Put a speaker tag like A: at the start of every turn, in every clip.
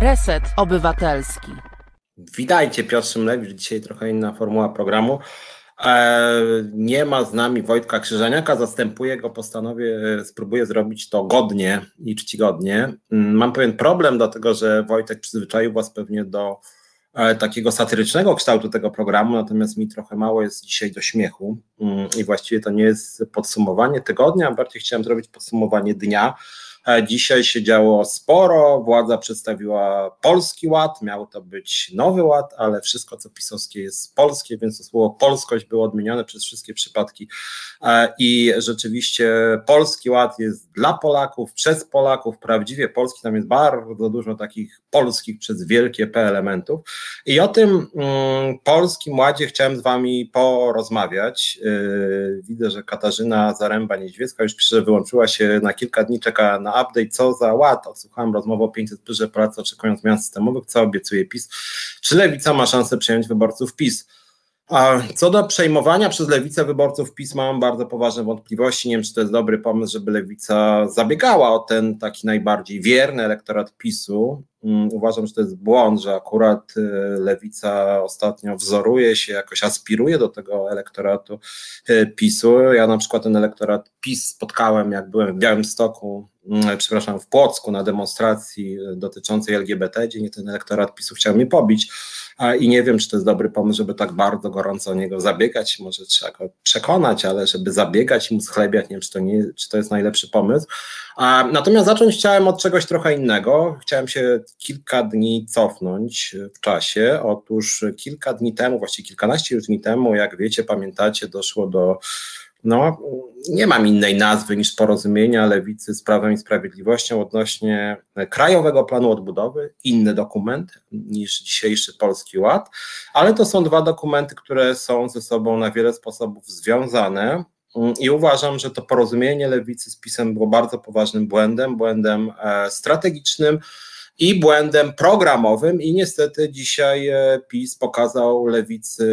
A: Reset Obywatelski.
B: Witajcie, Piotr Szymlewicz. Dzisiaj trochę inna formuła programu. E, nie ma z nami Wojtka Krzyżaniaka, zastępuję go, postanowię, e, spróbuję zrobić to godnie i czcigodnie. Mm, mam pewien problem, dlatego że Wojtek przyzwyczaił Was pewnie do e, takiego satyrycznego kształtu tego programu, natomiast mi trochę mało jest dzisiaj do śmiechu mm, i właściwie to nie jest podsumowanie tygodnia, bardziej chciałem zrobić podsumowanie dnia. Dzisiaj się działo sporo, władza przedstawiła polski ład, miał to być nowy ład, ale wszystko co pisowskie jest polskie, więc to słowo polskość było odmienione przez wszystkie przypadki. E, i rzeczywiście polski ład jest dla Polaków, przez Polaków, prawdziwie polski, tam jest bardzo dużo takich polskich przez wielkie P elementów. I o tym mm, polskim ładzie chciałem z wami porozmawiać. Yy, widzę, że Katarzyna Zaręba-Niedźwiecka już pisze, że wyłączyła się na kilka dni, czeka na update, co za ład. Odsłuchałem rozmowę o 500, że Polacy oczekują zmian systemowych, co obiecuje PiS. Czy Lewica ma szansę przejąć wyborców PiS? A co do przejmowania przez lewicę wyborców PiS, mam bardzo poważne wątpliwości. Nie wiem, czy to jest dobry pomysł, żeby lewica zabiegała o ten taki najbardziej wierny elektorat PiSu. Mm, uważam, że to jest błąd, że akurat y, lewica ostatnio wzoruje się, jakoś aspiruje do tego elektoratu y, PiSu. Ja na przykład ten elektorat PiS spotkałem, jak byłem w Białymstoku, mm, przepraszam, w Płocku na demonstracji dotyczącej LGBT, gdzie ten elektorat PiSu chciał mnie pobić i nie wiem, czy to jest dobry pomysł, żeby tak bardzo gorąco o niego zabiegać, może trzeba go przekonać, ale żeby zabiegać i mu schlebiać, nie wiem, czy to, nie, czy to jest najlepszy pomysł. Natomiast zacząć chciałem od czegoś trochę innego. Chciałem się kilka dni cofnąć w czasie. Otóż kilka dni temu, właściwie kilkanaście już dni temu, jak wiecie, pamiętacie, doszło do no, nie mam innej nazwy niż porozumienia lewicy z Prawem i Sprawiedliwością odnośnie Krajowego Planu Odbudowy, inny dokument niż dzisiejszy Polski Ład, ale to są dwa dokumenty, które są ze sobą na wiele sposobów związane. I uważam, że to porozumienie lewicy z PiSem było bardzo poważnym błędem, błędem e, strategicznym i błędem programowym. I niestety dzisiaj e, PiS pokazał lewicy,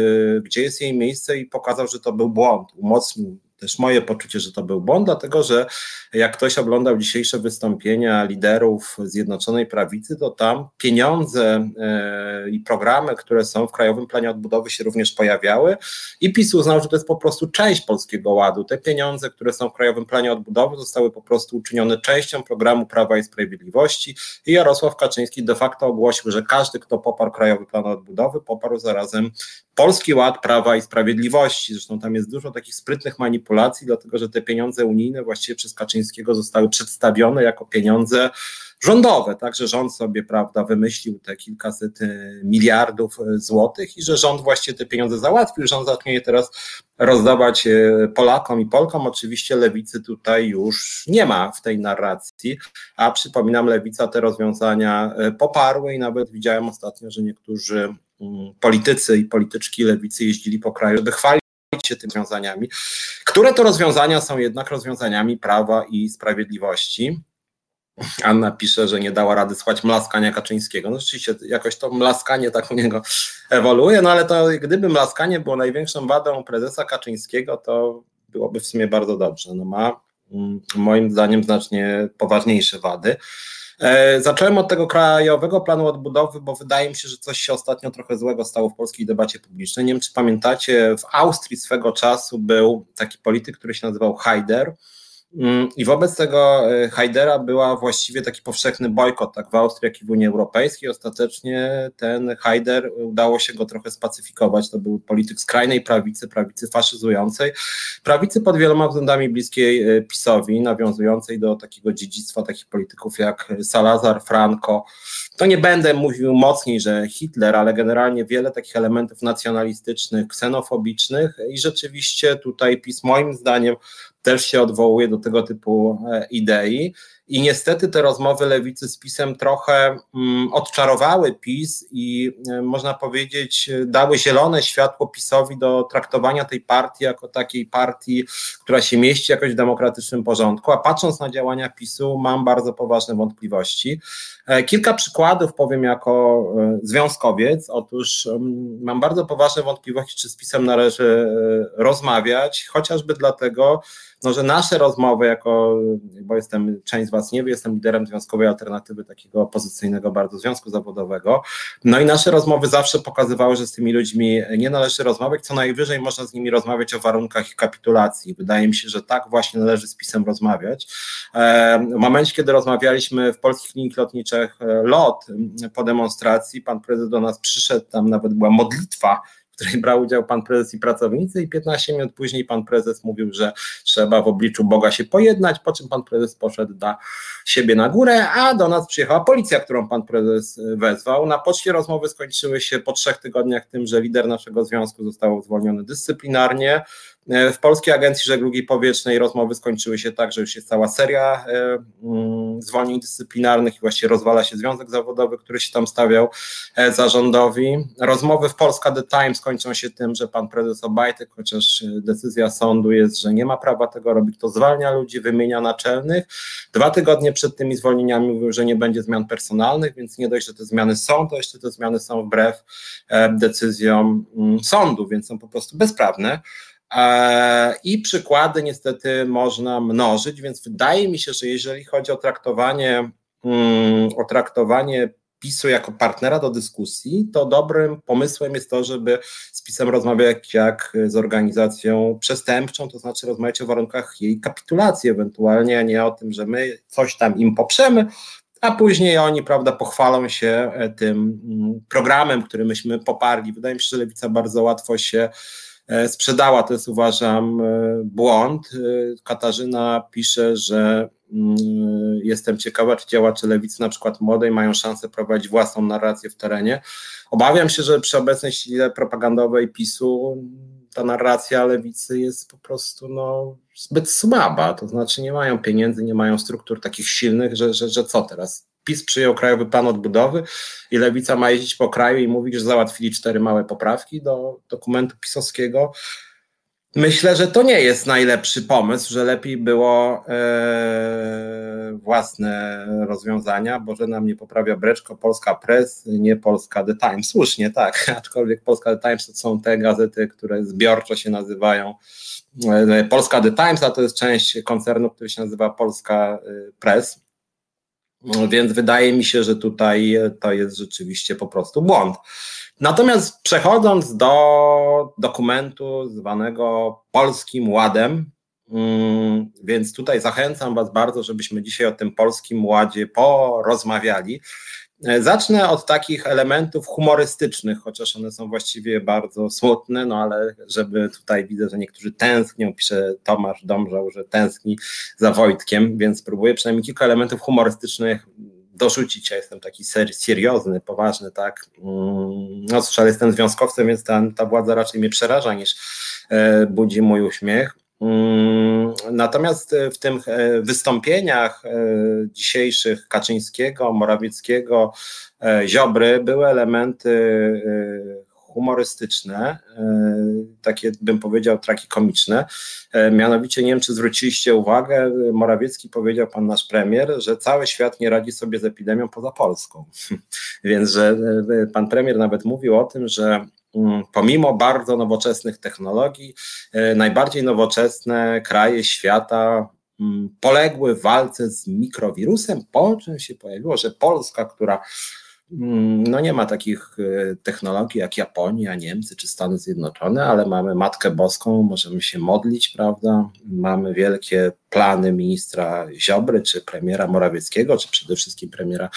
B: gdzie jest jej miejsce, i pokazał, że to był błąd. Umocnił też moje poczucie, że to był błąd, dlatego że jak ktoś oglądał dzisiejsze wystąpienia liderów Zjednoczonej Prawicy, to tam pieniądze e, i programy, które są w Krajowym Planie Odbudowy się również pojawiały i PiS uznał, że to jest po prostu część Polskiego Ładu. Te pieniądze, które są w Krajowym Planie Odbudowy zostały po prostu uczynione częścią programu Prawa i Sprawiedliwości i Jarosław Kaczyński de facto ogłosił, że każdy, kto poparł Krajowy Plan Odbudowy, poparł zarazem Polski Ład Prawa i Sprawiedliwości. Zresztą tam jest dużo takich sprytnych manipulacji, dlatego że te pieniądze unijne właściwie przez Kaczyńskiego zostały przedstawione jako pieniądze rządowe, tak, że rząd sobie, prawda, wymyślił te kilkaset y, miliardów y, złotych i że rząd właściwie te pieniądze załatwił, rząd zacznie je teraz rozdawać y, Polakom i Polkom. Oczywiście lewicy tutaj już nie ma w tej narracji, a przypominam, lewica te rozwiązania poparły i nawet widziałem ostatnio, że niektórzy politycy i polityczki lewicy jeździli po kraju, by chwalić się tymi rozwiązaniami, które to rozwiązania są jednak rozwiązaniami prawa i sprawiedliwości. Anna pisze, że nie dała rady słuchać mlaskania Kaczyńskiego. No rzeczywiście jakoś to mlaskanie tak u niego ewoluuje, no ale to gdyby mlaskanie było największą wadą prezesa Kaczyńskiego, to byłoby w sumie bardzo dobrze. No ma mm, moim zdaniem znacznie poważniejsze wady. E, zacząłem od tego krajowego planu odbudowy, bo wydaje mi się, że coś się ostatnio trochę złego stało w polskiej debacie publicznej. Nie wiem, czy pamiętacie, w Austrii swego czasu był taki polityk, który się nazywał Haider I wobec tego e, Hajdera była właściwie taki powszechny bojkot, tak w Austrii, jak i w Unii Europejskiej. Ostatecznie ten Hajder udało się go trochę spacyfikować. To był polityk skrajnej prawicy, prawicy faszyzującej, prawicy pod wieloma względami bliskiej e, PiSowi, nawiązującej do takiego dziedzictwa takich polityków jak Salazar, Franco. To nie będę mówił mocniej, że Hitler, ale generalnie wiele takich elementów nacjonalistycznych, ksenofobicznych i rzeczywiście tutaj PiS moim zdaniem też się odwołuje do tego typu e, idei. I niestety te rozmowy lewicy z PiSem trochę mm, odczarowały PiS i e, można powiedzieć, dały zielone światło PiSowi do traktowania tej partii jako takiej partii, która się mieści jakoś w demokratycznym porządku. A patrząc na działania PiSu, mam bardzo poważne wątpliwości. E, kilka przykładów powiem jako związkowiec. Otóż mm, mam bardzo poważne wątpliwości, czy z PiSem należy rozmawiać, chociażby dlatego, no, że nasze rozmowy jako, bo jestem, część z Was nie wie, jestem liderem Związkowej Alternatywy, takiego opozycyjnego bardzo związku zawodowego, no i nasze rozmowy zawsze pokazywały, że z tymi ludźmi nie należy rozmawiać, co najwyżej można z nimi rozmawiać o warunkach kapitulacji. Wydaje mi się, że tak właśnie należy z PiSem rozmawiać. E, w momencie, kiedy rozmawialiśmy w polskich liniach lotniczych e, LOT po demonstracji, pan prezydent do nas przyszedł, tam nawet była modlitwa której brał udział pan prezes i pracownicy i 15 minut później pan prezes mówił, że trzeba w obliczu Boga się pojednać, po czym pan prezes poszedł do siebie na górę, a do nas przyjechała policja, którą pan prezes wezwał. Na poczcie rozmowy skończyły się po trzech tygodniach tym, że lider naszego związku został zwolniony dyscyplinarnie, w Polskiej Agencji Żeglugi Powietrznej rozmowy skończyły się tak, że już jest cała seria e, mm, zwolnień dyscyplinarnych i właściwie rozwala się związek zawodowy, który się tam stawiał e, zarządowi. Rozmowy w Polska The Times kończą się tym, że pan prezes Obajtek, chociaż decyzja sądu jest, że nie ma prawa tego robić, to zwalnia ludzi, wymienia naczelnych. Dwa tygodnie przed tymi zwolnieniami mówił, że nie będzie zmian personalnych, więc nie dość, że te zmiany są, to jeszcze te zmiany są wbrew decyzjom mm, sądu, więc są po prostu bezprawne. E, I przykłady niestety można mnożyć, więc wydaje mi się, że jeżeli chodzi o traktowanie, mm, o traktowanie PiSu jako partnera do dyskusji, to dobrym pomysłem jest to, żeby z PiSem rozmawiać jak z organizacją przestępczą, to znaczy rozmawiać o warunkach jej kapitulacji ewentualnie, a nie o tym, że my coś tam im poprzemy, a później oni, prawda, pochwalą się e, tym mm, programem, który myśmy poparli. Wydaje mi się, że Lewica bardzo łatwo się sprzedała. To jest uważam e, błąd. E, Katarzyna pisze, że mm, jestem ciekawa, czy działacze lewicy, na przykład młodej, mają szansę prowadzić własną narrację w terenie. Obawiam się, że przy obecnej sile propagandowej PiSu ta narracja lewicy jest po prostu no, zbyt słaba. To znaczy nie mają pieniędzy, nie mają struktur takich silnych, że, że, że co teraz? PiS przyjął Krajowy Plan Odbudowy i Lewica ma jeździć po kraju i mówić, że załatwili cztery małe poprawki do dokumentu pisowskiego. Myślę, że to nie jest najlepszy pomysł, że lepiej było e, własne rozwiązania, bo że nam nie poprawia Breczko, Polska Press, nie Polska The Times. Słusznie, tak, aczkolwiek Polska The Times to są te gazety, które zbiorczo się nazywają e, Polska The Times, a to jest część koncernu, który się nazywa Polska e, Press. No, więc wydaje mi się, że tutaj to jest rzeczywiście po prostu błąd. Natomiast przechodząc do dokumentu zwanego Polskim Ładem, mm, więc tutaj zachęcam Was bardzo, żebyśmy dzisiaj o tym Polskim Ładzie porozmawiali. E, zacznę od takich elementów humorystycznych, chociaż one są właściwie bardzo smutne, no ale żeby tutaj widzę, że niektórzy tęsknią, pisze Tomasz Domrzał, że tęskni za Wojtkiem, więc próbuję przynajmniej kilka elementów humorystycznych dorzucić. Ja jestem taki ser, seriozny, poważny, tak. Mm, no cóż, ale jestem związkowcem, więc ta, ta władza raczej mnie przeraża niż e, budzi mój uśmiech. Mm, natomiast e, w tych e, wystąpieniach e, dzisiejszych Kaczyńskiego, Morawieckiego, Ziobry były elementy humorystyczne, takie bym powiedział tragikomiczne. Mianowicie nie wiem, czy zwróciliście uwagę, Morawiecki powiedział, pan nasz premier, że cały świat nie radzi sobie z epidemią poza Polską. Więc, że pan premier nawet mówił o tym, że pomimo bardzo nowoczesnych technologii, e, najbardziej nowoczesne kraje świata mm, poległy w walce z mikrowirusem, po czym się pojawiło, że Polska, która Mm, no nie ma takich e, technologii jak Japonia, Niemcy czy Stany Zjednoczone, ale mamy Matkę Boską, możemy się modlić, prawda? Mamy wielkie plany ministra Ziobry, czy premiera Morawieckiego, czy przede wszystkim premiera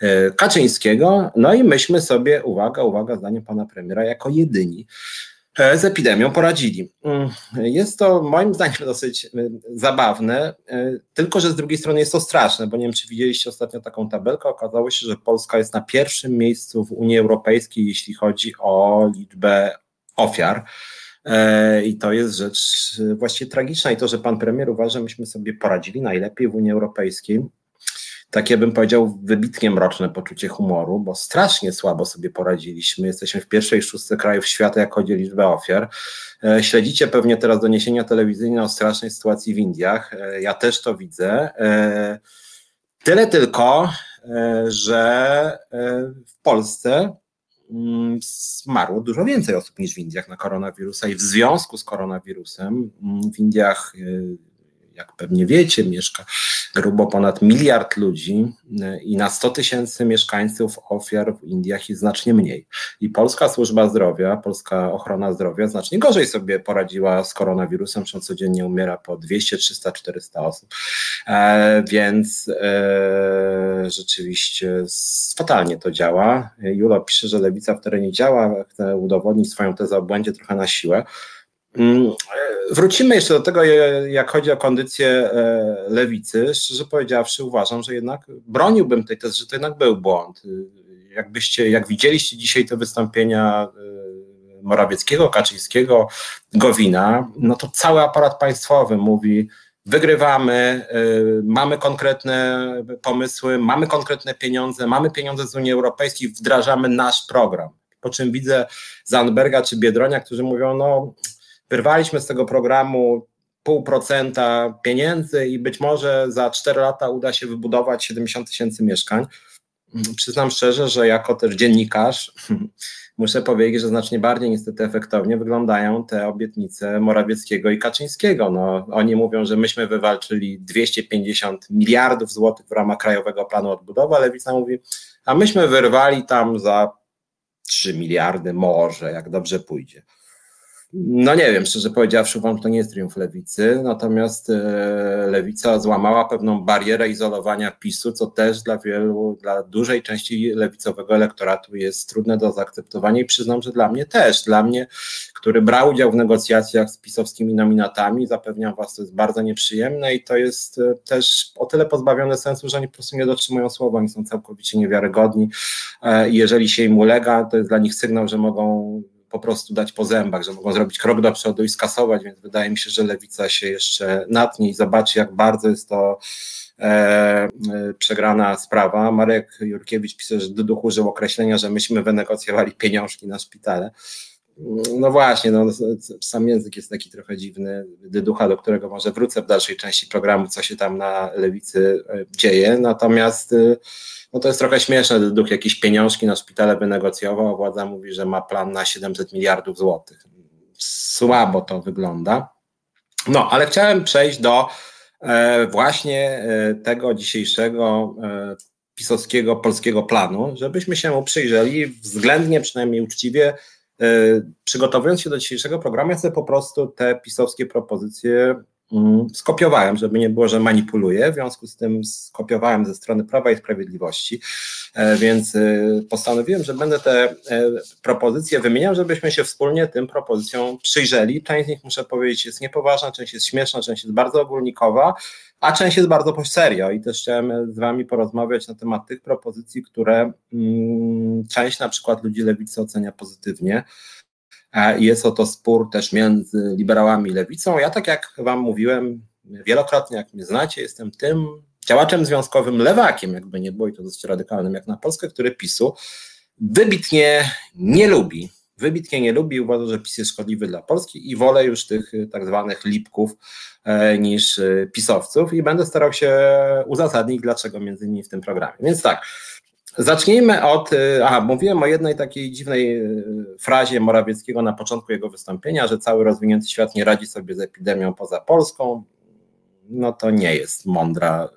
B: e, Kaczyńskiego. No i myśmy sobie, uwaga, uwaga, zdaniem pana premiera, jako jedyni z epidemią poradzili. Mm, jest to moim zdaniem dosyć e, zabawne, e, tylko że z drugiej strony jest to straszne, bo nie wiem, czy widzieliście ostatnio taką tabelkę. Okazało się, że Polska jest na pierwszym miejscu w Unii Europejskiej, jeśli chodzi o liczbę ofiar. I to jest rzecz właściwie tragiczna. I to, że pan premier uważa, że myśmy sobie poradzili najlepiej w Unii Europejskiej, takie bym powiedział wybitnie mroczne poczucie humoru, bo strasznie słabo sobie poradziliśmy. Jesteśmy w pierwszej szóstce krajów świata, jak chodzi o liczbę ofiar. E, śledzicie pewnie teraz doniesienia telewizyjne o strasznej sytuacji w Indiach. E, ja też to widzę. E, tyle tylko, że w Polsce mm, zmarło dużo więcej osób niż w Indiach na koronawirusa i w związku z koronawirusem mm, w Indiach jak pewnie wiecie, mieszka grubo ponad miliard ludzi e, i na 100 tysięcy mieszkańców ofiar w Indiach jest znacznie mniej. I polska służba zdrowia, polska ochrona zdrowia znacznie gorzej sobie poradziła z koronawirusem, że codziennie umiera po 200, 300, 400 osób. E, więc e, rzeczywiście fatalnie to działa. Julo pisze, że lewica w terenie działa, chce udowodnić swoją tezę o błędzie trochę na siłę. Mm, wrócimy jeszcze do tego, jak chodzi o kondycję e, lewicy. Szczerze powiedziawszy, uważam, że jednak broniłbym tej tezy, że to jednak był błąd. Jakbyście, jak widzieliście dzisiaj te wystąpienia e, Morawieckiego, Kaczyńskiego, Gowina, no to cały aparat państwowy mówi, wygrywamy, e, mamy konkretne pomysły, mamy konkretne pieniądze, mamy pieniądze z Unii Europejskiej, wdrażamy nasz program. Po czym widzę Zandberga czy Biedronia, którzy mówią, no wyrwaliśmy z tego programu pół procenta pieniędzy i być może za 4 lata uda się wybudować 70 tysięcy mieszkań. Przyznam szczerze, że jako też dziennikarz muszę powiedzieć, że znacznie bardziej niestety efektownie wyglądają te obietnice Morawieckiego i Kaczyńskiego. No, oni mówią, że myśmy wywalczyli 250 miliardów złotych w ramach Krajowego Planu Odbudowy, ale Lewica mówi, a myśmy wyrwali tam za 3 miliardy może, jak dobrze pójdzie. No nie wiem, szczerze powiedziawszy, wam to nie jest triumf lewicy, natomiast e, lewica złamała pewną barierę izolowania PiSu, co też dla wielu, dla dużej części lewicowego elektoratu jest trudne do zaakceptowania i przyznam, że dla mnie też. Dla mnie, który brał udział w negocjacjach z pisowskimi nominatami, zapewniam was, to jest bardzo nieprzyjemne i to jest e, też o tyle pozbawione sensu, że oni po prostu nie dotrzymują słowa, oni są całkowicie niewiarygodni e, i jeżeli się im ulega, to jest dla nich sygnał, że mogą po prostu dać po zębach, że mogą zrobić krok do przodu i skasować, więc wydaje mi się, że lewica się jeszcze natnie i zobaczy, jak bardzo jest to e, e, przegrana sprawa. Marek Jurkiewicz pisze, że Duduch użył określenia, że myśmy wynegocjowali pieniążki na szpitale. No właśnie, no, sam język jest taki trochę dziwny, dyducha, do którego może wrócę w dalszej części programu, co się tam na lewicy e, dzieje. Natomiast e, no to jest trochę śmieszne, dyduch jakieś pieniążki na szpitale wynegocjował, a władza mówi, że ma plan na 700 miliardów złotych. Słabo to wygląda. No, ale chciałem przejść do e, właśnie tego dzisiejszego pisowskiego polskiego planu, żebyśmy się mu przyjrzeli względnie, przynajmniej uczciwie, E, przygotowując się do dzisiejszego programu, ja sobie po prostu te pisowskie propozycje skopiowałem, żeby nie było, że manipuluję. W związku z tym skopiowałem ze strony Prawa i Sprawiedliwości, e, więc e, postanowiłem, że będę te propozycje wymieniał, żebyśmy się wspólnie tym propozycjom przyjrzeli. Część z nich, muszę powiedzieć, jest niepoważna, część jest śmieszna, część jest bardzo ogólnikowa, a część jest bardzo serio i też chciałem z Wami porozmawiać na temat tych propozycji, które mm, część na przykład ludzi lewicy ocenia pozytywnie. Jest oto spór też między liberałami i lewicą. Ja tak jak Wam mówiłem wielokrotnie, jak mnie znacie, jestem tym działaczem związkowym lewakiem, jakby nie było i to dosyć radykalnym jak na Polskę, który PiSu wybitnie nie lubi wybitnie nie lubi, uważa, że PiS jest szkodliwy dla Polski i wolę już tych y, tak zwanych lipków e, niż y, pisowców i będę starał się uzasadnić, dlaczego między innymi w tym programie. Więc tak, zacznijmy od, y, aha, mówiłem o jednej takiej dziwnej frazie Morawieckiego na początku jego wystąpienia, że cały rozwinięty świat nie radzi sobie z epidemią poza Polską. No to nie jest mądra,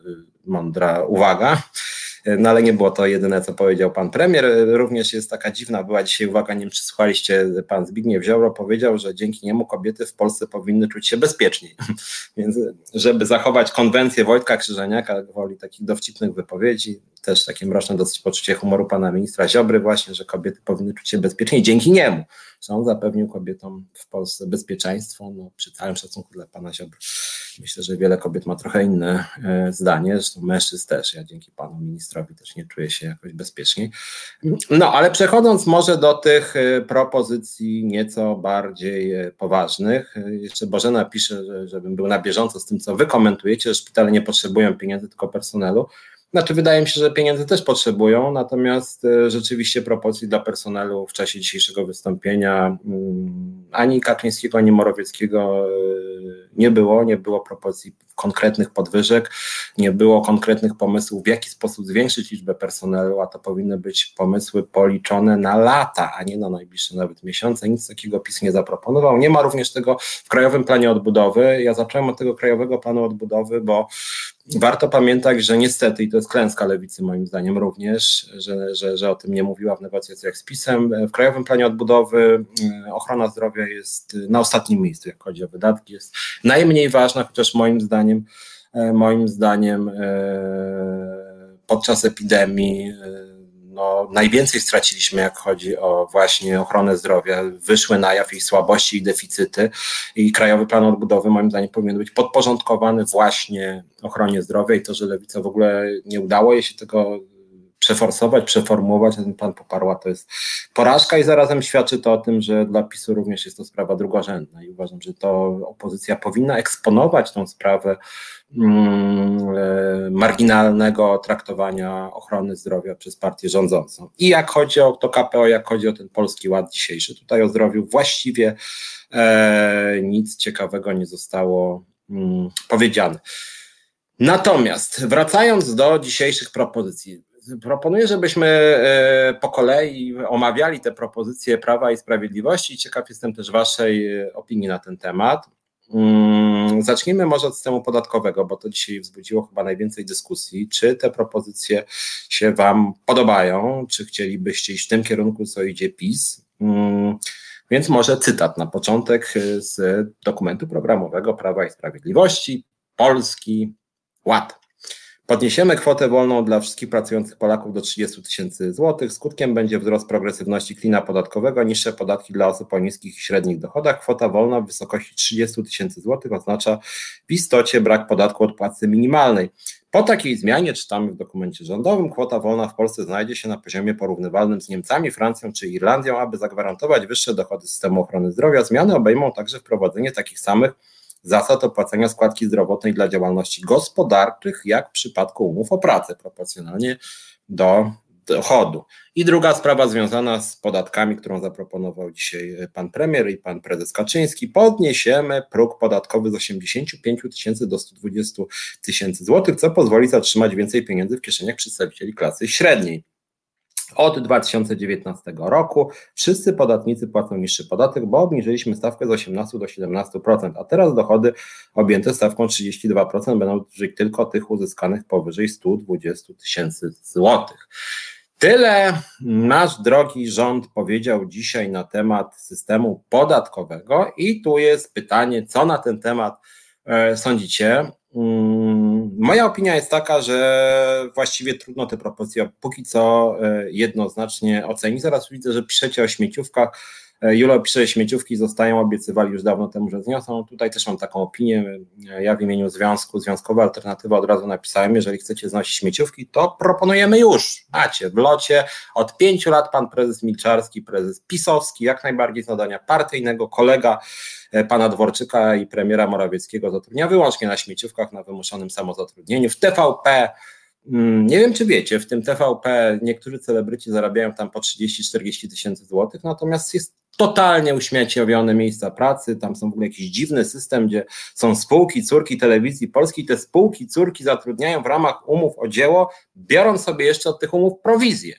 B: mądra uwaga. No ale nie było to jedyne, co powiedział pan premier. Również jest taka dziwna, była dzisiaj uwaga, nie wiem czy słuchaliście, pan Zbigniew Ziobro powiedział, że dzięki niemu kobiety w Polsce powinny czuć się bezpieczniej. Więc żeby zachować konwencję Wojtka Krzyżeniaka, woli takich dowcipnych wypowiedzi, też takie mroczne dosyć poczucie humoru pana ministra Ziobry właśnie, że kobiety powinny czuć się bezpieczniej dzięki niemu, że on zapewnił kobietom w Polsce bezpieczeństwo, no przy całym szacunku dla pana Ziobry. Myślę, że wiele kobiet ma trochę inne e, zdanie, zresztą mężczyzn też. Ja dzięki panu ministrowi też nie czuję się jakoś bezpieczniej. No, ale przechodząc może do tych e, propozycji nieco bardziej e, poważnych, jeszcze Bożena pisze, że, żebym był na bieżąco z tym, co wy komentujecie, że szpitale nie potrzebują pieniędzy, tylko personelu. Znaczy, wydaje mi się, że pieniędzy też potrzebują, natomiast rzeczywiście propozycji dla personelu w czasie dzisiejszego wystąpienia mm, ani Kaczyńskiego, ani Morawieckiego nie było, nie było propozycji konkretnych podwyżek, nie było konkretnych pomysłów, w jaki sposób zwiększyć liczbę personelu, a to powinny być pomysły policzone na lata, a nie na najbliższe nawet miesiące. Nic takiego PiS nie zaproponował. Nie ma również tego w Krajowym Planie Odbudowy. Ja zacząłem od tego Krajowego Planu Odbudowy, bo warto pamiętać, że niestety, i to jest klęska lewicy moim zdaniem również, że, że, że o tym nie mówiła w negocjacjach z PiSem, w Krajowym Planie Odbudowy e, ochrona zdrowia jest na ostatnim miejscu, jak chodzi o wydatki, jest najmniej ważna, chociaż moim zdaniem, e, moim zdaniem e, podczas epidemii no, najwięcej straciliśmy, jak chodzi o właśnie ochronę zdrowia. Wyszły na jaw jej słabości i deficyty i Krajowy Plan Odbudowy moim zdaniem powinien być podporządkowany właśnie ochronie zdrowia i to, że Lewica w ogóle nie udało jej się tego przeforsować, przeformułować, ten plan poparła, to jest porażka i zarazem świadczy to o tym, że dla PiSu również jest to sprawa drugorzędna i uważam, że to opozycja powinna eksponować tą sprawę mm, e, marginalnego traktowania ochrony zdrowia przez partię rządzącą. I jak chodzi o to KPO, jak chodzi o ten Polski Ład dzisiejszy, tutaj o zdrowiu właściwie e, nic ciekawego nie zostało mm, powiedziane. Natomiast wracając do dzisiejszych propozycji, proponuję, żebyśmy e, po kolei omawiali te propozycje Prawa i Sprawiedliwości. Ciekaw jestem też Waszej e, opinii na ten temat. Mm, zacznijmy może od systemu podatkowego, bo to dzisiaj wzbudziło chyba najwięcej dyskusji. Czy te propozycje się Wam podobają? Czy chcielibyście iść w tym kierunku, co idzie PiS? Mm, więc może cytat na początek e, z dokumentu programowego Prawa i Sprawiedliwości. Polski Ład. Podniesiemy kwotę wolną dla wszystkich pracujących Polaków do 30 tysięcy złotych. Skutkiem będzie wzrost progresywności klina podatkowego, niższe podatki dla osób o niskich i średnich dochodach. Kwota wolna w wysokości 30 tysięcy złotych oznacza w istocie brak podatku od płacy minimalnej. Po takiej zmianie, czytamy w dokumencie rządowym, kwota wolna w Polsce znajdzie się na poziomie porównywalnym z Niemcami, Francją czy Irlandią, aby zagwarantować wyższe dochody systemu ochrony zdrowia. Zmiany obejmą także wprowadzenie takich samych zasad opłacania składki zdrowotnej dla działalności gospodarczych, jak w przypadku umów o pracę, proporcjonalnie do dochodu. I druga sprawa związana z podatkami, którą zaproponował dzisiaj pan premier i pan prezes Kaczyński. Podniesiemy próg podatkowy z 85 tysięcy do 120 tysięcy złotych, co pozwoli zatrzymać więcej pieniędzy w kieszeniach przedstawicieli klasy średniej. Od 2019 roku wszyscy podatnicy płacą niższy podatek, bo obniżyliśmy stawkę z 18 do 17%, a teraz dochody objęte stawką 32% będą dotyczyć tylko tych uzyskanych powyżej 120 tysięcy złotych. Tyle nasz drogi rząd powiedział dzisiaj na temat systemu podatkowego i tu jest pytanie, co na ten temat e, sądzicie. Moja opinia jest taka, że właściwie trudno te propozycje póki co e, jednoznacznie ocenić. Zaraz widzę, że piszecie o śmieciówkach. E, Julo pisze, że śmieciówki zostają, obiecywali już dawno temu, że zniosą. Tutaj też mam taką opinię. Ja w imieniu związku, Związkowa Alternatywa od razu napisałem, jeżeli chcecie znosić śmieciówki, to proponujemy już. Macie w locie. Od pięciu lat pan prezes Milczarski, prezes Pisowski, jak najbardziej z nadania partyjnego, kolega E, pana Dworczyka i premiera Morawieckiego zatrudnia wyłącznie na śmieciówkach, na wymuszonym samozatrudnieniu. W TVP, mm, nie wiem czy wiecie, w tym TVP niektórzy celebryci zarabiają tam po 30-40 tysięcy złotych, natomiast jest totalnie uśmieciowione miejsca pracy, tam są w ogóle jakiś dziwny system, gdzie są spółki, córki telewizji polskiej, te spółki, córki zatrudniają w ramach umów o dzieło, biorąc sobie jeszcze od tych umów prowizję.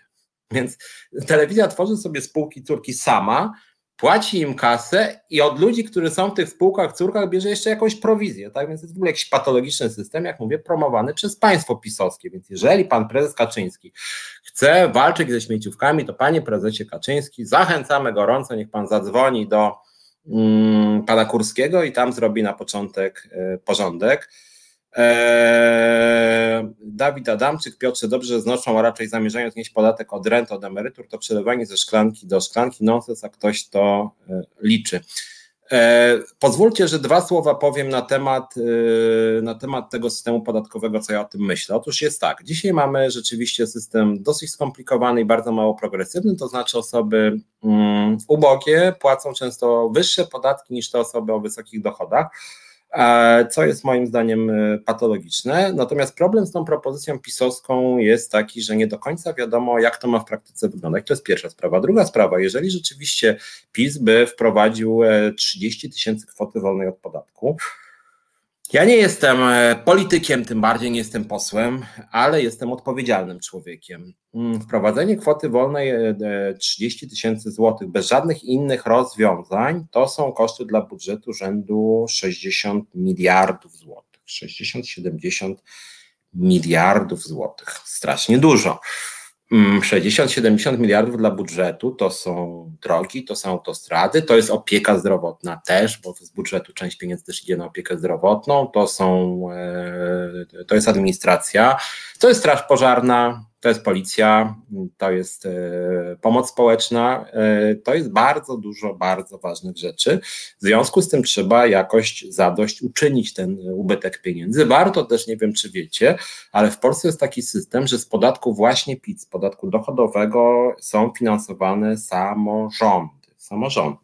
B: Więc telewizja tworzy sobie spółki, córki sama, płaci im kasę i od ludzi, którzy są w tych spółkach, córkach, bierze jeszcze jakąś prowizję. Tak więc jest w ogóle jakiś patologiczny system, jak mówię, promowany przez państwo pisowskie. Więc jeżeli pan prezes Kaczyński chce walczyć ze śmieciówkami, to panie prezesie Kaczyński, zachęcamy gorąco, niech pan zadzwoni do mm, pana Kurskiego i tam zrobi na początek y, porządek. Eee, Dawid Adamczyk, Piotrze, dobrze, znoszą, a raczej zamierzają znieść podatek od rent, od emerytur, to przelewanie ze szklanki do szklanki, nonsens, a ktoś to e, liczy. E, pozwólcie, że dwa słowa powiem na temat, e, na temat tego systemu podatkowego, co ja o tym myślę. Otóż jest tak, dzisiaj mamy rzeczywiście system dosyć skomplikowany i bardzo mało progresywny, to znaczy osoby um, ubogie płacą często wyższe podatki niż te osoby o wysokich dochodach co jest moim zdaniem e, patologiczne. Natomiast problem z tą propozycją pisowską jest taki, że nie do końca wiadomo, jak to ma w praktyce wyglądać. To jest pierwsza sprawa. Druga sprawa, jeżeli rzeczywiście PiS by wprowadził 30 e, tysięcy kwoty wolnej od podatku, Ja nie jestem e, politykiem, tym bardziej nie jestem posłem, ale jestem odpowiedzialnym człowiekiem. Mm, wprowadzenie kwoty wolnej 30 e, tysięcy złotych bez żadnych innych rozwiązań to są koszty dla budżetu rzędu 60 miliardów złotych. 60-70 miliardów złotych. Strasznie dużo. 60-70 mm, miliardów dla budżetu to są drogi, to są autostrady, to jest opieka zdrowotna też, bo z budżetu część pieniędzy też idzie na opiekę zdrowotną, to są, e, to jest administracja, to jest straż pożarna, to jest policja, to jest e, pomoc społeczna, e, to jest bardzo dużo bardzo ważnych rzeczy. W związku z tym trzeba jakoś zadość uczynić ten ubytek pieniędzy. Warto też, nie wiem czy wiecie, ale w Polsce jest taki system, że z podatku właśnie PIT, z podatku dochodowego są finansowane samorządy. Samorządy.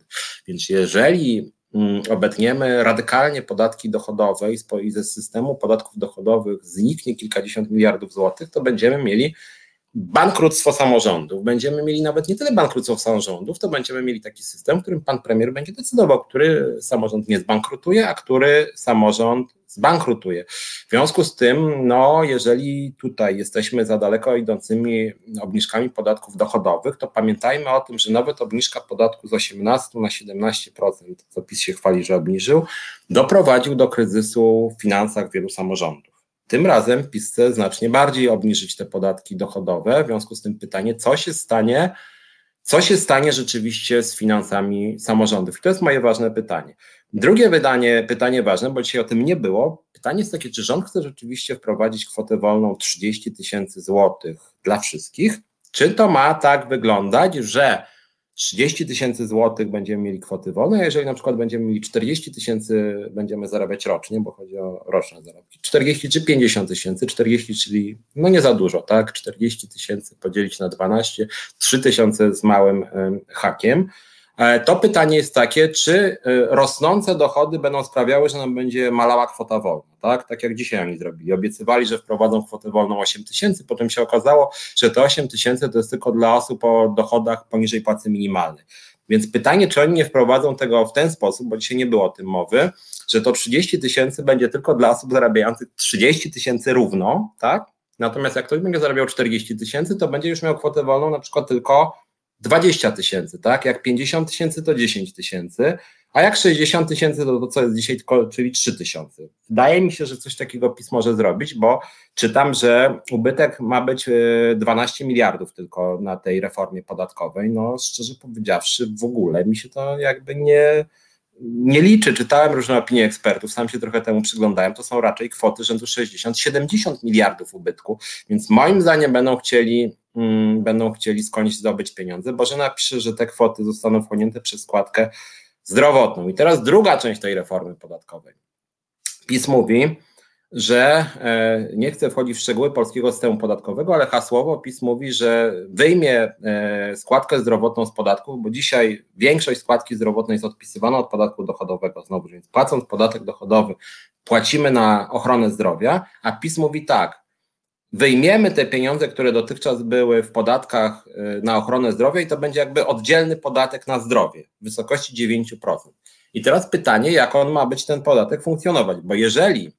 B: Więc jeżeli obetniemy. Radykalnie podatki dochodowe i ze systemu podatków dochodowych zniknie kilkadziesiąt miliardów złotych, to będziemy mieli bankructwo samorządów. Będziemy mieli nawet nie tyle bankructwo samorządów, to będziemy mieli taki system, w którym pan premier będzie decydował, który samorząd nie zbankrutuje, a który samorząd zbankrutuje. W związku z tym, no, jeżeli tutaj jesteśmy za daleko idącymi obniżkami podatków dochodowych, to pamiętajmy o tym, że nawet obniżka podatku z 18 na 17%, co PiS się chwali, że obniżył, doprowadził do kryzysu w finansach wielu samorządów. Tym razem PiS chce znacznie bardziej obniżyć te podatki dochodowe. W związku z tym pytanie, co się stanie, co się stanie rzeczywiście z finansami samorządów? I to jest moje ważne pytanie. Drugie wydanie, pytanie ważne, bo dzisiaj o tym nie było. Pytanie jest takie, czy rząd chce rzeczywiście wprowadzić kwotę wolną 30 tysięcy złotych dla wszystkich? Czy to ma tak wyglądać, że 30 tysięcy złotych będziemy mieli kwoty wolne, a jeżeli na przykład będziemy mieli 40 tysięcy, będziemy zarabiać rocznie, bo chodzi o roczne zarobki, 40 czy 50 tysięcy, 40, czyli no nie za dużo, tak, 40 tysięcy podzielić na 12, 3 tysiące z małym hakiem, to pytanie jest takie, czy e, rosnące dochody będą sprawiały, że nam będzie malała kwota wolna, tak? Tak jak dzisiaj oni zrobili. Obiecywali, że wprowadzą kwotę wolną 8 tysięcy, potem się okazało, że te 8 tysięcy to jest tylko dla osób o dochodach poniżej płacy minimalnej. Więc pytanie, czy oni nie wprowadzą tego w ten sposób, bo dzisiaj nie było o tym mowy, że to 30 tysięcy będzie tylko dla osób zarabiających 30 tysięcy równo, tak? Natomiast jak ktoś będzie zarabiał 40 tysięcy, to będzie już miał kwotę wolną na przykład tylko 20 tysięcy, tak? Jak 50 tysięcy to 10 tysięcy, a jak 60 tysięcy to, to co jest dzisiaj, czyli 3 tysiące. Wydaje mi się, że coś takiego PiS może zrobić, bo czytam, że ubytek ma być 12 e, miliardów tylko na tej reformie podatkowej. No szczerze powiedziawszy, w ogóle mi się to jakby nie, nie liczy. Czytałem różne opinie ekspertów, sam się trochę temu przyglądałem. To są raczej kwoty rzędu 60-70 miliardów ubytku, więc moim zdaniem będą chcieli mm, będą chcieli skądś zdobyć pieniądze. Boże napisze, że te kwoty zostaną wchłonięte przez składkę zdrowotną. I teraz druga część tej reformy podatkowej. PiS mówi, że e, nie chce wchodzić w szczegóły polskiego systemu podatkowego, ale hasłowo PiS mówi, że wyjmie e, składkę zdrowotną z podatku, bo dzisiaj większość składki zdrowotnej jest odpisywana od podatku dochodowego znowu, więc płacąc podatek dochodowy płacimy na ochronę zdrowia, a PiS mówi tak, wyjmiemy te pieniądze, które dotychczas były w podatkach y, na ochronę zdrowia i to będzie jakby oddzielny podatek na zdrowie w wysokości 9%. I teraz pytanie, jak on ma być ten podatek funkcjonować, bo jeżeli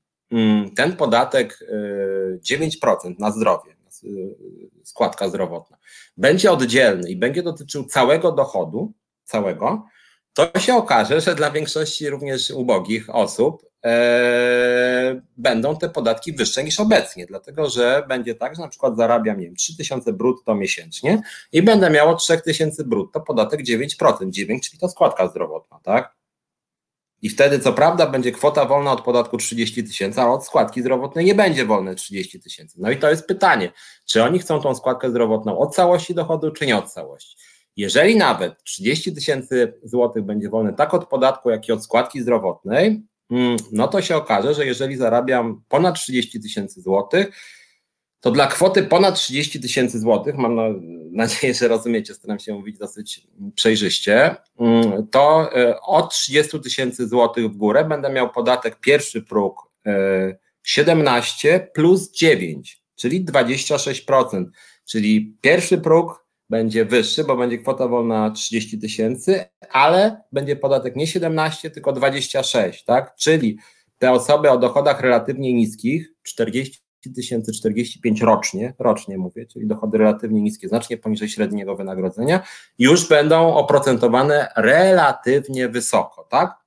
B: ten podatek 9% y, na zdrowie, y, składka zdrowotna, będzie oddzielny i będzie dotyczył całego dochodu, całego, to się okaże, że dla większości również ubogich osób e, będą te podatki wyższe niż obecnie, dlatego że będzie tak, że na przykład zarabiam, nie wiem, 3000 brutto miesięcznie i będę miało 3000 brutto podatek 9%, 9, czyli to składka zdrowotna, tak? I wtedy, co prawda, będzie kwota wolna od podatku 30 tysięcy, a od składki zdrowotnej nie będzie wolne 30 tysięcy. No i to jest pytanie, czy oni chcą tą składkę zdrowotną od całości dochodu, czy nie od całości. Jeżeli nawet 30 tysięcy złotych będzie wolne tak od podatku, jak i od składki zdrowotnej, mm, no to się okaże, że jeżeli zarabiam ponad 30 tysięcy złotych, to dla kwoty ponad 30 tysięcy złotych, mam nadzieję, że rozumiecie, staram się mówić dosyć przejrzyście, mm, to e, od 30 tysięcy złotych w górę będę miał podatek pierwszy próg 17 e, plus 9, czyli 26%, czyli pierwszy próg będzie wyższy, bo będzie kwota wolna 30 tysięcy, ale będzie podatek nie 17, tylko 26, tak? Czyli te osoby o dochodach relatywnie niskich, 40 tysięcy 45 rocznie, rocznie mówię, czyli dochody relatywnie niskie, znacznie poniżej średniego wynagrodzenia, już będą oprocentowane relatywnie wysoko, tak?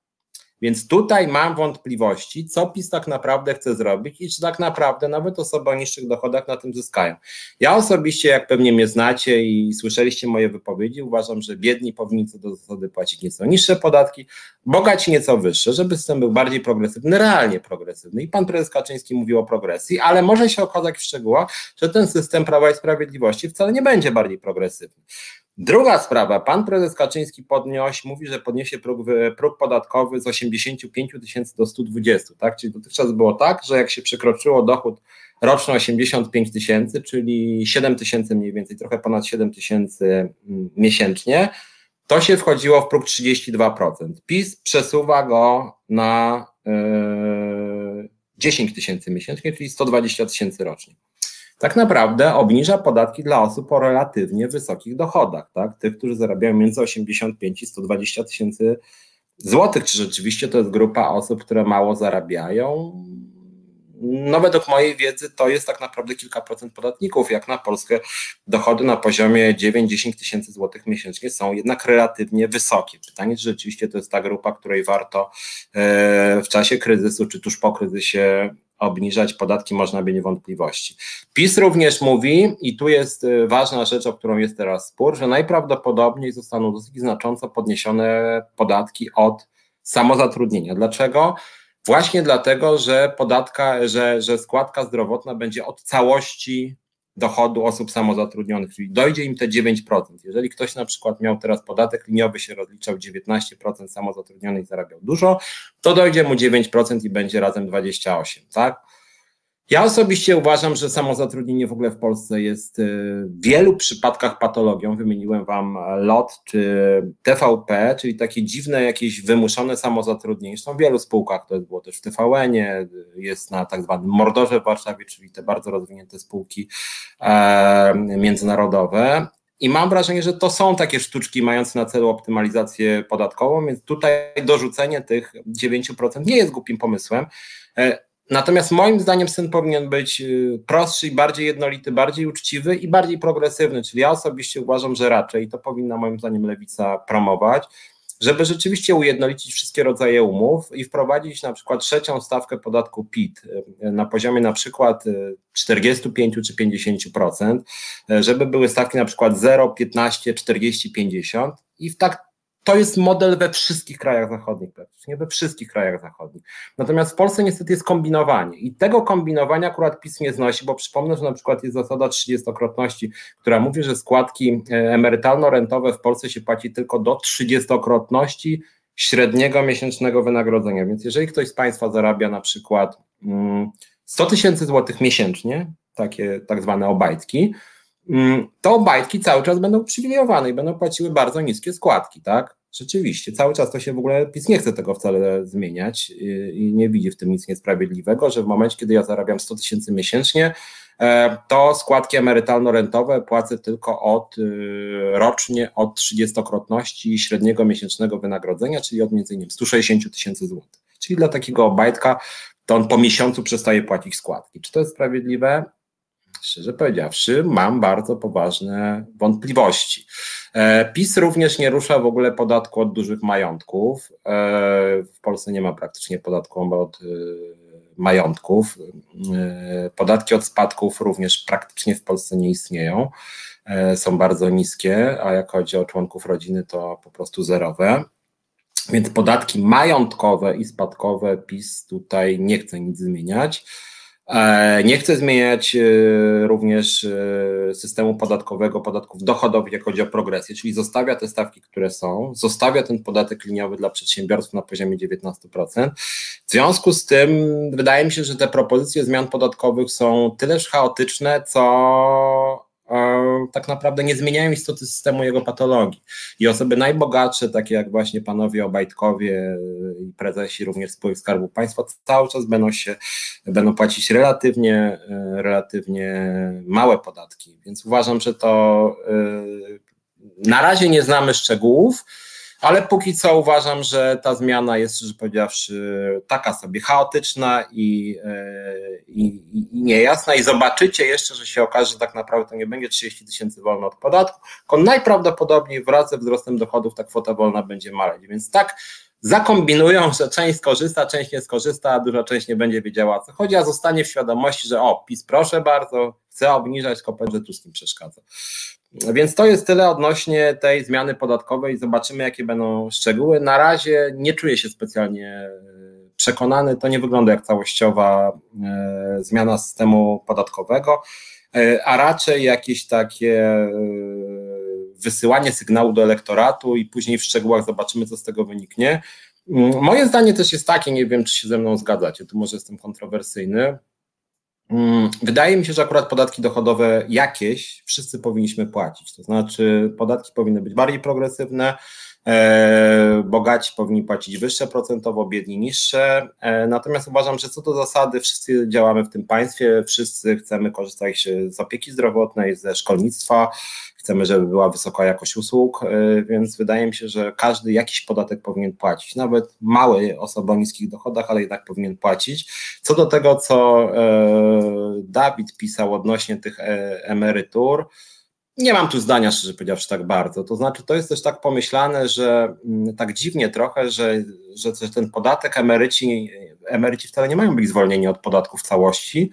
B: Więc tutaj mam wątpliwości, co PiS tak naprawdę chce zrobić i czy tak naprawdę nawet osoby o niższych dochodach na tym zyskają. Ja osobiście, jak pewnie mnie znacie i słyszeliście moje wypowiedzi, uważam, że biedni powinni co do zasady płacić nieco niższe podatki, bogaci nieco wyższe, żeby system był bardziej progresywny, realnie progresywny. I pan prezes Kaczyński mówił o progresji, ale może się okazać w szczegółach, że ten system Prawa i Sprawiedliwości wcale nie będzie bardziej progresywny. Druga sprawa, pan prezes Kaczyński podniósł, mówi, że podniesie próg, próg podatkowy z 85 tysięcy do 120, tak? Czyli dotychczas było tak, że jak się przekroczyło dochód roczny 85 tysięcy, czyli 7 tysięcy mniej więcej, trochę ponad 7 tysięcy mm, miesięcznie, to się wchodziło w próg 32%. PiS przesuwa go na yy, 10 tysięcy miesięcznie, czyli 120 tysięcy rocznie tak naprawdę obniża podatki dla osób o relatywnie wysokich dochodach, tak? Tych, którzy zarabiają między 85 i 120 tysięcy złotych. Czy rzeczywiście to jest grupa osób, które mało zarabiają? No, według mojej wiedzy to jest tak naprawdę kilka procent podatników. Jak na Polskę dochody na poziomie 9-10 tysięcy złotych miesięcznie są jednak relatywnie wysokie. Pytanie, czy rzeczywiście to jest ta grupa, której warto e, w czasie kryzysu, czy tuż po kryzysie obniżać podatki można by niewątpliwości. PiS również mówi, i tu jest y, ważna rzecz, o którą jest teraz spór, że najprawdopodobniej zostaną dosyć znacząco podniesione podatki od samozatrudnienia. Dlaczego? Właśnie dlatego, że podatka, że, że składka zdrowotna będzie od całości dochodu osób samozatrudnionych, czyli dojdzie im te 9%. Jeżeli ktoś na przykład miał teraz podatek liniowy, się rozliczał 19% samozatrudnionych zarabiał dużo, to dojdzie mu 9% i będzie razem 28%, tak? Ja osobiście uważam, że samozatrudnienie w ogóle w Polsce jest y, w wielu przypadkach patologią. Wymieniłem Wam LOT czy TVP, czyli takie dziwne, jakieś wymuszone samozatrudnienie. Zresztą w wielu spółkach to było też w TVN-ie, jest na tak zwanym Mordorze w Warszawie, czyli te bardzo rozwinięte spółki e, międzynarodowe. I mam wrażenie, że to są takie sztuczki mające na celu optymalizację podatkową, więc tutaj dorzucenie tych 9% nie jest głupim pomysłem. E, Natomiast moim zdaniem syn powinien być y, prostszy i bardziej jednolity, bardziej uczciwy i bardziej progresywny. Czyli ja osobiście uważam, że raczej to powinna moim zdaniem lewica promować, żeby rzeczywiście ujednolicić wszystkie rodzaje umów i wprowadzić na przykład trzecią stawkę podatku PIT y, na poziomie na przykład 45 y, czy 50%, żeby były stawki na przykład 0, 15, 40, 50 i w tak to jest model we wszystkich krajach zachodnich, praktycznie we wszystkich krajach zachodnich. Natomiast w Polsce niestety jest kombinowanie i tego kombinowania akurat PiS nie znosi, bo przypomnę, że na przykład jest zasada 30-krotności, która mówi, że składki e, emerytalno-rentowe w Polsce się płaci tylko do 30-krotności średniego miesięcznego wynagrodzenia. Więc jeżeli ktoś z Państwa zarabia na przykład 100 mm, tysięcy złotych miesięcznie, takie tak zwane obajtki, mm, to bajtki cały czas będą uprzywilejowane i będą płaciły bardzo niskie składki, tak? Rzeczywiście, cały czas to się w ogóle PiS nie chce tego wcale zmieniać i nie widzi w tym nic niesprawiedliwego, że w momencie, kiedy ja zarabiam 100 tysięcy miesięcznie, e, to składki emerytalno-rentowe płacę tylko od y, rocznie od 30-krotności średniego miesięcznego wynagrodzenia, czyli od między innymi 160 tysięcy złotych. Czyli dla takiego obajtka to on po miesiącu przestaje płacić składki. Czy to jest sprawiedliwe? Szczerze powiedziawszy, mam bardzo poważne wątpliwości. E, PiS również nie rusza w ogóle podatku od dużych majątków. E, w Polsce nie ma praktycznie podatku od e, majątków. Podatki od spadków również praktycznie w Polsce nie istnieją. Są bardzo niskie, a jak chodzi o członków rodziny, to po prostu zerowe. Więc podatki majątkowe i spadkowe PiS tutaj nie chce nic zmieniać. E, nie chce zmieniać e, również e, systemu podatkowego, podatków dochodowych, jak chodzi o progresję, czyli zostawia te stawki, które są, zostawia ten podatek liniowy dla przedsiębiorstw na poziomie 19%. W związku z tym wydaje mi się, że te propozycje zmian podatkowych są tyleż chaotyczne, co tak naprawdę nie zmieniają istoty systemu jego patologii. I osoby najbogatsze, takie jak właśnie panowie Obajtkowie i prezesi również spółek Skarbu Państwa, cały czas będą się, będą płacić relatywnie, e, relatywnie małe podatki. Więc uważam, że to e, na razie nie znamy szczegółów, ale póki co uważam, że ta zmiana jest, że powiedziawszy, taka sobie chaotyczna i, e, i, i, niejasna i zobaczycie jeszcze, że się okaże, że tak naprawdę to nie będzie 30 tysięcy wolno od podatku, tylko najprawdopodobniej wraz ze wzrostem dochodów ta kwota wolna będzie maleć, więc tak zakombinują, że część skorzysta, część nie skorzysta, a duża część nie będzie wiedziała co chodzi, a zostanie w świadomości, że o, PiS proszę bardzo, chce obniżać, tylko że tu z tym przeszkadza. Więc to jest tyle odnośnie tej zmiany podatkowej. Zobaczymy, jakie będą szczegóły. Na razie nie czuję się specjalnie e, przekonany. To nie wygląda jak całościowa e, zmiana systemu podatkowego, e, a raczej jakieś takie wysyłanie sygnału do elektoratu i później w szczegółach zobaczymy, co z tego wyniknie. Mm, moje zdanie też jest takie, nie wiem, czy się ze mną zgadzacie, tu może jestem kontrowersyjny. Mm, wydaje mi się, że akurat podatki dochodowe jakieś wszyscy powinniśmy płacić. To znaczy, podatki powinny być bardziej progresywne, e, bogaci powinni płacić wyższe procentowo, biedni niższe. E, natomiast uważam, że co do zasady, wszyscy działamy w tym państwie, wszyscy chcemy korzystać z opieki zdrowotnej, ze szkolnictwa, chcemy, żeby była wysoka jakość usług, e, więc wydaje mi się, że każdy jakiś podatek powinien płacić, nawet mały osoba o niskich dochodach, ale jednak powinien płacić. Co do tego, co e, Dawid pisał odnośnie tych e, emerytur, nie mam tu zdania, szczerze powiedziawszy, tak bardzo. To znaczy, to jest też tak pomyślane, że mm, tak dziwnie trochę, że, że ten podatek emeryci, emeryci wcale nie mają być zwolnieni od podatku w całości,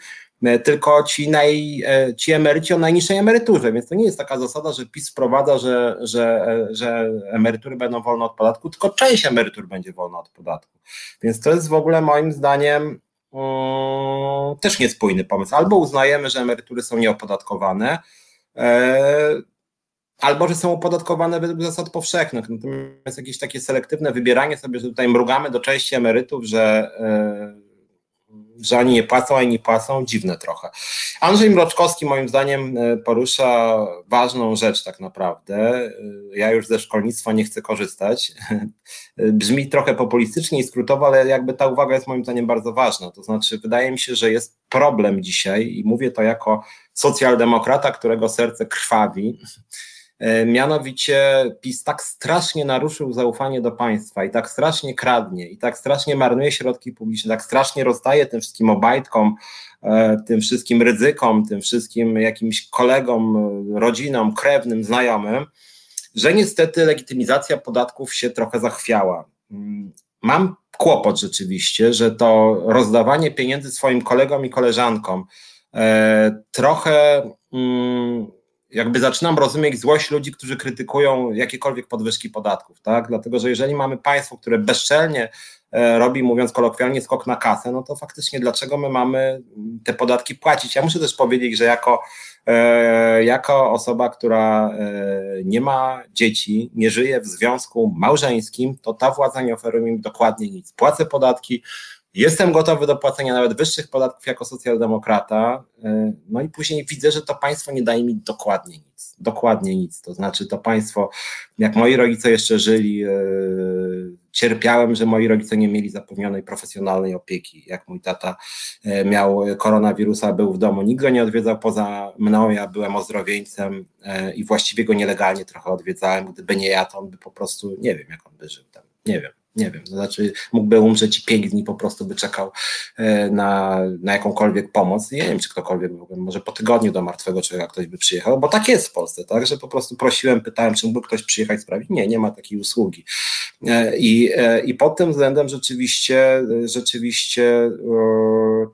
B: tylko ci, naj, e, ci emeryci o najniższej emeryturze, więc to nie jest taka zasada, że PiS wprowadza, że, że, e, że emerytury będą wolne od podatku, tylko część emerytur będzie wolna od podatku. Więc to jest w ogóle moim zdaniem um, też niespójny pomysł. Albo uznajemy, że emerytury są nieopodatkowane, e, albo że są opodatkowane według zasad powszechnych. Natomiast jakieś takie selektywne wybieranie sobie, że tutaj mrugamy do części emerytów, że e, że oni nie płacą, a inni płacą, dziwne trochę. Andrzej Mroczkowski moim zdaniem e, porusza ważną rzecz tak naprawdę. E, ja już ze szkolnictwa nie chcę korzystać. Brzmi trochę populistycznie i skrótowo, ale jakby ta uwaga jest moim zdaniem bardzo ważna. To znaczy wydaje mi się, że jest problem dzisiaj i mówię to jako socjaldemokrata, którego serce krwawi, E, mianowicie PiS tak strasznie naruszył zaufanie do państwa i tak strasznie kradnie i tak strasznie marnuje środki publiczne, tak strasznie rozdaje tym wszystkim obajtkom, e, tym wszystkim ryzykom, tym wszystkim jakimś kolegom, rodzinom, krewnym, znajomym, że niestety legitymizacja podatków się trochę zachwiała. Mm, mam kłopot rzeczywiście, że to rozdawanie pieniędzy swoim kolegom i koleżankom e, trochę mm, jakby zaczynam rozumieć złość ludzi, którzy krytykują jakiekolwiek podwyżki podatków, tak? Dlatego, że jeżeli mamy państwo, które bezczelnie e, robi, mówiąc kolokwialnie, skok na kasę, no to faktycznie dlaczego my mamy te podatki płacić? Ja muszę też powiedzieć, że jako, e, jako osoba, która e, nie ma dzieci, nie żyje w związku małżeńskim, to ta władza nie oferuje mi dokładnie nic. Płacę podatki, Jestem gotowy do płacenia nawet wyższych podatków jako socjaldemokrata, e, no i później widzę, że to państwo nie daje mi dokładnie nic. Dokładnie nic. To znaczy, to państwo, jak moi rodzice jeszcze żyli, e, cierpiałem, że moi rodzice nie mieli zapewnionej profesjonalnej opieki. Jak mój tata e, miał koronawirusa, był w domu, nikt go nie odwiedzał poza mną, ja byłem ozdrowieńcem i właściwie go nielegalnie trochę odwiedzałem. Gdyby nie ja, to on by po prostu, nie wiem, jak on by żył tam. Nie wiem nie wiem, to znaczy mógłby umrzeć i pięć dni po prostu by czekał e, na, na jakąkolwiek pomoc. Nie wiem, czy ktokolwiek może po tygodniu do martwego człowieka ktoś by przyjechał, bo tak jest w Polsce, tak, że po prostu prosiłem, pytałem, czy mógłby ktoś przyjechać sprawić. Nie, nie ma takiej usługi. E, I, e, i pod tym względem rzeczywiście, rzeczywiście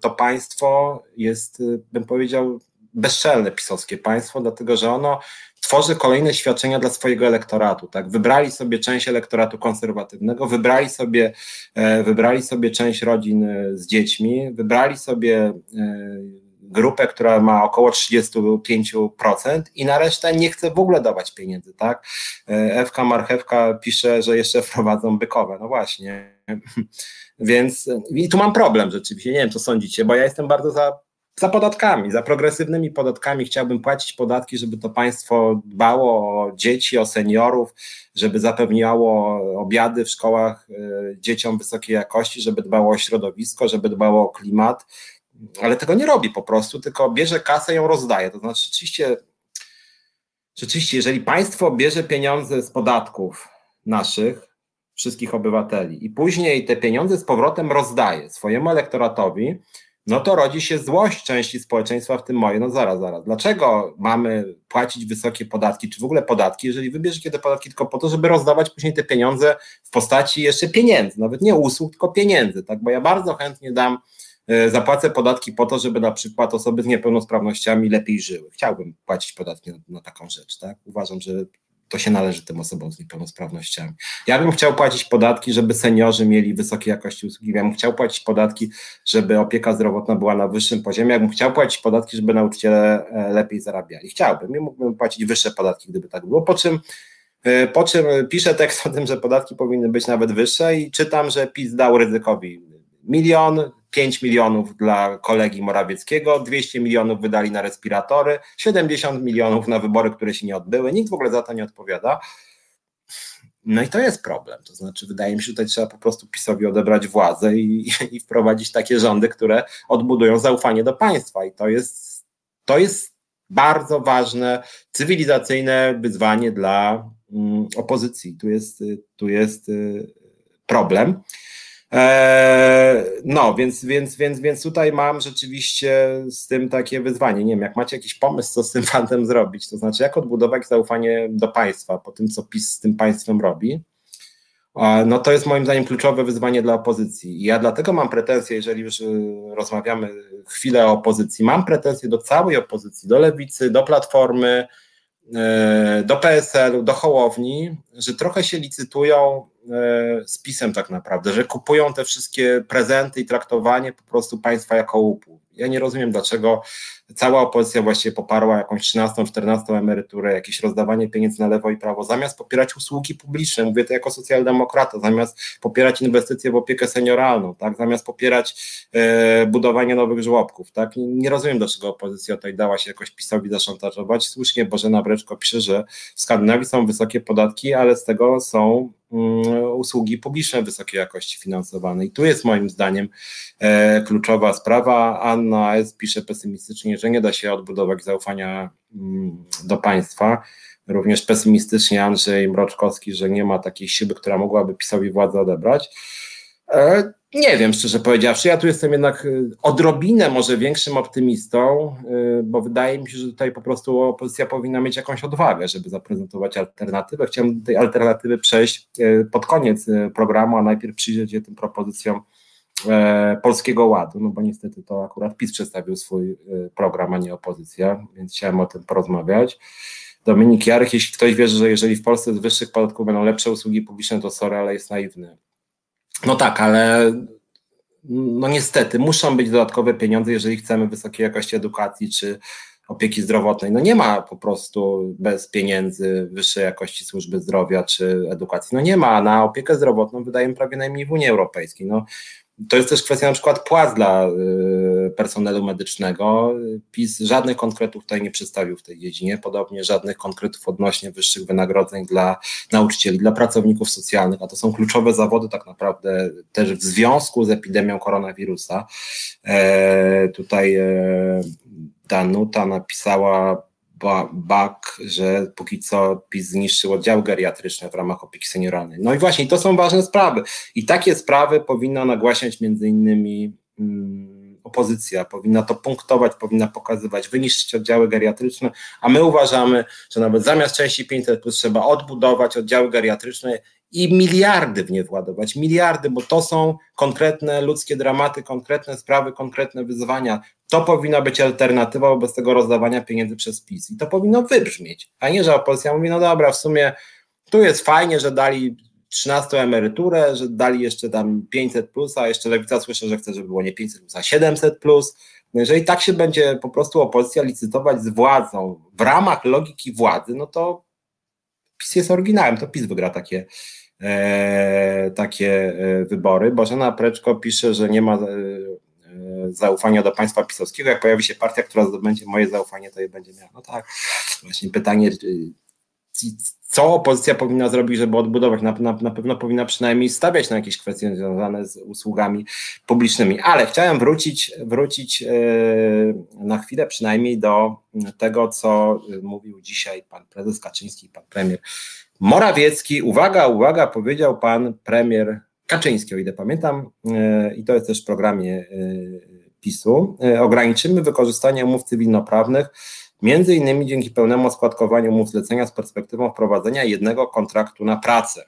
B: to państwo jest, bym powiedział, bezczelne pisowskie państwo, dlatego że ono tworzy kolejne świadczenia dla swojego elektoratu. Tak? Wybrali sobie część elektoratu konserwatywnego, wybrali sobie, e, wybrali sobie część rodzin e, z dziećmi, wybrali sobie e, grupę, która ma około 35% i na resztę nie chce w ogóle dawać pieniędzy, tak? Ewka Marchewka pisze, że jeszcze wprowadzą bykowe, no właśnie. Więc i tu mam problem rzeczywiście, nie wiem co sądzicie, bo ja jestem bardzo za za podatkami, za progresywnymi podatkami chciałbym płacić podatki, żeby to państwo dbało o dzieci, o seniorów, żeby zapewniało obiady w szkołach e, dzieciom wysokiej jakości, żeby dbało o środowisko, żeby dbało o klimat, ale tego nie robi po prostu, tylko bierze kasę i ją rozdaje. To znaczy, rzeczywiście, rzeczywiście jeżeli państwo bierze pieniądze z podatków, naszych, wszystkich obywateli i później te pieniądze z powrotem rozdaje swojemu elektoratowi, no to rodzi się złość części społeczeństwa, w tym moje. No zaraz, zaraz. Dlaczego mamy płacić wysokie podatki, czy w ogóle podatki, jeżeli wybierzecie te podatki tylko po to, żeby rozdawać później te pieniądze w postaci jeszcze pieniędzy, nawet nie usług, tylko pieniędzy, tak? Bo ja bardzo chętnie dam, e, zapłacę podatki po to, żeby na przykład osoby z niepełnosprawnościami lepiej żyły. Chciałbym płacić podatki na, na taką rzecz, tak? Uważam, że to się należy tym osobom z niepełnosprawnościami. Ja bym chciał płacić podatki, żeby seniorzy mieli wysokiej jakości usługi. Ja bym chciał płacić podatki, żeby opieka zdrowotna była na wyższym poziomie. Ja bym chciał płacić podatki, żeby nauczyciele e, lepiej zarabiali. Chciałbym i mógłbym płacić wyższe podatki, gdyby tak było. Po czym e, po czym piszę tekst o tym, że podatki powinny być nawet wyższe i czytam, że PiS dał ryzykowi milion, 5 milionów dla kolegi Morawieckiego, 200 milionów wydali na respiratory, 70 milionów na wybory, które się nie odbyły. Nikt w ogóle za to nie odpowiada. No i to jest problem. To znaczy, wydaje mi się, że tutaj trzeba po prostu PiSowi odebrać władzę i, i wprowadzić takie rządy, które odbudują zaufanie do państwa. I to jest, to jest bardzo ważne, cywilizacyjne wyzwanie dla mm, opozycji. Tu jest, tu jest y, problem. Eee, no, więc, więc, więc, więc tutaj mam rzeczywiście z tym takie wyzwanie. Nie wiem, jak macie jakiś pomysł, co z tym fantem zrobić, to znaczy jak odbudować zaufanie do państwa po tym, co PiS z tym państwem robi, no to jest moim zdaniem kluczowe wyzwanie dla opozycji. I ja dlatego mam pretensje, jeżeli już y, rozmawiamy chwilę o opozycji, mam pretensje do całej opozycji, do lewicy, do platformy, do PSL-u, do Hołowni, że trochę się licytują E, z pisem tak naprawdę, że kupują te wszystkie prezenty i traktowanie po prostu państwa jako łupu. Ja nie rozumiem, dlaczego cała opozycja właściwie poparła jakąś 13, 14 emeryturę, jakieś rozdawanie pieniędzy na lewo i prawo, zamiast popierać usługi publiczne, mówię to jako socjaldemokrata, zamiast popierać inwestycje w opiekę senioralną, tak, zamiast popierać e, budowanie nowych żłobków, tak, nie, rozumiem, dlaczego opozycja tutaj dała się jakoś PiSowi zaszantażować. Słusznie Bożena Breczko pisze, że w Skandynawii są wysokie podatki, ale z tego są mm, usługi publiczne wysokiej jakości finansowane. I tu jest moim zdaniem e, kluczowa sprawa. Anna S. pisze pesymistycznie, że nie da się odbudować zaufania mm, do państwa. Również pesymistycznie Andrzej Mroczkowski, że nie ma takiej siły, która mogłaby PiSowi władzę odebrać. E, nie wiem, szczerze powiedziawszy. Ja tu jestem jednak y, odrobinę może większym optymistą, y, bo wydaje mi się, że tutaj po prostu opozycja powinna mieć jakąś odwagę, żeby zaprezentować alternatywę. Chciałem tej alternatywy przejść y, pod koniec programu, a najpierw przyjrzeć się tym propozycjom Polskiego Ładu, no bo niestety to akurat PiS przedstawił swój program, a nie opozycja, więc chciałem o tym porozmawiać. Dominik Jarek, jeśli ktoś wierzy, że jeżeli w Polsce z wyższych podatków będą lepsze usługi publiczne, to sorry, ale jest naiwny. No tak, ale no niestety muszą być dodatkowe pieniądze, jeżeli chcemy wysokiej jakości edukacji czy opieki zdrowotnej. No nie ma po prostu bez pieniędzy wyższej jakości służby zdrowia czy edukacji. No nie ma. Na opiekę zdrowotną wydajemy prawie najmniej w Unii Europejskiej. No to jest też kwestia na przykład płac dla y, personelu medycznego. PiS żadnych konkretów tutaj nie przedstawił w tej dziedzinie, podobnie żadnych konkretów odnośnie wyższych wynagrodzeń dla nauczycieli, dla pracowników socjalnych, a to są kluczowe zawody tak naprawdę też w związku z epidemią koronawirusa. E, tutaj e, Danuta napisała bak, że póki co PiS zniszczył oddziały geriatryczne w ramach opieki senioralnej. No i właśnie, to są ważne sprawy. I takie sprawy powinna nagłaśniać między innymi mm, opozycja, powinna to punktować, powinna pokazywać, wyniszczyć oddziały geriatryczne, a my uważamy, że nawet zamiast części 500 plus trzeba odbudować oddziały geriatryczne i miliardy w nie władować, miliardy, bo to są konkretne ludzkie dramaty, konkretne sprawy, konkretne wyzwania. To powinna być alternatywa wobec tego rozdawania pieniędzy przez PiS i to powinno wybrzmieć, a nie, że opozycja mówi, no dobra, w sumie tu jest fajnie, że dali 13 emeryturę, że dali jeszcze tam 500 plus, a jeszcze lewica słyszę, że chce, żeby było nie 500 plus, a 700 plus. No jeżeli tak się będzie po prostu opozycja licytować z władzą w ramach logiki władzy, no to PiS jest oryginałem, to PiS wygra takie, e, takie e, wybory. Bożena Preczko pisze, że nie ma e, zaufania do państwa pisowskiego. Jak pojawi się partia, która zdobędzie moje zaufanie, to je będzie miała. No tak, właśnie pytanie, co opozycja powinna zrobić, żeby odbudować. Na, na, na, pewno powinna przynajmniej stawiać na jakieś kwestie związane z usługami publicznymi. Ale chciałem wrócić, wrócić e, na chwilę przynajmniej do tego, co mówił dzisiaj pan prezes Kaczyński pan premier Morawiecki. Uwaga, uwaga, powiedział pan premier Kaczyński, o ile pamiętam, e, i to jest też w programie e, PiSu. Ograniczymy wykorzystanie umów cywilnoprawnych Między innymi dzięki pełnemu składkowaniu umów zlecenia z perspektywą wprowadzenia jednego kontraktu na pracę.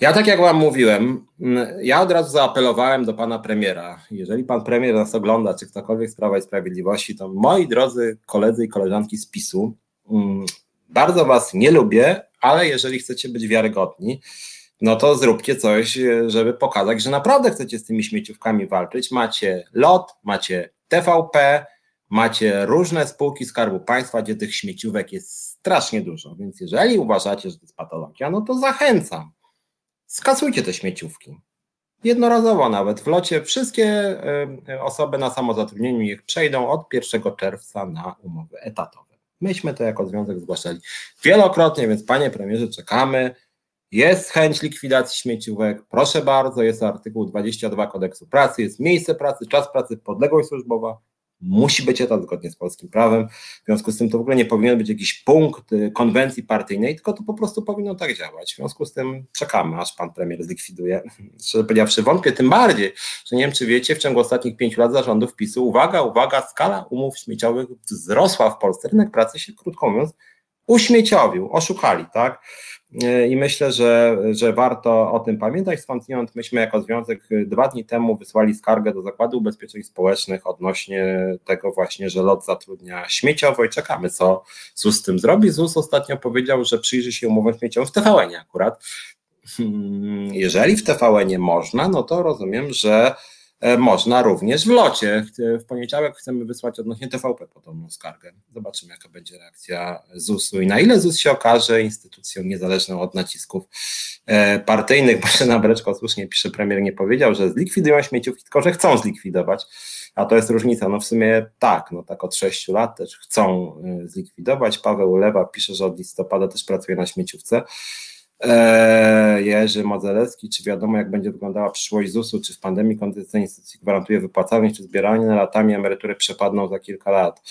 B: Ja tak jak Wam mówiłem, mm, ja od razu zaapelowałem do Pana Premiera. Jeżeli Pan Premier nas ogląda, czy ktokolwiek z Prawa i Sprawiedliwości, to moi drodzy koledzy i koleżanki z PiSu, mm, bardzo Was nie lubię, ale jeżeli chcecie być wiarygodni, no to zróbcie coś, żeby pokazać, że naprawdę chcecie z tymi śmieciówkami walczyć. Macie LOT, macie TVP, macie różne spółki Skarbu Państwa, gdzie tych śmieciówek jest strasznie dużo, więc jeżeli uważacie, że to jest patologia, no to zachęcam. Skasujcie te śmieciówki. Jednorazowo nawet w locie wszystkie osoby na samozatrudnieniu niech przejdą od 1 czerwca na umowy etatowe. Myśmy to jako związek zgłaszali wielokrotnie, więc panie premierze czekamy. Jest chęć likwidacji śmieciówek, proszę bardzo, jest artykuł 22 kodeksu pracy, jest miejsce pracy, czas pracy, podległość służbowa, musi być etat zgodnie z polskim prawem. W związku z tym to w ogóle nie powinien być jakiś punkt y, konwencji partyjnej, tylko to po prostu powinno tak działać. W związku z tym czekamy, aż pan premier zlikwiduje. Szczerze powiedziawszy, wątpię tym bardziej, że nie wiem, czy wiecie, w ciągu ostatnich pięciu lat zarządów PiSu, uwaga, uwaga, skala umów śmieciowych wzrosła w Polsce. Rynek pracy się, krótko mówiąc, uśmieciowił, oszukali, tak? I myślę, że, że warto o tym pamiętać. Skądinąd myśmy jako związek dwa dni temu wysłali skargę do Zakładu Ubezpieczeń Społecznych odnośnie tego właśnie, że LOT zatrudnia śmieciowo i czekamy, co ZUS z tym zrobi. ZUS ostatnio powiedział, że przyjrzy się umowom śmieciowym w tvn akurat. Hmm, jeżeli w tvn można, no to rozumiem, że E, można również w locie. W poniedziałek chcemy wysłać odnośnie TVP podobną skargę. Zobaczymy, jaka będzie reakcja ZUS-u i na ile ZUS się okaże instytucją niezależną od nacisków e, partyjnych. Bożena Breczko słusznie pisze, premier nie powiedział, że zlikwidują śmieciówki, tylko że chcą zlikwidować. A to jest różnica. No w sumie tak, no tak od sześciu lat też chcą e, zlikwidować. Paweł Lewa pisze, że od listopada też pracuje na śmieciówce. Eee, Jerzy Modzelewski, czy wiadomo, jak będzie wyglądała przyszłość ZUS-u, czy w pandemii kondycja instytucji gwarantuje wypłacalność, czy zbieranie latami emerytury przepadną za kilka lat.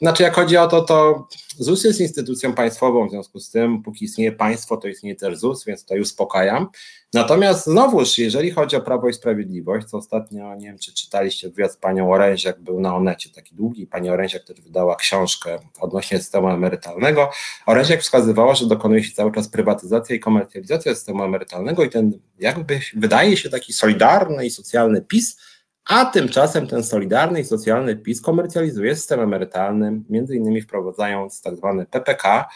B: Znaczy, jak chodzi o to, to ZUS jest instytucją państwową, w związku z tym, póki istnieje państwo, to istnieje też ZUS, więc tutaj uspokajam. Natomiast znowuż, jeżeli chodzi o Prawo i Sprawiedliwość, co ostatnio, nie wiem, czy czytaliście wywiad z panią Oręziak, był na Onecie taki długi, pani Oręziak też wydała książkę odnośnie systemu emerytalnego. Oręziak wskazywała, że dokonuje się cały czas prywatyzacja i komercjalizacja systemu emerytalnego i ten, jakby wydaje się, taki solidarny i socjalny PiS, a tymczasem ten solidarny i socjalny PiS komercjalizuje system emerytalny, między innymi wprowadzając tak zwane PPK,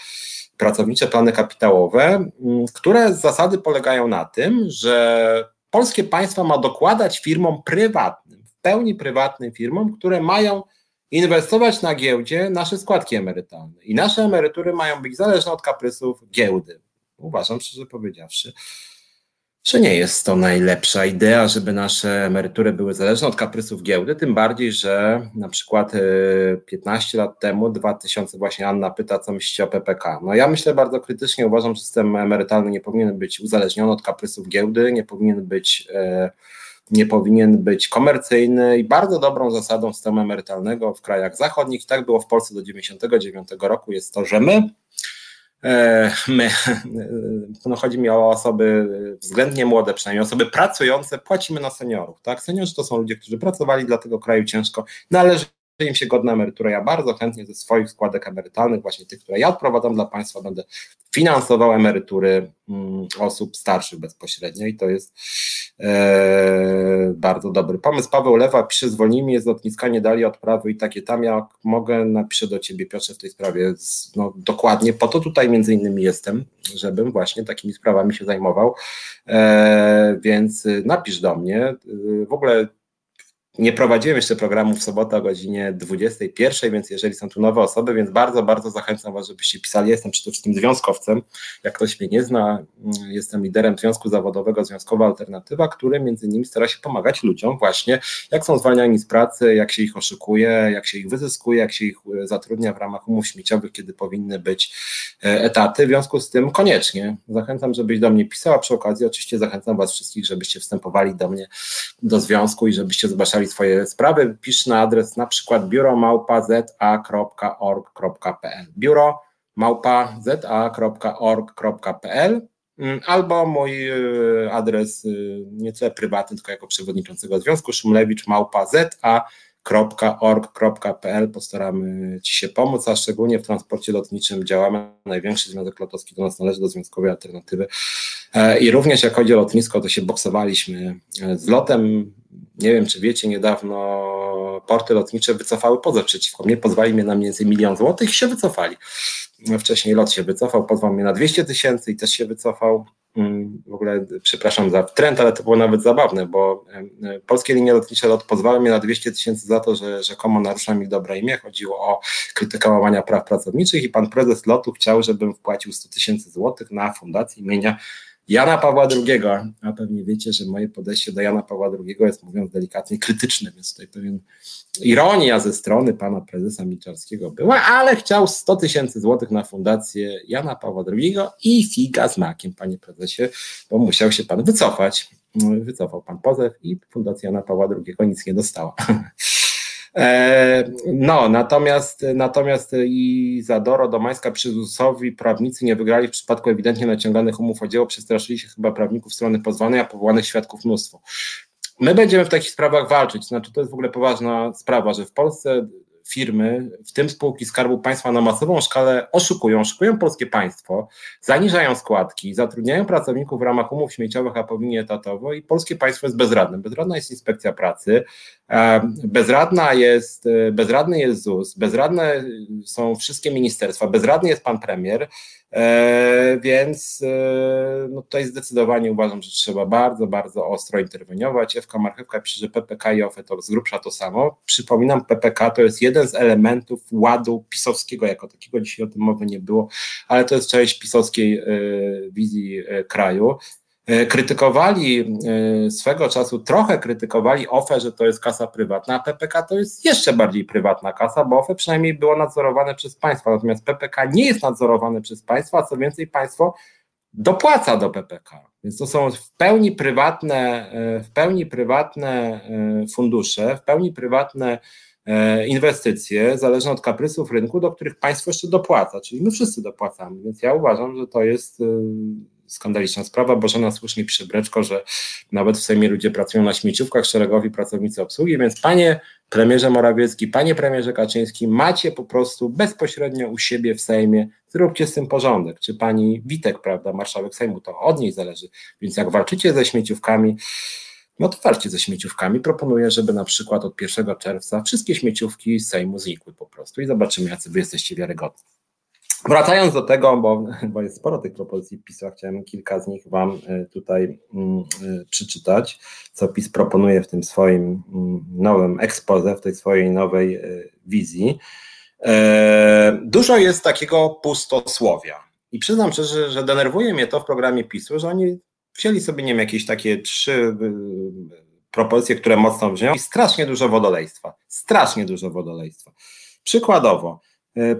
B: pracownicze plany kapitałowe, mm, które z zasady polegają na tym, że polskie państwo ma dokładać firmom prywatnym, w pełni prywatnym firmom, które mają inwestować na giełdzie nasze składki emerytalne. I nasze emerytury mają być zależne od kaprysów giełdy. Uważam, szczerze powiedziawszy, że nie jest to najlepsza idea, żeby nasze emerytury były zależne od kaprysów giełdy, tym bardziej, że na przykład 15 e, lat temu, 2000 właśnie Anna pyta, co myślicie o PPK. No ja myślę bardzo krytycznie, uważam, że system emerytalny nie powinien być uzależniony od kaprysów giełdy, nie powinien być e, nie powinien być komercyjny i bardzo dobrą zasadą systemu emerytalnego w krajach zachodnich, tak było w Polsce do 99 roku, jest to, że my my, no chodzi mi o osoby względnie młode, przynajmniej osoby pracujące, płacimy na seniorów. Tak? Seniorzy to są ludzie, którzy pracowali dla tego kraju ciężko, należy im się godna emerytura. Ja bardzo chętnie ze swoich składek emerytalnych, właśnie tych, które ja odprowadzam dla państwa, będę finansował emerytury mm, osób starszych bezpośrednio i to jest e, bardzo dobry pomysł. Paweł Lewa pisze, zwolnij mnie z lotniska, nie dali odprawy i takie tam, jak mogę, napiszę do ciebie Piotrze w tej sprawie, no dokładnie, po to tutaj między innymi jestem, żebym właśnie takimi sprawami się zajmował, e, więc napisz do mnie, w ogóle nie prowadziłem jeszcze programu w sobotę o godzinie 21, więc jeżeli są tu nowe osoby, więc bardzo, bardzo zachęcam Was, żebyście pisali. Jestem wszystkim związkowcem, jak ktoś mnie nie zna, jestem liderem Związku Zawodowego Związkowa Alternatywa, który między innymi stara się pomagać ludziom właśnie, jak są zwalniani z pracy, jak się ich oszukuje, jak się ich wyzyskuje, jak się ich zatrudnia w ramach umów śmieciowych, kiedy powinny być e, etaty. W związku z tym koniecznie zachęcam, żebyś do mnie pisał, a przy okazji oczywiście zachęcam Was wszystkich, żebyście wstępowali do mnie do związku i żebyście zobaczyli swoje sprawy, pisz na adres na przykład biuromałpa.za.org.pl biuro małpa.za.org.pl mm, albo mój y, adres y, nieco prywatny, tylko jako przewodniczącego związku szumlewicz małpa za.org.pl postaramy Ci się pomóc, a szczególnie w transporcie lotniczym działamy. Największy Związek Lotowski do nas należy do Związkowej Alternatywy e, i również jak chodzi o lotnisko, to się boksowaliśmy e, z lotem nie wiem, czy wiecie, niedawno porty lotnicze wycofały pozew przeciwko mnie, pozwali mnie na mniej więcej milion złotych i się wycofali. Wcześniej lot się wycofał, pozwał mnie na 200 tysięcy i też się wycofał. Mm, w ogóle przepraszam za trend, ale to było nawet zabawne, bo polskie linie lotnicze lot pozwały mnie na 200 tysięcy za to, że rzekomo naruszam ich dobre imię. Chodziło o krytykę łamania praw pracowniczych i pan prezes lotu chciał, żebym wpłacił 100 tysięcy złotych na fundację imienia Jana Pawła II, a pewnie wiecie, że moje podejście do Jana Pawła II jest, mówiąc delikatnie, krytyczne, więc tutaj pewien ironia ze strony pana prezesa Milczarskiego była, ale chciał 100 tysięcy złotych na fundację Jana Pawła II i figa z makiem, panie prezesie, bo musiał się pan wycofać. Wycofał pan pozew i fundacja Jana Pawła II nic nie dostała. E, no, natomiast, natomiast Izadoro Domańska przy ZUS-owi prawnicy nie wygrali w przypadku ewidentnie naciąganych umów o dzieło, przestraszyli się chyba prawników strony pozwanej, a powołanych świadków mnóstwo. My będziemy w takich sprawach walczyć, znaczy to jest w ogóle poważna sprawa, że w Polsce firmy, w tym spółki Skarbu Państwa na masową skalę oszukują, oszukują polskie państwo, zaniżają składki, zatrudniają pracowników w ramach umów śmieciowych, a powinni etatowo i polskie państwo jest bezradne. Bezradna jest inspekcja pracy, bezradna jest, e, bezradny jest ZUS, bezradne są wszystkie ministerstwa, bezradny jest pan premier, E, więc e, no tutaj zdecydowanie uważam, że trzeba bardzo, bardzo ostro interweniować. Ewka Marchewka pisze, że PPK i OFE to z grubsza to samo. Przypominam, PPK to jest jeden z elementów ładu pisowskiego jako takiego, dzisiaj o tym mowy nie było, ale to jest część pisowskiej e, wizji kraju. E, krytykowali e, swego czasu, trochę krytykowali OFE, że to jest kasa prywatna, a PPK to jest jeszcze bardziej prywatna kasa, bo OFE przynajmniej było nadzorowane przez państwo, natomiast PPK nie jest nadzorowane przez państwo, a co więcej państwo dopłaca do PPK. Więc to są w pełni prywatne, e, w pełni prywatne fundusze, w pełni prywatne inwestycje, zależne od kaprysów rynku, do których państwo jeszcze dopłaca, czyli my wszyscy dopłacamy. Więc ja uważam, że to jest skandaliczna sprawa. Bożena słusznie pisze Breczko, że nawet w Sejmie ludzie pracują na śmieciówkach, szeregowi pracownicy obsługi, więc panie premierze Morawiecki, panie premierze Kaczyński, macie po prostu bezpośrednio u siebie w Sejmie, zróbcie z tym porządek. Czy pani Witek, prawda, marszałek Sejmu, to od niej zależy. Więc jak walczycie ze śmieciówkami, no to walczcie ze śmieciówkami. Proponuję, żeby na przykład od 1 czerwca wszystkie śmieciówki z Sejmu znikły po prostu i zobaczymy, jacy wy jesteście wiarygodni. Wracając do tego, bo, bo jest sporo tych propozycji PiSu, chciałem kilka z nich Wam e, tutaj mm, e, przeczytać, co PiS proponuje w tym swoim mm, nowym expose, w tej swojej nowej e, wizji. Dużo jest takiego pustosłowia i przyznam szczerze, że denerwuje mnie to w programie PiSu, że oni wzięli sobie, nie wiem, jakieś takie trzy propozycje, które mocno brzmią i strasznie dużo wodolejstwa, strasznie dużo wodolejstwa. Przykładowo,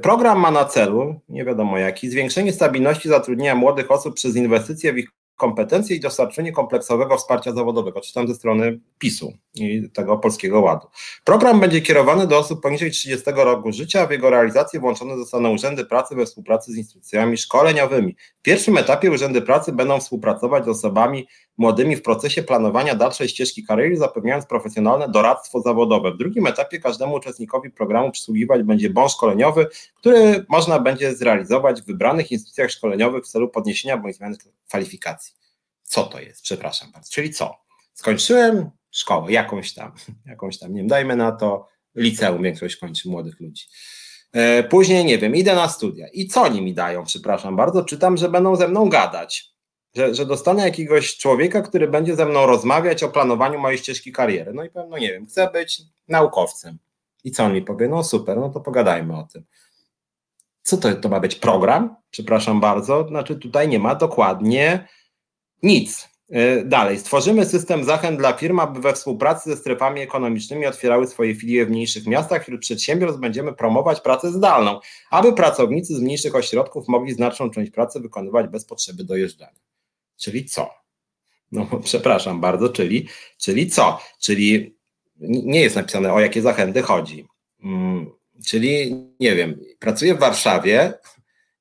B: program ma na celu, nie wiadomo jaki, zwiększenie stabilności zatrudnienia młodych osób przez inwestycje w ich kompetencje i dostarczenie kompleksowego wsparcia zawodowego, czytam ze strony PiSu i tego Polskiego Ładu. Program będzie kierowany do osób poniżej 30 roku życia, a w jego realizację włączone zostaną urzędy pracy we współpracy z instytucjami szkoleniowymi. W pierwszym etapie urzędy pracy będą współpracować z osobami młodymi w procesie planowania dalszej ścieżki kariery, zapewniając profesjonalne doradztwo zawodowe. W drugim etapie każdemu uczestnikowi programu przysługiwać będzie bon szkoleniowy, który można będzie zrealizować w wybranych instytucjach szkoleniowych w celu podniesienia bądź zmiany kwalifikacji. Co to jest? Przepraszam bardzo. Czyli co? Skończyłem szkołę, jakąś tam, jakąś tam, nie wiem, dajmy na to liceum, większość kończy młodych ludzi. E, później, nie wiem, idę na studia. I co oni mi dają? Przepraszam bardzo, czytam, że będą ze mną gadać że, że dostanę jakiegoś człowieka, który będzie ze mną rozmawiać o planowaniu mojej ścieżki kariery. No i powiem, no nie wiem, chcę być naukowcem. I co on mi powie? No super, no to pogadajmy o tym. Co to, to ma być program? Przepraszam bardzo. Znaczy, tutaj nie ma dokładnie nic. E, dalej, stworzymy system zachęt dla firm, aby we współpracy ze strefami ekonomicznymi otwierały swoje filie w mniejszych miastach. Wśród przedsiębiorstw będziemy promować pracę zdalną, aby pracownicy z mniejszych ośrodków mogli znaczną część pracy wykonywać bez potrzeby dojeżdżania. Czyli co? No, przepraszam bardzo, czyli, czyli co? Czyli nie jest napisane, o jakie zachęty chodzi. Hmm, czyli, nie wiem, pracuję w Warszawie,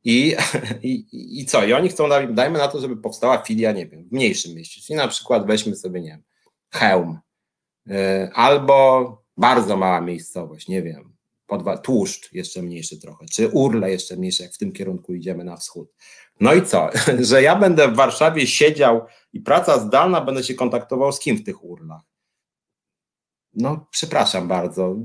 B: i, i, I co? I oni chcą, dajmy na to, żeby powstała filia, nie wiem, w mniejszym mieście. Czyli na przykład weźmy sobie, nie wiem, hełm, yy, albo bardzo mała miejscowość, nie wiem, podwa, tłuszcz jeszcze mniejszy trochę, czy urle jeszcze mniejsze, jak w tym kierunku idziemy na wschód. No i co? Że ja będę w Warszawie siedział i praca zdalna, będę się kontaktował z kim w tych urlach? No, przepraszam bardzo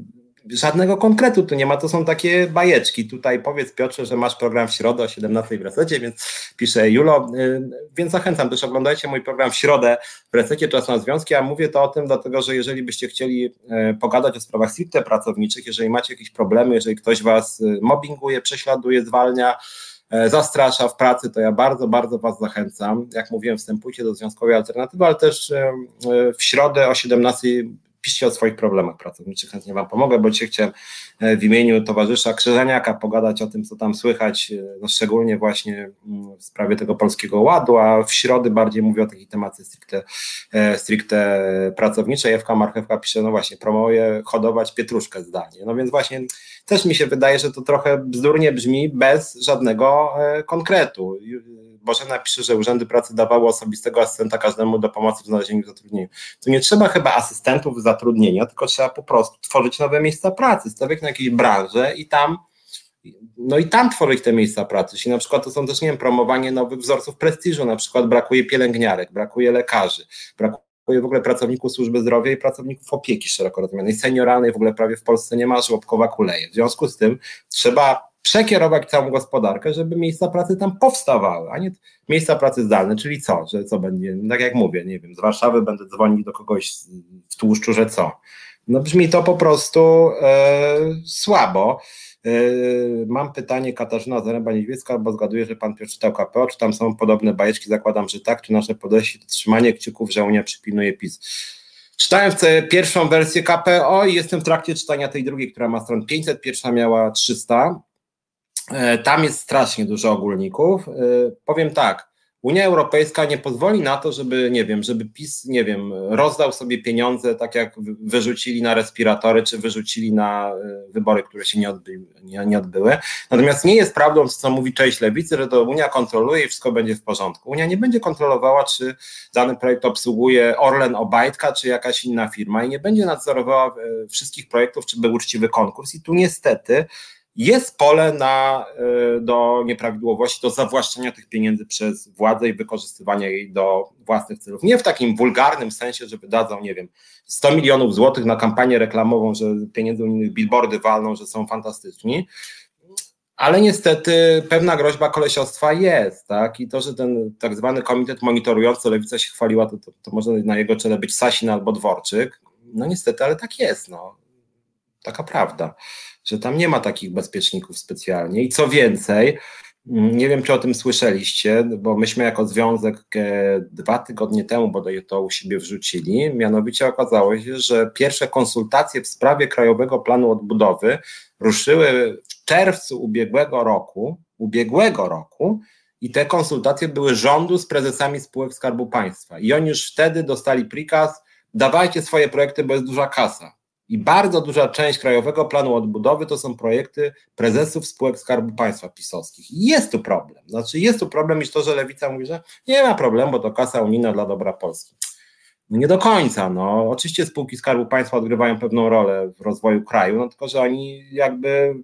B: żadnego konkretu tu nie ma, to są takie bajeczki. Tutaj powiedz Piotrze, że masz program w środę o 17 w resecie, więc pisze Julo, y, więc zachęcam też oglądajcie mój program w środę w resecie Czas na Związki, a mówię to o tym dlatego, że jeżeli byście chcieli y, pogadać o sprawach stricte pracowniczych, jeżeli macie jakieś problemy, jeżeli ktoś was y, mobbinguje, prześladuje, zwalnia, zastrasza w pracy, to ja bardzo, bardzo Was zachęcam. Jak mówiłem, wstępujcie do Związkowej Alternatywy, ale też w środę o 17 piszcie o swoich problemach pracowniczych, chętnie Wam pomogę, bo dzisiaj chciałem e, w imieniu towarzysza Krzyżaniaka pogadać o tym, co tam słychać, e, no szczególnie właśnie mm, w sprawie tego Polskiego Ładu, a w środę bardziej mówię o takiej tematyce stricte, e, stricte pracowniczej. Ewka Marchewka pisze, no właśnie, promuje hodować pietruszkę zdalnie. No więc właśnie też mi się wydaje, że to trochę bzdurnie brzmi bez żadnego konkretu Bożena pisze, że urzędy pracy dawały osobistego asystenta każdemu do pomocy w znalezieniu zatrudnienia. To nie trzeba chyba asystentów zatrudnienia, tylko trzeba po prostu tworzyć nowe miejsca pracy, stawiać na jakieś branże i tam no i tam tworzyć te miejsca pracy. Czyli na przykład to są też, nie wiem, promowanie nowych wzorców prestiżu, na przykład brakuje pielęgniarek, brakuje lekarzy, brakuje w ogóle pracowników służby zdrowia i pracowników opieki szeroko rozumianej, senioralnej w ogóle prawie w Polsce nie ma, żłobkowa kuleje. W związku z tym trzeba przekierować całą gospodarkę, żeby miejsca pracy tam powstawały, a nie miejsca pracy zdalne, czyli co, że co będzie, tak jak mówię, nie wiem, z Warszawy będę dzwonił do kogoś w tłuszczu, że co. No brzmi to po prostu e, słabo. E, mam pytanie Katarzyna Zaręba-Niedźwiecka, bo zgaduję, że pan Piotr czytał KPO, czy tam są podobne bajeczki, zakładam, że tak, czy nasze podejście to trzymanie kciuków, że Unia przypilnuje PiS. Czytałem pierwszą wersję KPO i jestem w trakcie czytania tej drugiej, która ma stron 500, pierwsza miała 300. E, tam jest strasznie dużo ogólników. E, powiem tak, Unia Europejska nie pozwoli na to, żeby, nie wiem, żeby PiS, nie wiem, rozdał sobie pieniądze, tak jak wyrzucili na respiratory, czy wyrzucili na e, wybory, które się nie, odby nie, nie odbyły. Natomiast nie jest prawdą, co mówi część lewicy, że to Unia kontroluje i wszystko będzie w porządku. Unia nie będzie kontrolowała, czy dany projekt obsługuje Orlen Obajtka, czy jakaś inna firma i nie będzie nadzorowała wszystkich projektów, czy był uczciwy konkurs. I tu niestety jest pole na, e, do nieprawidłowości, do zawłaszczenia tych pieniędzy przez władzę i wykorzystywania jej do własnych celów. Nie w takim wulgarnym sensie, że wydadzą, nie wiem, 100 milionów złotych na kampanię reklamową, że pieniędzy unijnych billboardy walną, że są fantastyczni, ale niestety pewna groźba kolesiostwa jest, tak? I to, że ten tak zwany komitet monitorujący, lewica się chwaliła, to, to, to może na jego czele być Sasin albo Dworczyk. No niestety, ale tak jest, no. Taka prawda że tam nie ma takich bezpieczników specjalnie. I co więcej, mm, nie wiem, czy o tym słyszeliście, bo myśmy jako związek e, dwa tygodnie temu bodaj to u siebie wrzucili. Mianowicie okazało się, że pierwsze konsultacje w sprawie Krajowego Planu Odbudowy ruszyły w czerwcu ubiegłego roku, ubiegłego roku, i te konsultacje były rządu z prezesami spółek Skarbu Państwa. I oni już wtedy dostali prikaz, dawajcie swoje projekty, bo jest duża kasa. I bardzo duża część Krajowego Planu Odbudowy to są projekty prezesów spółek Skarbu Państwa pisowskich. I jest tu problem. Znaczy jest tu problem i to, że Lewica mówi, że nie ma problemu, bo to kasa unijna dla dobra Polski. No nie do końca. No. Oczywiście spółki Skarbu Państwa odgrywają pewną rolę w rozwoju kraju, no tylko że oni jakby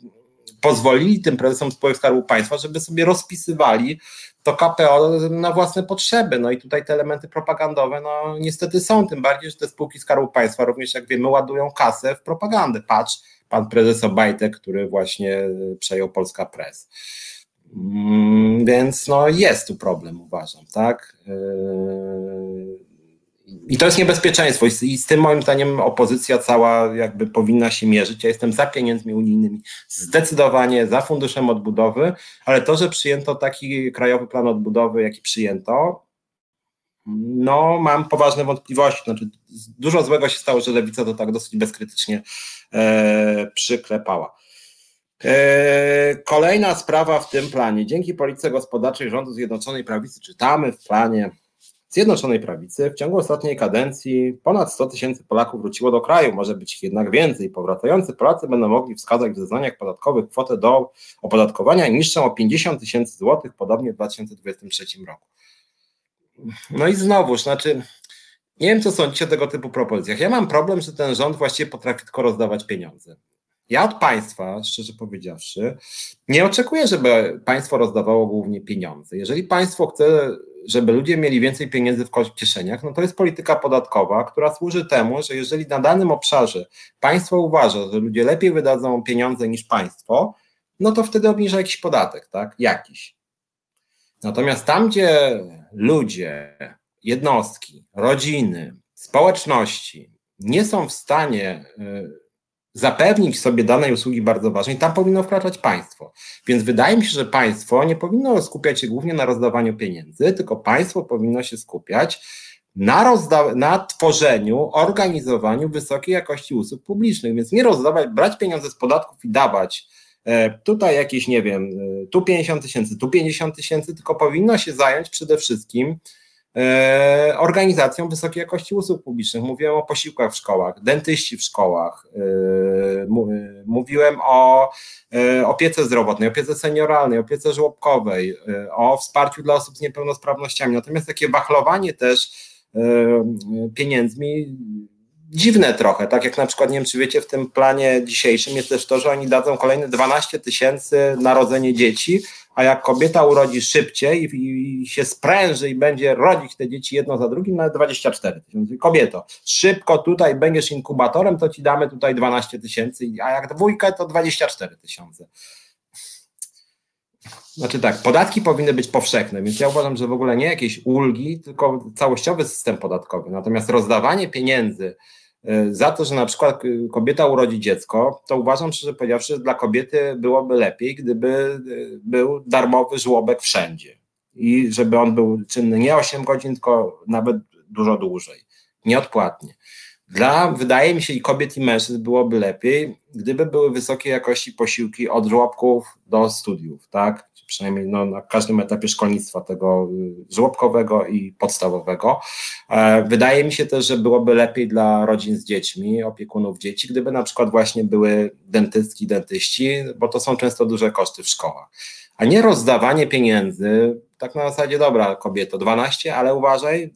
B: pozwolili tym prezesom spółek Skarbu Państwa, żeby sobie rozpisywali to KPO na własne potrzeby. No i tutaj te elementy propagandowe, no niestety są, tym bardziej, że te spółki Skarbu Państwa również, jak wiemy, ładują kasę w propagandę. Patrz, pan prezes Obajtek, który właśnie przejął Polska Press. Mm, więc no jest tu problem, uważam, tak? Yy, I to jest niebezpieczeństwo i z tym moim zdaniem opozycja cała jakby powinna się mierzyć. Ja jestem za pieniędzmi unijnymi, zdecydowanie za funduszem odbudowy, ale to, że przyjęto taki krajowy plan odbudowy, jaki przyjęto, no mam poważne wątpliwości. Znaczy, dużo złego się stało, że lewica to tak dosyć bezkrytycznie e, przyklepała. E, kolejna sprawa w tym planie. Dzięki polityce gospodarczej rządu Zjednoczonej Prawicy czytamy w planie Zjednoczonej Prawicy w ciągu ostatniej kadencji ponad 100 tysięcy Polaków wróciło do kraju, może być ich jednak więcej. Powracający Polacy będą mogli wskazać w zeznaniach podatkowych kwotę do opodatkowania niższą o 50 tysięcy złotych, podobnie w 2023 roku. No i znowuż, znaczy, nie wiem, co sądzicie o tego typu propozycjach. Ja mam problem, że ten rząd właściwie potrafi tylko rozdawać pieniądze. Ja od państwa, szczerze powiedziawszy, nie oczekuję, żeby państwo rozdawało głównie pieniądze. Jeżeli państwo chce, żeby ludzie mieli więcej pieniędzy w kieszeniach, no to jest polityka podatkowa, która służy temu, że jeżeli na danym obszarze państwo uważa, że ludzie lepiej wydadzą pieniądze niż państwo, no to wtedy obniża jakiś podatek, tak? Jakiś. Natomiast tam, gdzie ludzie, jednostki, rodziny, społeczności nie są w stanie y, zapewnić sobie danej usługi bardzo ważnej, tam powinno wkraczać państwo. Więc wydaje mi się, że państwo nie powinno skupiać się głównie na rozdawaniu pieniędzy, tylko państwo powinno się skupiać na, rozda- na tworzeniu, organizowaniu wysokiej jakości usług publicznych. Więc nie rozdawać, brać pieniądze z podatków i dawać e, tutaj jakieś, nie wiem, e, tu 50 tysięcy, tu 50 tysięcy, tylko powinno się zająć przede wszystkim organizacją wysokiej jakości usług publicznych. Mówiłem o posiłkach w szkołach, dentyści w szkołach, e, e, mówiłem o opiece zdrowotnej, opiece senioralnej, opiece żłobkowej, o wsparciu dla osób z niepełnosprawnościami. Natomiast takie wachlowanie też pieniędzmi dziwne trochę, tak jak na przykład, nie wiem czy wiecie, w tym planie dzisiejszym jest też to, że oni dadzą kolejne 12 tysięcy narodzenie dzieci, a jak kobieta urodzi szybciej i, i, się spręży i będzie rodzić te dzieci jedno za drugim, nawet 24 tysięcy. Kobieto, szybko tutaj będziesz inkubatorem, to ci damy tutaj 12 tysięcy, a jak dwójkę, to 24 tysiące. Znaczy tak, podatki powinny być powszechne, więc ja uważam, że w ogóle nie jakieś ulgi, tylko całościowy system podatkowy. Natomiast rozdawanie pieniędzy za to, że na przykład e, kobieta urodzi dziecko, to uważam szczerze powiedziawszy, że dla kobiety byłoby lepiej, gdyby e, był darmowy żłobek wszędzie. I żeby on był czynny nie 8 godzin, tylko nawet dużo dłużej, nieodpłatnie. Dla, wydaje mi się, i kobiet, i mężczyzn byłoby lepiej, gdyby były wysokiej jakości posiłki od żłobków do studiów, tak? Przynajmniej no, na każdym etapie szkolnictwa tego y, żłobkowego i podstawowego. E, wydaje mi się też, że byłoby lepiej dla rodzin z dziećmi, opiekunów dzieci, gdyby na przykład właśnie były dentystki, dentyści, bo to są często duże koszty w szkołach. A nie rozdawanie pieniędzy, tak na zasadzie, dobra, kobieto, 12, ale uważaj,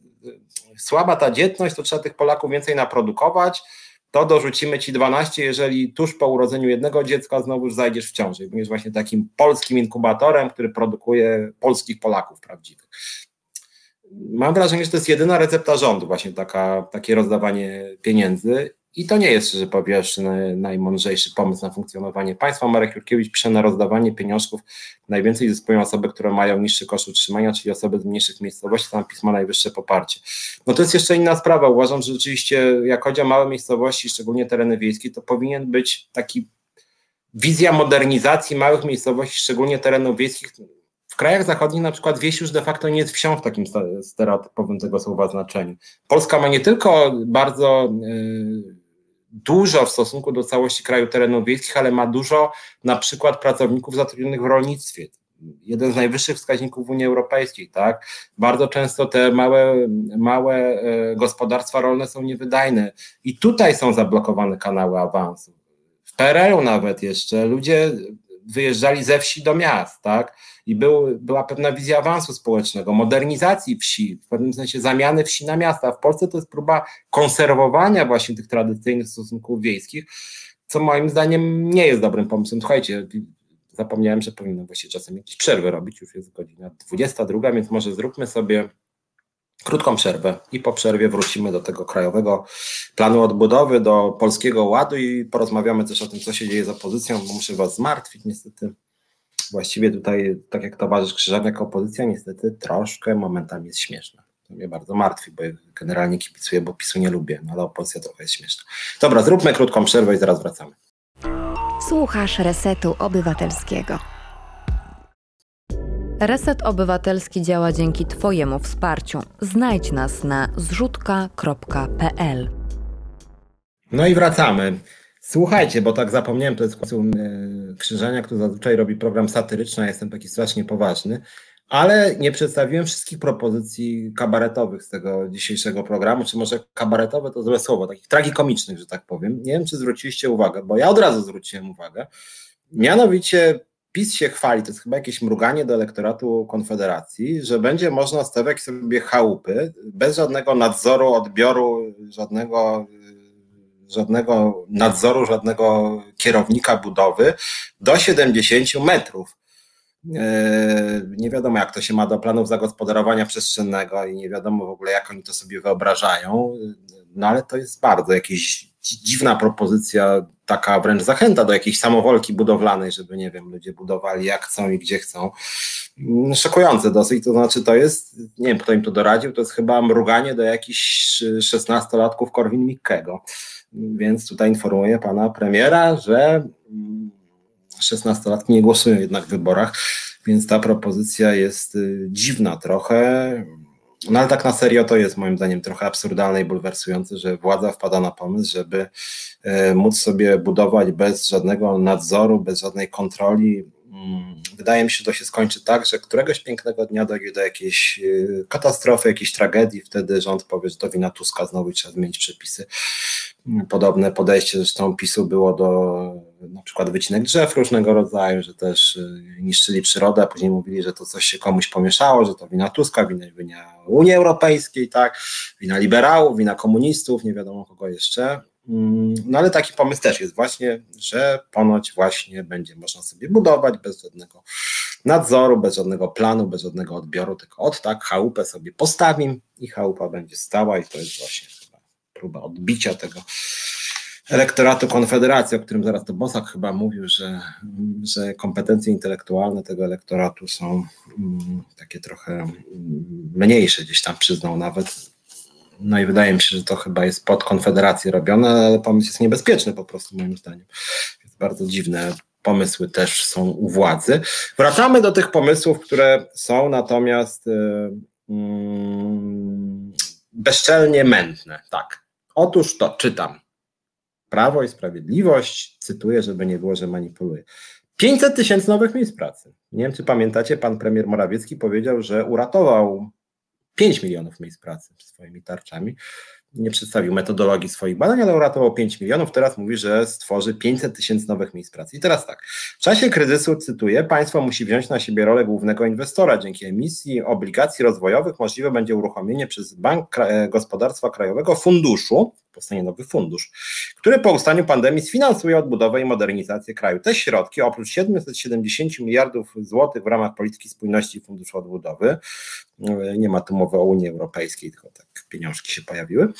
B: słaba ta dzietność, to trzeba tych Polaków więcej naprodukować, to dorzucimy ci 12, jeżeli tuż po urodzeniu jednego dziecka znowu zajdziesz w ciąży. Będziesz właśnie takim polskim inkubatorem, który produkuje polskich Polaków prawdziwych. Mam wrażenie, że to jest jedyna recepta rządu, właśnie taka, takie rozdawanie pieniędzy i to nie jest, szczerze powiedziawszy, najmądrzejszy pomysł na funkcjonowanie państwa. Marek Jurkiewicz pisze na rozdawanie pieniążków. Najwięcej zyskują osoby, które mają niższy koszt utrzymania, czyli osoby z mniejszych miejscowości, tam pismo najwyższe poparcie. No to jest jeszcze inna sprawa. Uważam, że rzeczywiście, jak chodzi o małe miejscowości, szczególnie tereny wiejskie, to powinien być taki wizja modernizacji małych miejscowości, szczególnie terenów wiejskich. W krajach zachodnich na przykład wieś już de facto nie jest wsią w takim stereotypowym tego słowa znaczeniu. Polska ma nie tylko bardzo yy, dużo w stosunku do całości kraju terenów wiejskich, ale ma dużo na przykład pracowników zatrudnionych w rolnictwie. Jeden z najwyższych wskaźników w Unii Europejskiej, tak? Bardzo często te małe, małe e, gospodarstwa rolne są niewydajne i tutaj są zablokowane kanały awansu. W PRL-u nawet jeszcze ludzie wyjeżdżali ze wsi do miast, tak? I był, była pewna wizja awansu społecznego, modernizacji wsi, w pewnym sensie zamiany wsi na miasta. W Polsce to jest próba konserwowania właśnie tych tradycyjnych stosunków wiejskich, co moim zdaniem nie jest dobrym pomysłem. Słuchajcie, zapomniałem, że powinno właściwie czasem jakieś przerwy robić, już jest godzina 22, więc może zróbmy sobie krótką przerwę i po przerwie wrócimy do tego krajowego planu odbudowy, do polskiego ładu i porozmawiamy też o tym, co się dzieje z opozycją, bo muszę Was zmartwić niestety. właściwie tutaj, tak jak towarzysz Krzyżaniak, opozycja niestety troszkę momentami jest śmieszna. To mnie bardzo martwi, bo generalnie kibicuję, bo PiSu nie lubię, no ale opozycja trochę jest śmieszna. Dobra, zróbmy krótką przerwę i zaraz wracamy.
C: Słuchasz Resetu Obywatelskiego.
A: Reset Obywatelski działa dzięki Twojemu wsparciu. Znajdź nas na zrzutka.pl.
B: No i wracamy. Słuchajcie, bo tak zapomniałem, to jest e, Krzyżania, który zazwyczaj robi program satyryczny, a jestem taki strasznie poważny, ale nie przedstawiłem wszystkich propozycji kabaretowych z tego dzisiejszego programu, czy może kabaretowe to złe słowo, takich tragikomicznych, że tak powiem. Nie wiem, czy zwróciliście uwagę, bo ja od razu zwróciłem uwagę. Mianowicie PiS się chwali, to jest chyba jakieś mruganie do elektoratu Konfederacji, że będzie można stawiać sobie chałupy bez żadnego nadzoru, odbioru, żadnego żadnego nadzoru, żadnego kierownika budowy do 70 metrów. E, nie wiadomo, jak to się ma do planów zagospodarowania przestrzennego i nie wiadomo w ogóle, jak oni to sobie wyobrażają. No ale to jest bardzo jakaś dziwna propozycja, taka wręcz zachęta do jakiejś samowolki budowlanej, żeby, nie wiem, ludzie budowali jak chcą i gdzie chcą. Mm, szokujące dosyć, to znaczy to jest, nie wiem, kto im to doradził, to jest chyba mruganie do jakichś szesnastolatków Korwin-Mikkego. Więc tutaj informuję pana premiera, że 16-latki nie głosują jednak w wyborach, więc ta propozycja jest y, dziwna trochę. No ale tak na serio to jest moim zdaniem trochę absurdalne i bulwersujące, że władza wpada na pomysł, żeby e, móc sobie budować bez żadnego nadzoru, bez żadnej kontroli Mm, wydaje mi się, że to się skończy tak, że któregoś pięknego dnia dojdzie do jakiejś y, katastrofy, jakiejś tragedii, wtedy rząd powie, że to wina Tuska znowu trzeba zmienić przepisy. Mm, podobne podejście zresztą PiSu było do na przykład wycinek drzew różnego rodzaju, że też y, niszczyli przyrodę, później mówili, że to coś się komuś pomieszało, że to wina Tuska, wina, wina Unii Europejskiej, tak, wina liberałów, wina komunistów, nie wiadomo kogo jeszcze. Mm, no ale taki pomysł też jest właśnie, że ponoć właśnie będzie można sobie budować bez żadnego nadzoru, bez żadnego planu, bez żadnego odbioru, tylko od tak chałupę sobie postawim i chałupa będzie stała i to jest właśnie próba odbicia tego elektoratu Konfederacji, o którym zaraz to Bosak chyba mówił, że, że kompetencje intelektualne tego elektoratu są mm, takie trochę mm, mniejsze, gdzieś tam przyznał nawet no i wydaje mi się, że to chyba jest pod Konfederację robione, ale pomysł jest niebezpieczny po prostu moim zdaniem. Jest bardzo dziwne pomysły też są u władzy. Wracamy do tych pomysłów, które są natomiast yy, bezczelnie mętne. Tak. Otóż to czytam. Prawo i Sprawiedliwość, cytuję, żeby nie było, że manipuluję. 500 tysięcy nowych miejsc pracy. Nie wiem, czy pamiętacie, pan premier Morawiecki powiedział, że uratował 5 milionów miejsc pracy swoimi tarczami. Nie przedstawił metodologii swoich badań, ale uratował 5 milionów. Teraz mówi, że stworzy 500 tysięcy nowych miejsc pracy. I teraz tak. W czasie kryzysu, cytuję, państwo musi wziąć na siebie rolę głównego inwestora. Dzięki emisji obligacji rozwojowych możliwe będzie uruchomienie przez Bank Gospodarstwa Krajowego funduszu powstanie nowy fundusz, który po ustaniu pandemii sfinansuje odbudowę i modernizację kraju. Te środki, oprócz 770 miliardów złotych w ramach polityki spójności funduszu odbudowy, nie ma tu mowy o Unii Europejskiej, tylko tak pieniążki się pojawiły,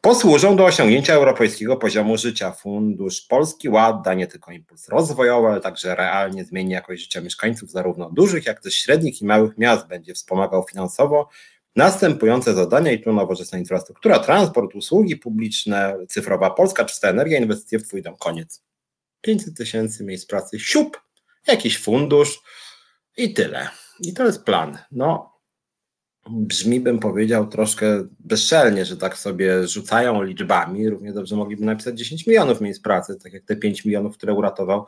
B: posłużą do osiągnięcia europejskiego poziomu życia. Fundusz Polski Ład da nie tylko impuls rozwojowy, ale także realnie zmieni jakość życia mieszkańców zarówno dużych, jak też średnich i małych miast. Będzie wspomagał finansowo następujące zadania i tu nowoczesna infrastruktura, transport, usługi publiczne, cyfrowa Polska, czysta energia, inwestycje w Twój dom. Koniec. 500 tysięcy miejsc pracy, siup, jakiś fundusz i tyle. I to jest plan. No, brzmi, bym powiedział, troszkę bezczelnie, że tak sobie rzucają liczbami. Równie dobrze mogliby napisać 10 milionów miejsc pracy, tak jak te 5 milionów, które uratował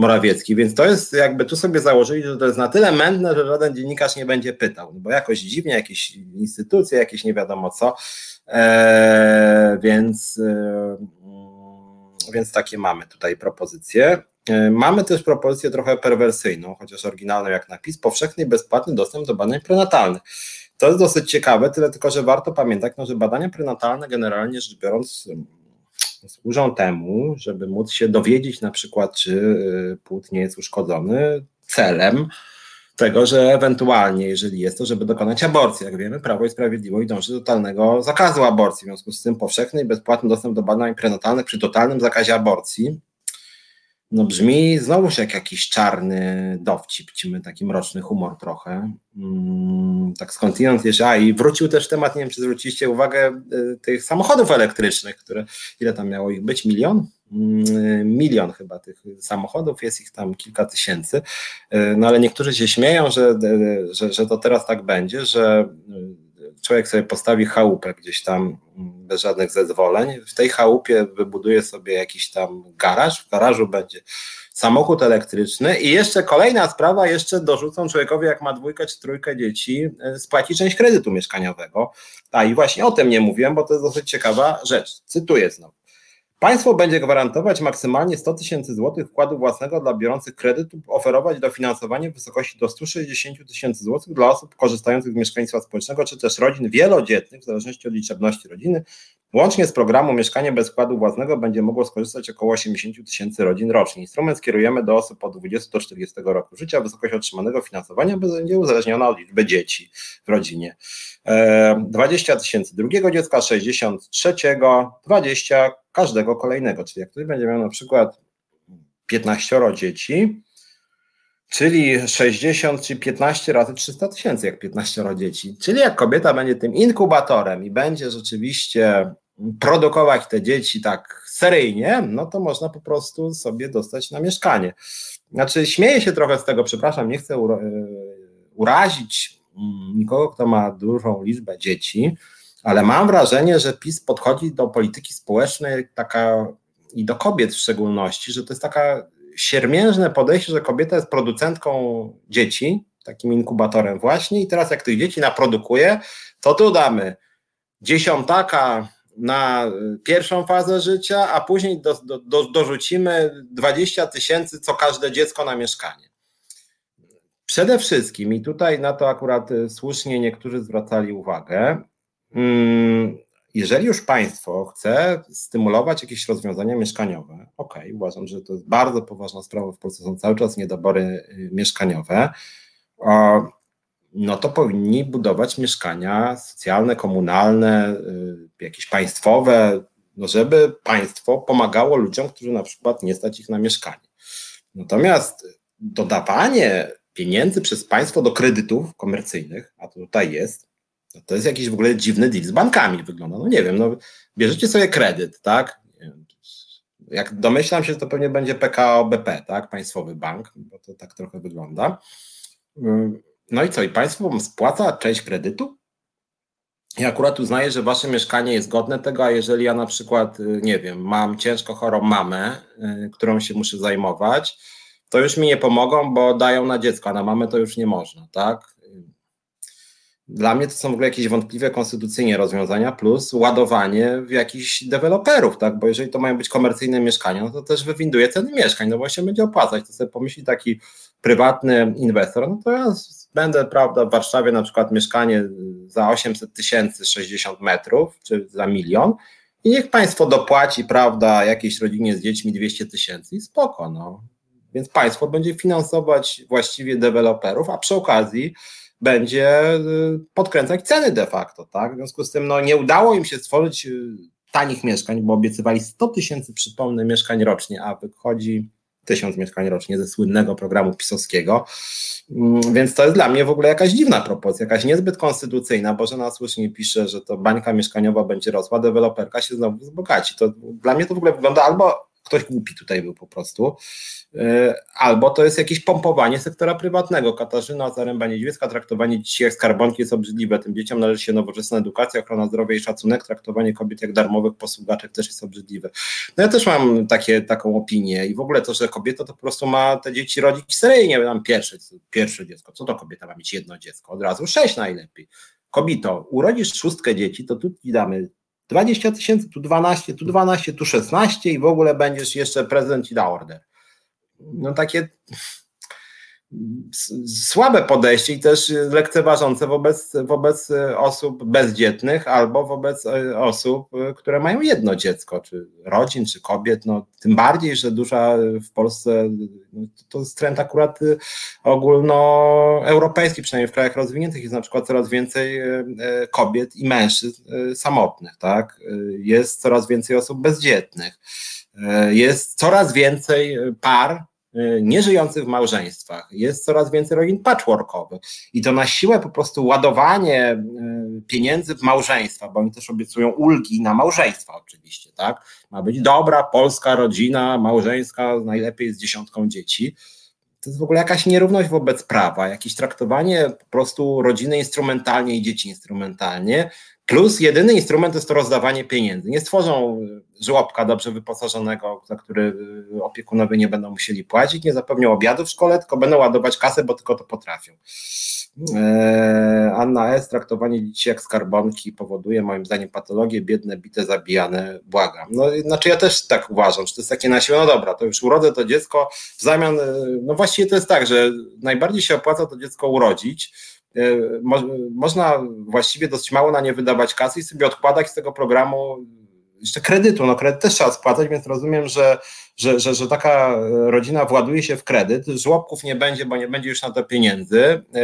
B: Morawiecki. Więc to jest, jakby tu sobie założyli, że to jest na tyle mętne, że żaden dziennikarz nie będzie pytał, no bo jakoś dziwnie, jakieś instytucje, jakieś nie wiadomo co. Eee, więc, e, więc takie mamy tutaj propozycje. E, mamy też propozycję trochę perwersyjną, chociaż oryginalną jak napis, powszechny i bezpłatny dostęp do badań prenatalnych. To jest dosyć ciekawe, tyle tylko, że warto pamiętać, no, że badania prenatalne generalnie rzecz biorąc służą temu, żeby móc się dowiedzieć na przykład, czy y, płód nie jest uszkodzony celem tego, że ewentualnie, jeżeli jest to, żeby dokonać aborcji. Jak wiemy, Prawo i Sprawiedliwość dąży do totalnego zakazu aborcji, w związku z tym powszechny i bezpłatny dostęp do badań prenatalnych przy totalnym zakazie aborcji no brzmi znowuż jak jakiś czarny dowcip, ci my taki mroczny humor trochę. Mm, tak skądinąd jeszcze, a i wrócił też temat, nie wiem czy zwróciliście uwagę, y, tych samochodów elektrycznych, które, ile tam miało ich być, milion? Mm, milion chyba tych samochodów, jest ich tam kilka tysięcy, y, no ale niektórzy się śmieją, że, y, że, że to teraz tak będzie, że człowiek sobie postawi chałupę gdzieś tam bez żadnych zezwoleń, w tej chałupie wybuduje sobie jakiś tam garaż, w garażu będzie samochód elektryczny i jeszcze kolejna sprawa, jeszcze dorzucą człowiekowi, jak ma dwójkę czy trójkę dzieci, e, spłaci część kredytu mieszkaniowego. A i właśnie o tym nie mówiłem, bo to jest dosyć ciekawa rzecz. Cytuję znowu. Państwo będzie gwarantować maksymalnie 100 tysięcy złotych wkładu własnego dla biorących kredyt oferować dofinansowanie w wysokości do 160 tysięcy złotych dla osób korzystających z mieszkaństwa społecznego, czy też rodzin wielodzietnych, w zależności od liczebności rodziny. Łącznie z programu Mieszkanie bez wkładu własnego będzie mogło skorzystać około 80 tysięcy rodzin rocznie. Instrument skierujemy do osób od 20 do 40 roku życia. Wysokość otrzymanego finansowania będzie uzależniona od liczby dzieci w rodzinie. 20 tysięcy drugiego dziecka, 60 trzeciego, 20 każdego kolejnego. Czyli jak ktoś będzie miał na przykład 15 dzieci, czyli 60 czy 15 razy 300 tysięcy, jak 15 dzieci. Czyli jak kobieta będzie tym inkubatorem i będzie rzeczywiście produkować te dzieci tak seryjnie, no to można po prostu sobie dostać na mieszkanie. Znaczy, śmieję się trochę z tego, przepraszam, nie chcę e, urazić nikogo, kto ma dużą liczbę dzieci, ale mam wrażenie, że PiS podchodzi do polityki społecznej taka i do kobiet w szczególności, że to jest taka siermiężne podejście, że kobieta jest producentką dzieci, takim inkubatorem właśnie i teraz jak tych dzieci naprodukuje, to tu damy dziesiątaka na pierwszą fazę życia, a później do, do, do, dorzucimy 20 tysięcy co każde dziecko na mieszkanie. Przede wszystkim, i tutaj na to akurat słusznie niektórzy zwracali uwagę, Mm, jeżeli już państwo chce stymulować jakieś rozwiązania mieszkaniowe, ok, uważam, że to jest bardzo poważna sprawa, w Polsce są cały czas niedobory y, mieszkaniowe, no to powinni budować mieszkania socjalne, komunalne, y, jakieś państwowe, no żeby państwo pomagało ludziom, którzy na przykład nie stać ich na mieszkanie. Natomiast dodawanie pieniędzy przez państwo do kredytów komercyjnych, a tutaj jest, no to jest jakiś w ogóle dziwny deal z bankami wygląda. No nie wiem, no bierzecie sobie kredyt, tak? Jak domyślam się, to pewnie będzie PKO BP, tak? Państwowy bank, bo to tak trochę wygląda. No i co? I państwo spłaca część kredytu? I akurat uznaję, że wasze mieszkanie jest godne tego, a jeżeli ja na przykład, y, nie wiem, mam ciężko chorą mamę, y, którą się muszę zajmować, to już mi nie pomogą, bo dają na dziecko, a na mamę to już nie można, tak? Dla mnie to są w ogóle jakieś wątpliwe konstytucyjnie rozwiązania, plus ładowanie w jakichś deweloperów, tak? Bo jeżeli to mają być komercyjne mieszkania, no to też wywinduje ceny mieszkań, no się będzie opłacać. To sobie pomyśli taki prywatny inwestor, no to ja będę, prawda, w Warszawie na przykład mieszkanie za 800 tysięcy 60 metrów, czy za milion i niech państwo dopłaci, prawda, jakiejś rodzinie z dziećmi 200 tysięcy i spoko, no. Więc państwo będzie finansować właściwie deweloperów, a przy okazji będzie y, podkręcać ceny de facto, tak? W związku z tym no, nie udało im się stworzyć y, tanich mieszkań, bo obiecywali 100 tysięcy, przypomnę, mieszkań rocznie, a wychodzi tysiąc mieszkań rocznie ze słynnego programu pisowskiego, mm, więc to jest dla mnie w ogóle jakaś dziwna propozycja, jakaś niezbyt konstytucyjna, bo żona słusznie pisze, że to bańka mieszkaniowa będzie rosła, deweloperka się znowu wzbogaci. To dla mnie to w ogóle wygląda albo ktoś głupi tutaj był po prostu. E, albo to jest jakieś pompowanie sektora prywatnego. Katarzyna Zaręba-Niedźwiecka, traktowanie dzieci jak skarbonki jest obrzydliwe. Tym dzieciom należy się nowoczesna edukacja, ochrona zdrowia i szacunek. Traktowanie kobiet jak darmowych posługaczek też jest obrzydliwe. No ja też mam takie, taką opinię i w ogóle to, że kobieta to po prostu ma te dzieci rodzić seryjnie. Mam pierwsze, pierwsze dziecko. Co to kobieta ma mieć jedno dziecko? Od razu sześć najlepiej. Kobito, urodzisz szóstkę dzieci, to tu ci damy 20 tysięcy, tu 12, tu 12, tu 16 i w ogóle będziesz jeszcze prezydent ci da order. No takie słabe podejście i też lekceważące wobec, wobec osób bezdzietnych albo wobec osób, które mają jedno dziecko, czy rodzin, czy kobiet. No, tym bardziej, że duża w Polsce no, to jest trend akurat ogólnoeuropejski, przynajmniej w krajach rozwiniętych jest na przykład coraz więcej e, kobiet i mężczyzn e, samotnych, tak? Jest coraz więcej osób bezdzietnych. Jest coraz więcej par, nieżyjących w małżeństwach. Jest coraz więcej rodzin patchworkowych i to na siłę po prostu ładowanie y, pieniędzy w małżeństwa, bo oni też obiecują ulgi na małżeństwa oczywiście, tak? Ma być dobra polska rodzina małżeńska, najlepiej z dziesiątką dzieci. To jest w ogóle jakaś nierówność wobec prawa, jakieś traktowanie po prostu rodziny instrumentalnie i dzieci instrumentalnie, Plus jedyny instrument jest to rozdawanie pieniędzy. Nie stworzą żłobka dobrze wyposażonego, za który y, opiekunowie nie będą musieli płacić, nie zapewnią obiadu w szkole, tylko będą ładować kasę, bo tylko to potrafią. Eee, Anna S. Traktowanie dzieci jak skarbonki powoduje moim zdaniem patologie biedne, bite, zabijane, błagam. No znaczy ja też tak uważam, że to jest takie na siłę, no dobra, to już urodzę to dziecko, w zamian, y, no właściwie to jest tak, że najbardziej się opłaca to dziecko urodzić, E, mo można właściwie dosyć mało na nie wydawać kasy i sobie odkładać z tego programu jeszcze kredytu. No kredyt też trzeba spłacać, więc rozumiem, że, że, że, że taka rodzina właduje się w kredyt. Żłobków nie będzie, bo nie będzie już na to pieniędzy. E,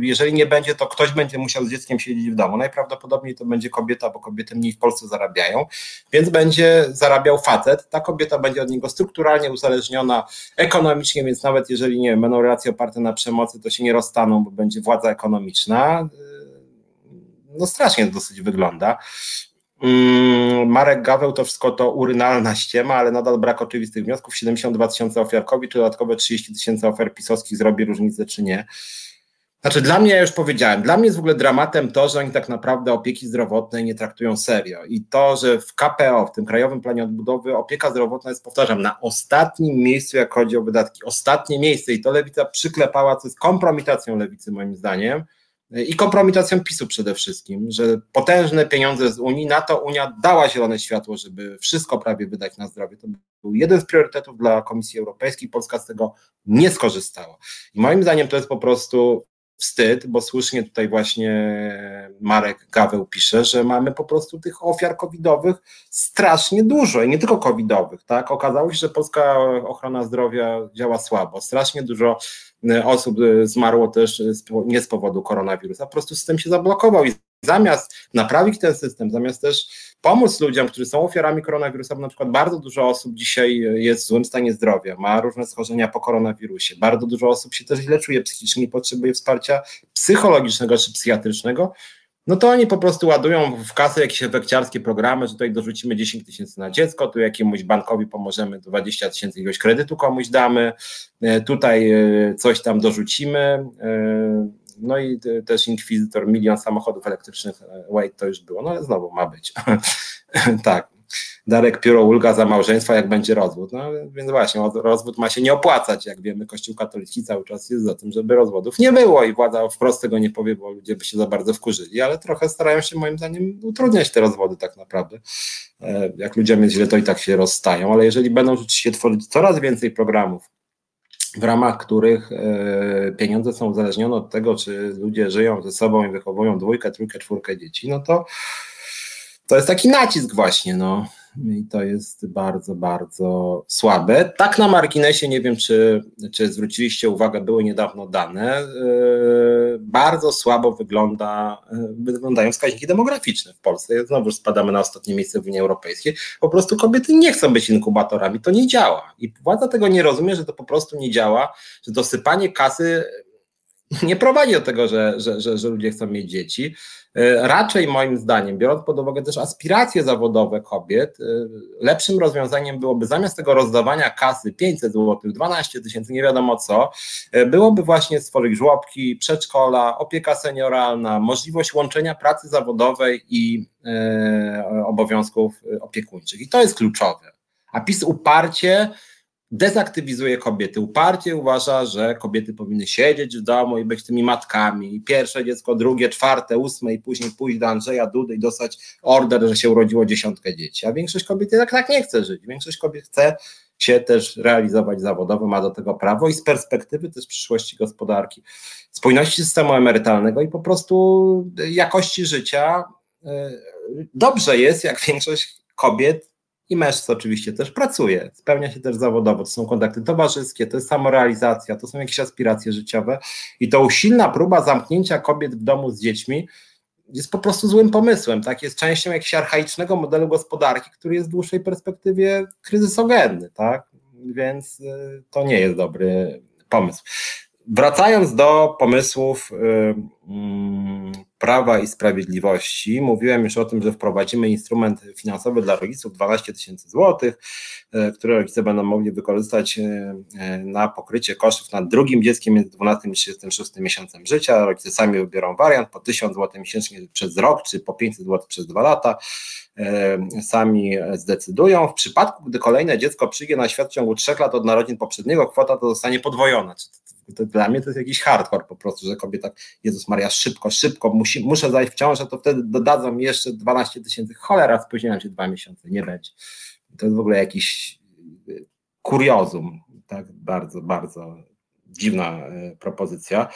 B: jeżeli nie będzie, to ktoś będzie musiał z dzieckiem siedzieć w domu. Najprawdopodobniej to będzie kobieta, bo kobiety mniej w Polsce zarabiają, więc będzie zarabiał facet. Ta kobieta będzie od niego strukturalnie uzależniona ekonomicznie, więc nawet jeżeli nie wiem, będą relacje oparte na przemocy, to się nie rozstaną, bo będzie władza ekonomiczna. No strasznie to dosyć wygląda. Mm, Marek Gaweł to wszystko to urynalna ściema, ale nadal brak oczywistych wniosków. 72 tysiące ofiar COVID, czy dodatkowe 30 tysięcy ofiar pisowskich zrobi różnicę, czy nie. Znaczy, dla mnie, ja już powiedziałem, dla mnie jest w ogóle dramatem to, że oni tak naprawdę opieki zdrowotnej nie traktują serio. I to, że w KPO, w tym Krajowym Planie Odbudowy, opieka zdrowotna jest, powtarzam, na ostatnim miejscu, jak chodzi o wydatki. Ostatnie miejsce i to lewica przyklepała, co jest kompromitacją lewicy, moim zdaniem i kompromitacją PiSu przede wszystkim, że potężne pieniądze z Unii, na to Unia dała zielone światło, żeby wszystko prawie wydać na zdrowie. To był jeden z priorytetów dla Komisji Europejskiej, Polska z tego nie skorzystała. I moim zdaniem to jest po prostu wstyd, bo słusznie tutaj właśnie Marek Gaweł pisze, że mamy po prostu tych ofiar covidowych strasznie dużo i nie tylko covidowych, tak? Okazało się, że polska ochrona zdrowia działa słabo, strasznie dużo osób e, zmarło też nie z powodu koronawirusa, po prostu system się zablokował i zamiast naprawić ten system, zamiast też pomóc ludziom, którzy są ofiarami koronawirusa, bo na przykład bardzo dużo osób dzisiaj jest w złym stanie zdrowia, ma różne schorzenia po koronawirusie, bardzo dużo osób się też źle czuje psychicznie i potrzebuje wsparcia psychologicznego czy psychiatrycznego, no to oni po prostu ładują w kasę jakieś efekciarskie programy, że tutaj dorzucimy 10 tysięcy na dziecko, tu jakiemuś bankowi pomożemy 20 tysięcy jakiegoś kredytu komuś damy, e, tutaj e, coś tam dorzucimy, e, no i też Inkwizytor, milion samochodów elektrycznych, wait, to już było, no ale znowu ma być. tak. Darek Pióro ulga za małżeństwa, jak będzie rozwód. No więc właśnie, rozwód ma się nie opłacać. Jak wiemy, Kościół katolicki cały czas jest za tym, żeby rozwodów nie było i władza wprost tego nie powie, bo ludzie by się za bardzo wkurzyli, ale trochę starają się moim zdaniem utrudniać te rozwody tak naprawdę. E, jak ludziom jest źle, to i tak się rozstają, ale jeżeli będą rzeczywiście tworzyć coraz więcej programów, w ramach których e, pieniądze są uzależnione od tego, czy ludzie żyją ze sobą i wychowują dwójkę, trójkę, czwórkę dzieci, no to to jest taki nacisk właśnie, no. I to jest bardzo, bardzo słabe. Tak na marginesie, nie wiem, czy, czy zwróciliście uwagę, były niedawno dane. Yy, bardzo słabo wygląda, yy, wyglądają wskaźniki demograficzne w Polsce. Znowu spadamy na ostatnie miejsce w Unii Europejskiej. Po prostu kobiety nie chcą być inkubatorami, to nie działa. I władza tego nie rozumie, że to po prostu nie działa, że dosypanie kasy nie prowadzi do tego, że, że, że, że ludzie chcą mieć dzieci. E, raczej moim zdaniem, biorąc pod uwagę też aspiracje zawodowe kobiet, e, lepszym rozwiązaniem byłoby zamiast tego rozdawania kasy 500 zł, 12 tysięcy, nie wiadomo co, e, byłoby właśnie stworzyć żłobki, przedszkola, opieka senioralna, możliwość łączenia pracy zawodowej i obowiązków opiekuńczych. I to jest kluczowe. A PiS uparcie dezaktywizuje kobiety. Uparcie uważa, że kobiety powinny siedzieć w domu i być tymi matkami. Pierwsze dziecko, drugie, czwarte, ósme i później pójść do Andrzeja Dudy i dostać order, że się urodziło dziesiątkę dzieci. A większość kobiet tak, tak nie chce żyć. Większość kobiet chce się też realizować zawodowo, ma do tego prawo i z perspektywy też przyszłości gospodarki, spójności systemu emerytalnego i po prostu jakości życia e, dobrze jest, jak większość kobiet i mężczyzn oczywiście też pracuje, spełnia się też zawodowo, to są kontakty towarzyskie, to jest samorealizacja, to są jakieś aspiracje życiowe i to usilna próba zamknięcia kobiet w domu z dziećmi jest po prostu złym pomysłem, tak? Jest częścią jakiegoś archaicznego modelu gospodarki, który jest w dłuższej perspektywie kryzysogenny, tak? Więc y, to nie jest dobry pomysł. Wracając do pomysłów y, mm, Prawa i Sprawiedliwości, mówiłem już o tym, że wprowadzimy instrument finansowy dla rodziców 12 tysięcy złotych, y, które rodzice będą mogli wykorzystać y, na pokrycie kosztów nad drugim dzieckiem między 12 i 36 miesiącem życia. Rodzice sami wybiorą wariant po 1000 zł miesięcznie przez rok, czy po 500 zł przez dwa lata sami zdecydują. W przypadku, gdy kolejne dziecko przyjdzie na świat w ciągu trzech lat od narodzin poprzedniego, kwota to zostanie podwojona. To dla mnie to jest jakiś hardcore po prostu, że kobieta, Jezus Maria, szybko, szybko, musi, muszę zajść w ciążę, to wtedy dodadzą mi jeszcze 12 tysięcy. Cholera, spóźniłem się dwa miesiące, nie będzie. To jest w ogóle jakiś y, kuriozum, tak, bardzo, bardzo dziwna y, propozycja.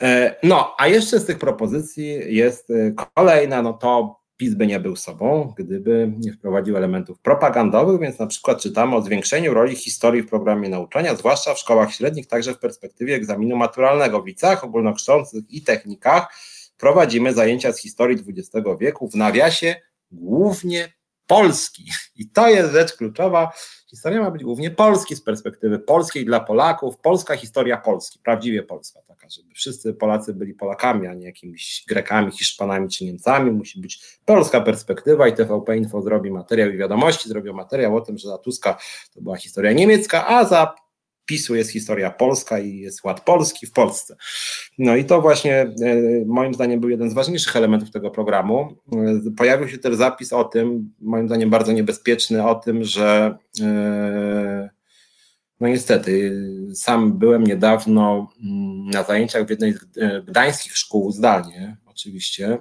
B: E, no, a jeszcze z tych propozycji jest y, kolejna, no to PiS by nie był sobą, gdyby nie wprowadził elementów propagandowych, więc na przykład czytamy o zwiększeniu roli historii w programie nauczania, zwłaszcza w szkołach średnich, także w perspektywie egzaminu maturalnego. W liceach ogólnokształcących i technikach prowadzimy zajęcia z historii XX wieku w nawiasie głównie Polski. I to jest rzecz kluczowa. Historia ma być głównie polski z perspektywy polskiej dla Polaków. Polska historia Polski, prawdziwie polska, taka, żeby wszyscy Polacy byli Polakami, a nie jakimiś Grekami, Hiszpanami czy Niemcami. Musi być polska perspektywa i TVP Info zrobi materiał i wiadomości, zrobią materiał o tym, że za Tuska to była historia niemiecka, a za PiSu jest historia polska i jest ład polski w Polsce. No i to właśnie e, moim zdaniem był jeden z ważniejszych elementów tego programu. E, pojawił się też zapis o tym, moim zdaniem bardzo niebezpieczny, o tym, że e, no niestety, sam byłem niedawno mm, na zajęciach w jednej z gdańskich szkół zdalnie, oczywiście,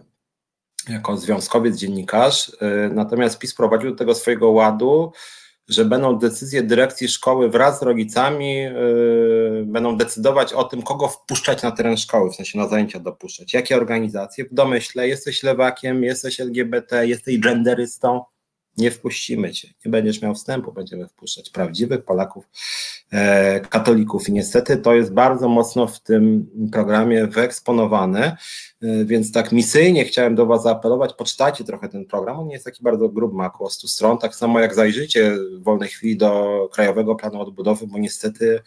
B: jako związkowiec, dziennikarz, natomiast PiS prowadził do tego swojego ładu, że będą decyzje dyrekcji szkoły wraz z rodzicami, yy, będą decydować o tym, kogo wpuszczać na teren szkoły, w sensie na zajęcia dopuszczać, jakie organizacje. W domyśle jesteś lewakiem, jesteś LGBT, jesteś genderystą, nie wpuścimy cię, nie będziesz miał wstępu, będziemy wpuszczać prawdziwych Polaków, e, katolików. I niestety to jest bardzo mocno w tym programie wyeksponowane, e, więc tak misyjnie chciałem do Was zaapelować, poczytajcie trochę ten program, on nie jest taki bardzo gruby, ma około 100 stron, tak samo jak zajrzyjcie w wolnej chwili do Krajowego Planu Odbudowy, bo niestety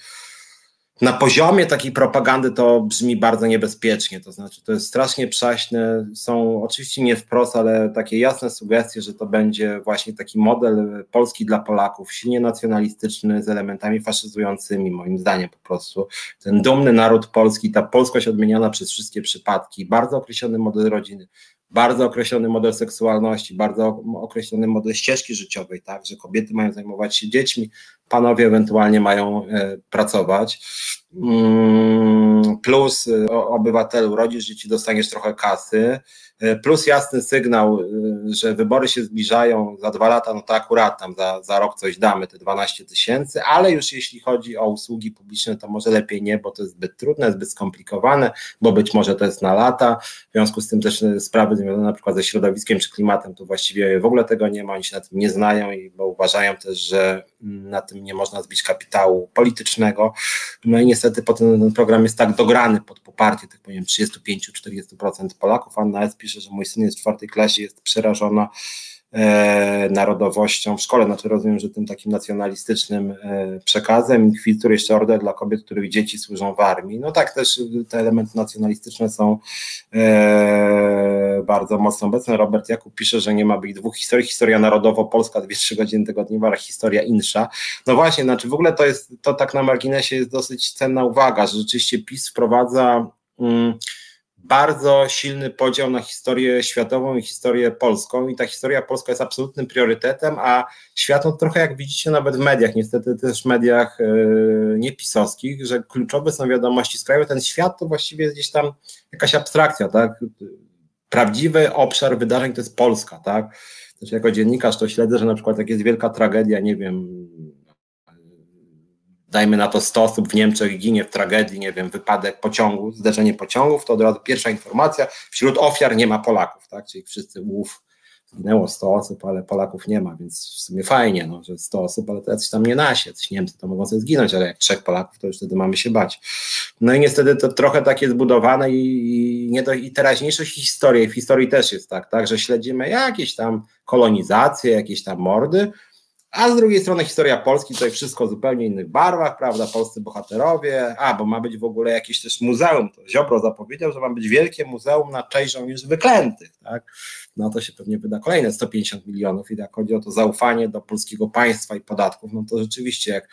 B: na poziomie takiej propagandy to brzmi bardzo niebezpiecznie, to znaczy to jest strasznie przaśne, są oczywiście nie wprost, ale takie jasne sugestie, że to będzie właśnie taki model Polski dla Polaków, silnie nacjonalistyczny z elementami faszyzującymi moim zdaniem po prostu. Ten dumny naród polski, ta polskość odmieniana przez wszystkie przypadki, bardzo określony model rodziny, bardzo określony model seksualności, bardzo określony model ścieżki życiowej, tak, że kobiety mają zajmować się dziećmi, panowie ewentualnie mają e, pracować. Mm, plus e, obywatelu rodzisz dzieci, dostaniesz trochę kasy, e, plus jasny sygnał, że wybory się zbliżają za dwa lata, no to akurat tam za, za rok coś damy, te 12 tysięcy, ale już jeśli chodzi o usługi publiczne, to może lepiej nie, bo to jest zbyt trudne, zbyt skomplikowane, bo być może to jest na lata, w związku z tym też sprawy związane na przykład ze środowiskiem czy klimatem, to właściwie w ogóle tego nie ma, oni się na tym nie znają i bo uważają też, że na tym nie można zbić kapitału politycznego. No i niestety potem ten program jest tak dograny pod poparcie tych, powiem, 35-40% Polaków. Anna S. pisze, że mój syn jest w czwartej klasie, jest przerażona narodowością w szkole. Znaczy rozumiem, że tym takim nacjonalistycznym e, przekazem inkwizytor jeszcze order dla kobiet, których dzieci służą w armii. No tak też te elementy nacjonalistyczne są e, bardzo mocno obecne. Robert Jakub pisze, że nie ma być dwóch historii. Historia narodowo-polska, dwie, trzy godziny tygodniowa, ale historia insza. No właśnie, znaczy w ogóle to jest, to tak na marginesie jest dosyć cenna uwaga, że rzeczywiście PiS wprowadza mm, bardzo silny podział na historię światową i historię polską i ta historia polska jest absolutnym priorytetem, a świat no, trochę jak widzicie nawet w mediach, niestety też w mediach yy, niepisowskich, że kluczowe są wiadomości z kraju, ten świat to właściwie jest gdzieś tam jakaś abstrakcja, tak? Prawdziwy obszar wydarzeń to jest Polska, tak? Znaczy jako dziennikarz to śledzę, że na przykład jak jest wielka tragedia, nie wiem, dajmy na to 100 osób w Niemczech ginie w tragedii, nie wiem, wypadek pociągu, zderzenie pociągów, to od razu pierwsza informacja, wśród ofiar nie ma Polaków, tak, czyli wszyscy łów zginęło 100 osób, ale Polaków nie ma, więc w sumie fajnie, no, że 100 osób, ale to jacyś tam nie nasi, jacyś Niemcy to mogą sobie zginąć, ale jak trzech Polaków, to już wtedy mamy się bać. No i niestety to trochę tak jest zbudowane i, i, nie do, i historii, w historii też jest tak, tak, że śledzimy jakieś tam kolonizacje, jakieś tam mordy, a z drugiej strony historia Polski, tutaj wszystko w zupełnie innych barwach, prawda, polscy bohaterowie, a, bo ma być w ogóle jakieś też muzeum, to Ziobro zapowiedział, że ma być wielkie muzeum na cześć żołnierzy wyklętych, tak, no to się pewnie wyda kolejne 150 milionów i jak chodzi o to zaufanie do polskiego państwa i podatków, no to rzeczywiście jak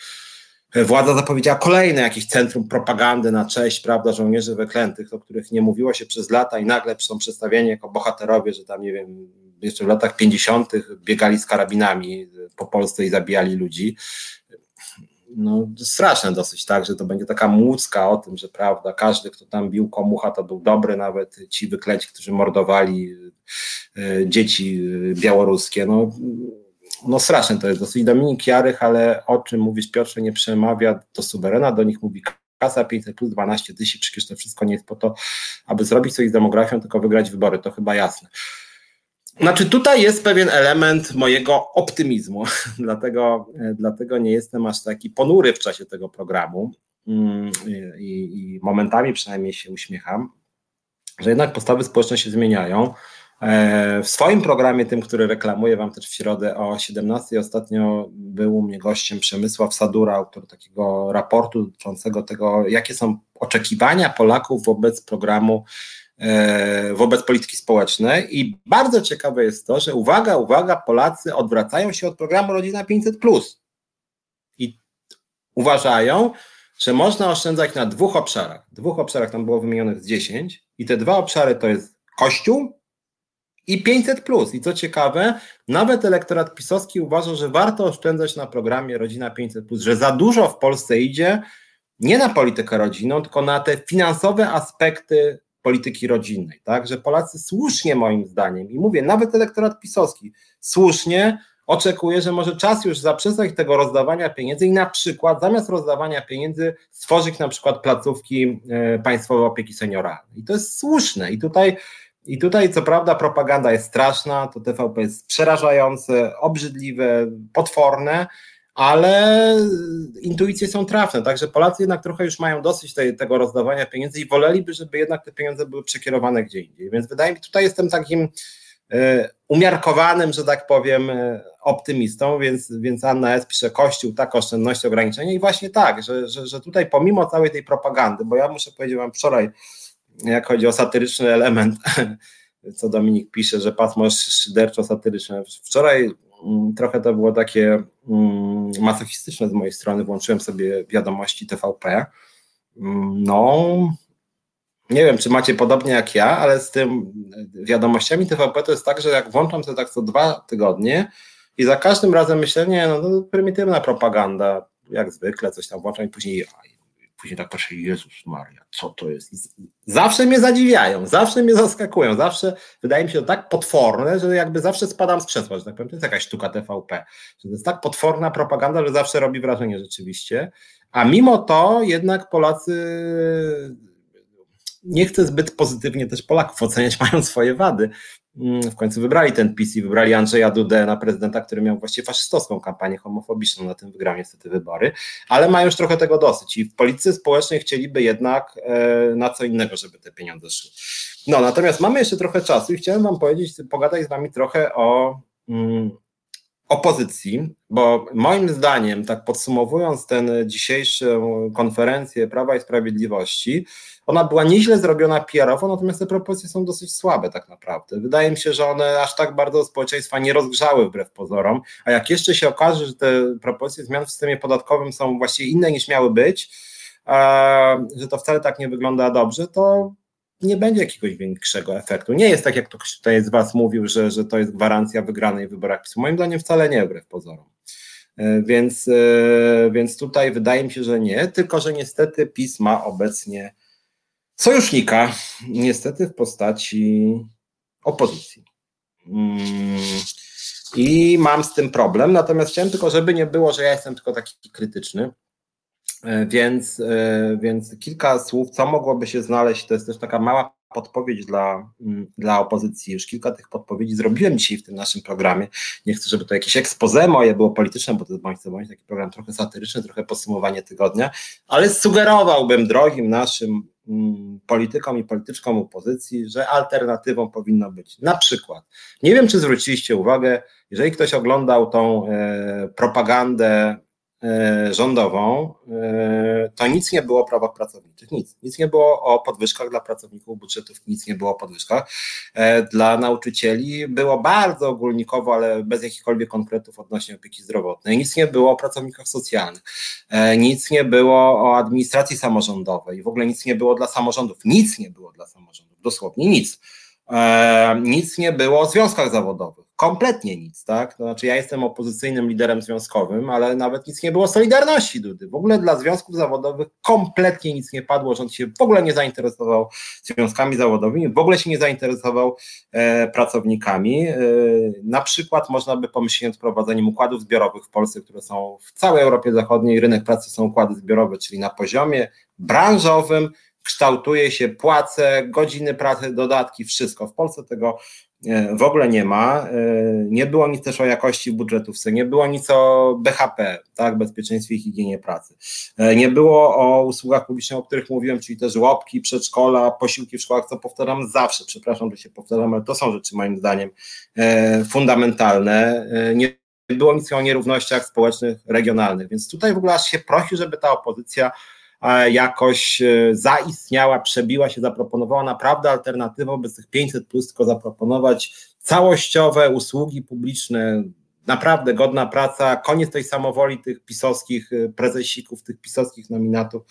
B: władza zapowiedziała kolejne jakieś centrum propagandy na cześć, prawda, żołnierzy wyklętych, o których nie mówiło się przez lata i nagle są przedstawieni jako bohaterowie, że tam, nie wiem, jeszcze w latach 50. biegali z karabinami po Polsce i zabijali ludzi. No, straszne dosyć, tak, że to będzie taka młódzka o tym, że prawda, każdy, kto tam bił komucha, to był dobry, nawet ci wykleci, którzy mordowali e, dzieci białoruskie. No, no straszne to jest dosyć. Dominik Jarych, ale o czym mówisz Piotrze nie przemawia do suwerena, do nich mówi kasa 500 plus 12 tysięcy, przecież to wszystko nie jest po to, aby zrobić coś z demografią, tylko wygrać wybory, to chyba jasne. Znaczy, tutaj jest pewien element mojego optymizmu, dlatego, dlatego nie jestem aż taki ponury w czasie tego programu mm, i, i momentami przynajmniej się uśmiecham, że jednak postawy społeczne się zmieniają. E, w swoim programie, tym, który reklamuję Wam też w środę o 17, ostatnio był u mnie gościem Przemysław Sadura, autor takiego raportu dotyczącego tego, jakie są oczekiwania Polaków wobec programu E, wobec polityki społecznej i bardzo ciekawe jest to, że uwaga, uwaga, Polacy odwracają się od programu Rodzina 500+. I uważają, że można oszczędzać na dwóch obszarach. Dwóch obszarach tam było wymienionych z 10 i te dwa obszary to jest Kościół i 500 plus. I co ciekawe, nawet elektorat pisowski uważa, że warto oszczędzać na programie Rodzina 500 plus, że za dużo w Polsce idzie nie na politykę rodzinną, tylko na te finansowe aspekty polityki rodzinnej, tak, że Polacy słusznie moim zdaniem, i mówię, nawet elektorat pisowski słusznie oczekuje, że może czas już zaprzestać tego rozdawania pieniędzy i na przykład zamiast rozdawania pieniędzy stworzyć na przykład placówki e, państwowej opieki senioralnej. I to jest słuszne i tutaj i tutaj, co prawda, propaganda jest straszna, to TVP jest przerażające, obrzydliwe, potworne, ale intuicje są trafne, także Polacy jednak trochę już mają dosyć tego rozdawania pieniędzy i woleliby, żeby jednak te pieniądze były przekierowane gdzie indziej. Więc wydaje mi się, tutaj jestem takim e, umiarkowanym, że tak powiem, e, optymistą, więc, więc Anna S. pisze Kościół, tak, oszczędności, ograniczenia i właśnie tak, że, że, że tutaj pomimo całej tej propagandy, bo ja muszę powiedzieć wam wczoraj, jak chodzi o satyryczny element, co Dominik pisze, że pasmo szyderczo-satyryczne, wczoraj Mm, trochę to było takie mm, masochistyczne z mojej strony. Włączyłem sobie wiadomości TVP. No, nie wiem, czy macie podobnie jak ja, ale z tym wiadomościami TVP to jest tak, że jak włączam to tak co dwa tygodnie i za każdym razem myślę, nie, no to prymitywna propaganda, jak zwykle, coś tam włączam i później później tak patrzę, Jezus Maria, co to jest? Zawsze mnie zadziwiają, zawsze mnie zaskakują, zawsze wydaje mi się to tak potworne, że jakby zawsze spadam z krzesła, że tak powiem, to jest jakaś sztuka TVP, że to jest tak potworna propaganda, że zawsze robi wrażenie rzeczywiście, a mimo to jednak Polacy nie chcę zbyt pozytywnie też Polaków oceniać, mają swoje wady. Mm, w końcu wybrali ten PiS i wybrali Andrzeja Dudę na prezydenta, który miał właściwie faszystowską kampanię homofobiczną, na tym wygrał niestety wybory, ale mają już trochę tego dosyć i w polityce społecznej chcieliby jednak e, na co innego, żeby te pieniądze szły. No, natomiast mamy jeszcze trochę czasu i chciałem wam powiedzieć, pogadać z wami trochę o mm, opozycji, bo moim zdaniem, tak podsumowując tę dzisiejszą konferencję Prawa i Sprawiedliwości, ona była nieźle zrobiona PR-owo, natomiast te propozycje są dosyć słabe tak naprawdę. Wydaje mi się, że one aż tak bardzo społeczeństwa nie rozgrzały wbrew pozorom, a jak jeszcze się okaże, że te propozycje zmian w systemie podatkowym są właściwie inne niż miały być, że to wcale tak nie wygląda dobrze, to nie będzie jakiegoś większego efektu. Nie jest tak, jak ktoś tutaj z Was mówił, że, że to jest gwarancja wygranej w wyborach PiSu. Moim zdaniem wcale nie, wbrew pozorom. E, więc, e, więc tutaj wydaje mi się, że nie, tylko że niestety PiS ma obecnie sojusznika, niestety w postaci opozycji. Mm, I mam z tym problem, natomiast chciałem tylko, żeby nie było, że ja jestem tylko taki krytyczny, więc, więc kilka słów, co mogłoby się znaleźć, to jest też taka mała podpowiedź dla, mm, dla opozycji. Już kilka tych podpowiedzi zrobiłem dzisiaj w tym naszym programie. Nie chcę, żeby to jakieś expose moje było polityczne, bo to jest bądź co bądź taki program trochę satyryczny, trochę podsumowanie tygodnia, ale sugerowałbym drogim naszym mm, politykom i polityczkom opozycji, że alternatywą powinno być na przykład, nie wiem czy zwróciliście uwagę, jeżeli ktoś oglądał tą e, propagandę E, rządową, e, to nic nie było o prawach pracowniczych, nic. Nic nie było o podwyżkach dla pracowników budżetów, nic nie było o podwyżkach. E, dla nauczycieli było bardzo ogólnikowo, ale bez jakichkolwiek konkretów odnośnie opieki zdrowotnej. Nic nie było o pracownikach socjalnych, nic nie było o administracji samorządowej, w ogóle nic nie było dla samorządów, nic nie było dla samorządów, dosłownie nic. Nic nie było o związkach zawodowych kompletnie nic, tak? To znaczy, ja jestem opozycyjnym liderem związkowym, ale nawet nic nie było Solidarności Dudy. W ogóle dla związków zawodowych kompletnie nic nie padło, rząd się w ogóle nie zainteresował związkami zawodowymi, w ogóle się nie zainteresował e, pracownikami. E, na przykład można by pomyśleć nad wprowadzeniem układów zbiorowych w Polsce, które są w całej Europie Zachodniej, rynek pracy są układy zbiorowe, czyli na poziomie branżowym, kształtuje się płace, godziny pracy, dodatki, wszystko. W Polsce tego E, w ogóle nie ma. E, nie było nic też o jakości budżetówce, nie było nic o BHP, tak, bezpieczeństwie i higienie pracy. E, nie było o usługach publicznych, o których mówiłem, czyli też żłobki, przedszkola, posiłki w szkołach, co powtarzam zawsze, przepraszam, że się powtarzam, ale to są rzeczy moim zdaniem fundamentalne. Nie było nic o nierównościach społecznych, regionalnych, więc tutaj w ogóle aż się prosi, żeby ta opozycja jakoś e, zaistniała, przebiła się, zaproponowała naprawdę alternatywę bez tych 500 plus, tylko zaproponować całościowe usługi publiczne, naprawdę godna praca, koniec tej samowoli tych pisowskich e, prezesików, tych pisowskich nominatów.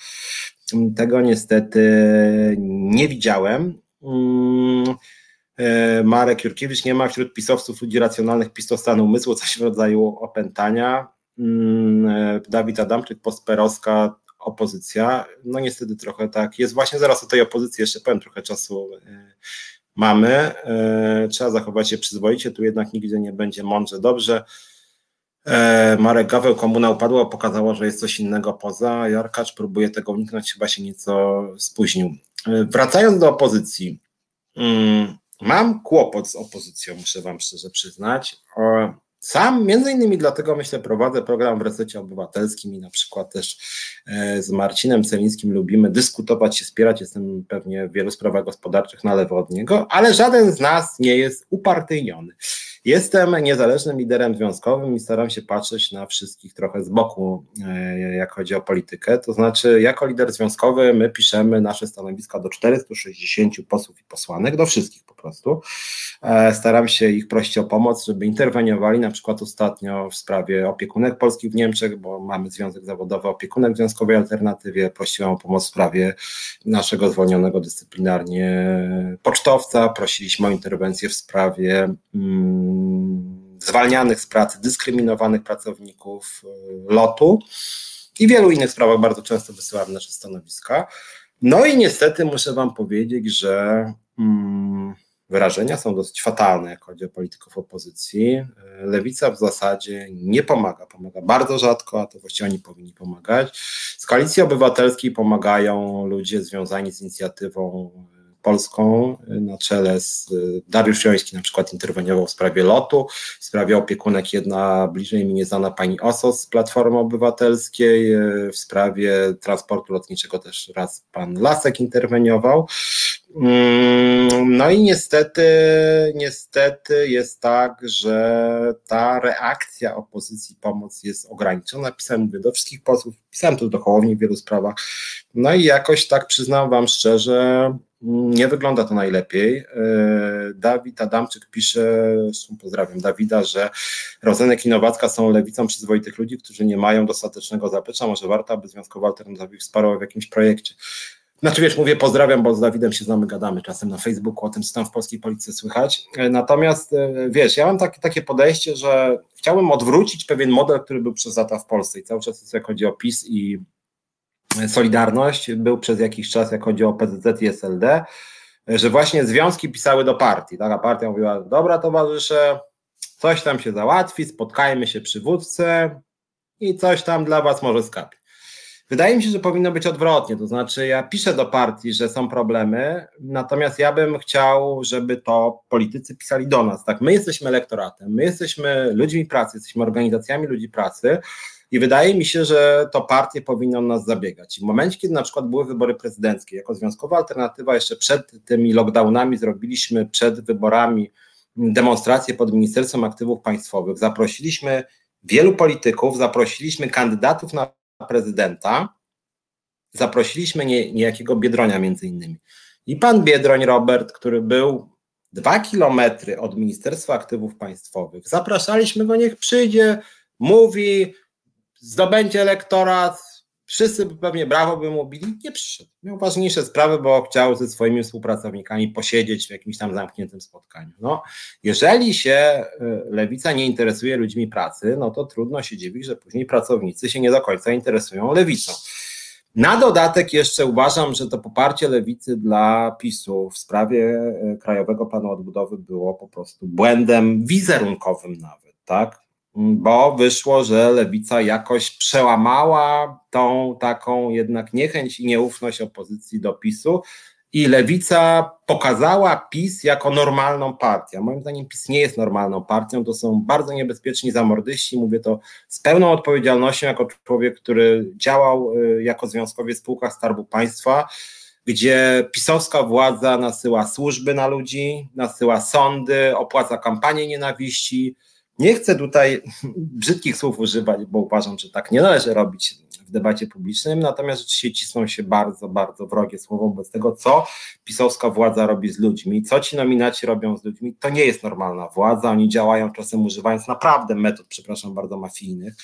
B: Mm, tego niestety nie widziałem. Mm, e, Marek Jurkiewicz, nie ma wśród pisowców ludzi racjonalnych pistostanu umysłu, coś w rodzaju opętania. Mm, Dawid Adamczyk, postperowska, opozycja. No niestety trochę tak jest. Właśnie zaraz o tej opozycji jeszcze powiem, trochę czasu e, mamy. E, trzeba zachować się przyzwoicie, tu jednak nigdzie nie będzie mądrze, dobrze. E, Marek Gaweł, komuna upadła, pokazało, że jest coś innego poza. Jarkacz próbuje tego uniknąć, chyba się nieco spóźnił. Wracając do opozycji. Mm, mam kłopot z opozycją, muszę Wam szczerze przyznać. Sam między innymi dlatego myślę prowadzę program w resecie obywatelskim i na przykład też e, z Marcinem Celińskim lubimy dyskutować się, wspierać. Jestem pewnie w wielu sprawach gospodarczych na lewo od niego, ale żaden z nas nie jest upartyjniony. Jestem niezależnym liderem związkowym i staram się patrzeć na wszystkich trochę z boku, e, jak chodzi o politykę. To znaczy, jako lider związkowy my piszemy nasze stanowiska do 460 posłów i posłanek, do wszystkich po prostu. E, staram się ich prosić o pomoc, żeby interweniowali, na przykład ostatnio w sprawie opiekunek polskich w Niemczech, bo mamy związek zawodowy opiekunek w Związkowej Alternatywie. Prosiłem o pomoc w sprawie naszego zwolnionego dyscyplinarnie pocztowca. Prosiliśmy o interwencję w sprawie. Hmm, zwalnianych z pracy, dyskryminowanych pracowników y, lotu i wielu innych sprawach bardzo często wysyłamy nasze stanowiska. No i niestety muszę Wam powiedzieć, że mm, wyrażenia są dosyć fatalne, jak chodzi o polityków opozycji. Y, Lewica w zasadzie nie pomaga, pomaga bardzo rzadko, a to właściwie oni powinni pomagać. Z koalicji obywatelskiej pomagają ludzie związani z inicjatywą Polską na czele z y, Dariusz Joński na przykład interweniował w sprawie lotu, w sprawie opiekunek jedna bliżej mi nieznana pani Osos z Platformy Obywatelskiej, y, w sprawie transportu lotniczego też raz pan Lasek interweniował. Mm, no i niestety, niestety jest tak, że ta reakcja opozycji, pomoc jest ograniczona. Pisałem do wszystkich posłów, pisałem to do Hołowni w wielu sprawach. No i jakoś tak przyznam Wam szczerze, nie wygląda to najlepiej. E, Dawid Adamczyk pisze, pozdrawiam Dawida, że Rozenek i Nowacka są lewicą przyzwoitych ludzi, którzy nie mają dostatecznego zaplecza. Może warto, aby Związkowa Alternatywa wsparła w jakimś projekcie. Znaczy wiesz, mówię pozdrawiam, bo z Dawidem się znamy, gadamy czasem na Facebooku o tym, co tam w polskiej policji słychać. E, natomiast e, wiesz, ja mam takie, takie podejście, że chciałbym odwrócić pewien model, który był przez lata w Polsce i cały czas jak chodzi o PiS i Solidarność był przez jakiś czas, jak chodzi o PZZ i SLD, że właśnie związki pisały do partii. Taka partia mówiła, dobra towarzysze, coś tam się załatwi, spotkajmy się przy wódce i coś tam dla was może skapi. Wydaje mi się, że powinno być odwrotnie. To znaczy, ja piszę do partii, że są problemy, natomiast ja bym chciał, żeby to politycy pisali do nas. Tak, my jesteśmy elektoratem, my jesteśmy ludźmi pracy, jesteśmy organizacjami ludzi pracy. I wydaje mi się, że to partie powinno nas zabiegać. W momencie, kiedy na przykład były wybory prezydenckie, jako związkowa alternatywa, jeszcze przed tymi lockdownami zrobiliśmy przed wyborami demonstrację pod Ministerstwem Aktywów Państwowych. Zaprosiliśmy wielu polityków, zaprosiliśmy kandydatów na prezydenta, zaprosiliśmy nie, niejakiego Biedronia między innymi. I pan Biedroń Robert, który był dwa kilometry od Ministerstwa Aktywów Państwowych, zapraszaliśmy go, niech przyjdzie, mówi, zdobędzie elektorat, wszyscy pewnie brawo by mu bili, nie przyszedł. Miał ważniejsze sprawy, bo chciał ze swoimi współpracownikami posiedzieć w jakimś tam zamkniętym spotkaniu. No, jeżeli się y, lewica nie interesuje ludźmi pracy, no to trudno się dziwić, że później pracownicy się nie do końca interesują lewicą. Na dodatek jeszcze uważam, że to poparcie lewicy dla PiSu w sprawie y, Krajowego Planu Odbudowy było po prostu błędem wizerunkowym nawet, tak? Bo wyszło, że lewica jakoś przełamała tą taką jednak niechęć i nieufność opozycji do PiSu. I lewica pokazała PiS jako normalną partię. Moim zdaniem PiS nie jest normalną partią, to są bardzo niebezpieczni zamordyści. Mówię to z pełną odpowiedzialnością, jako człowiek, który działał y, jako związkowiec w spółkach Skarbu Państwa, gdzie pisowska władza nasyła służby na ludzi, nasyła sądy, opłaca kampanię nienawiści, nie chcę tutaj brzydkich słów używać, bo uważam, że tak nie należy robić w debacie publicznej, natomiast rzeczywiście cisną się bardzo, bardzo wrogie słowo wobec tego, co pisowska władza robi z ludźmi, co ci nominaci robią z ludźmi. To nie jest normalna władza, oni działają czasem używając naprawdę metod, przepraszam bardzo, mafijnych.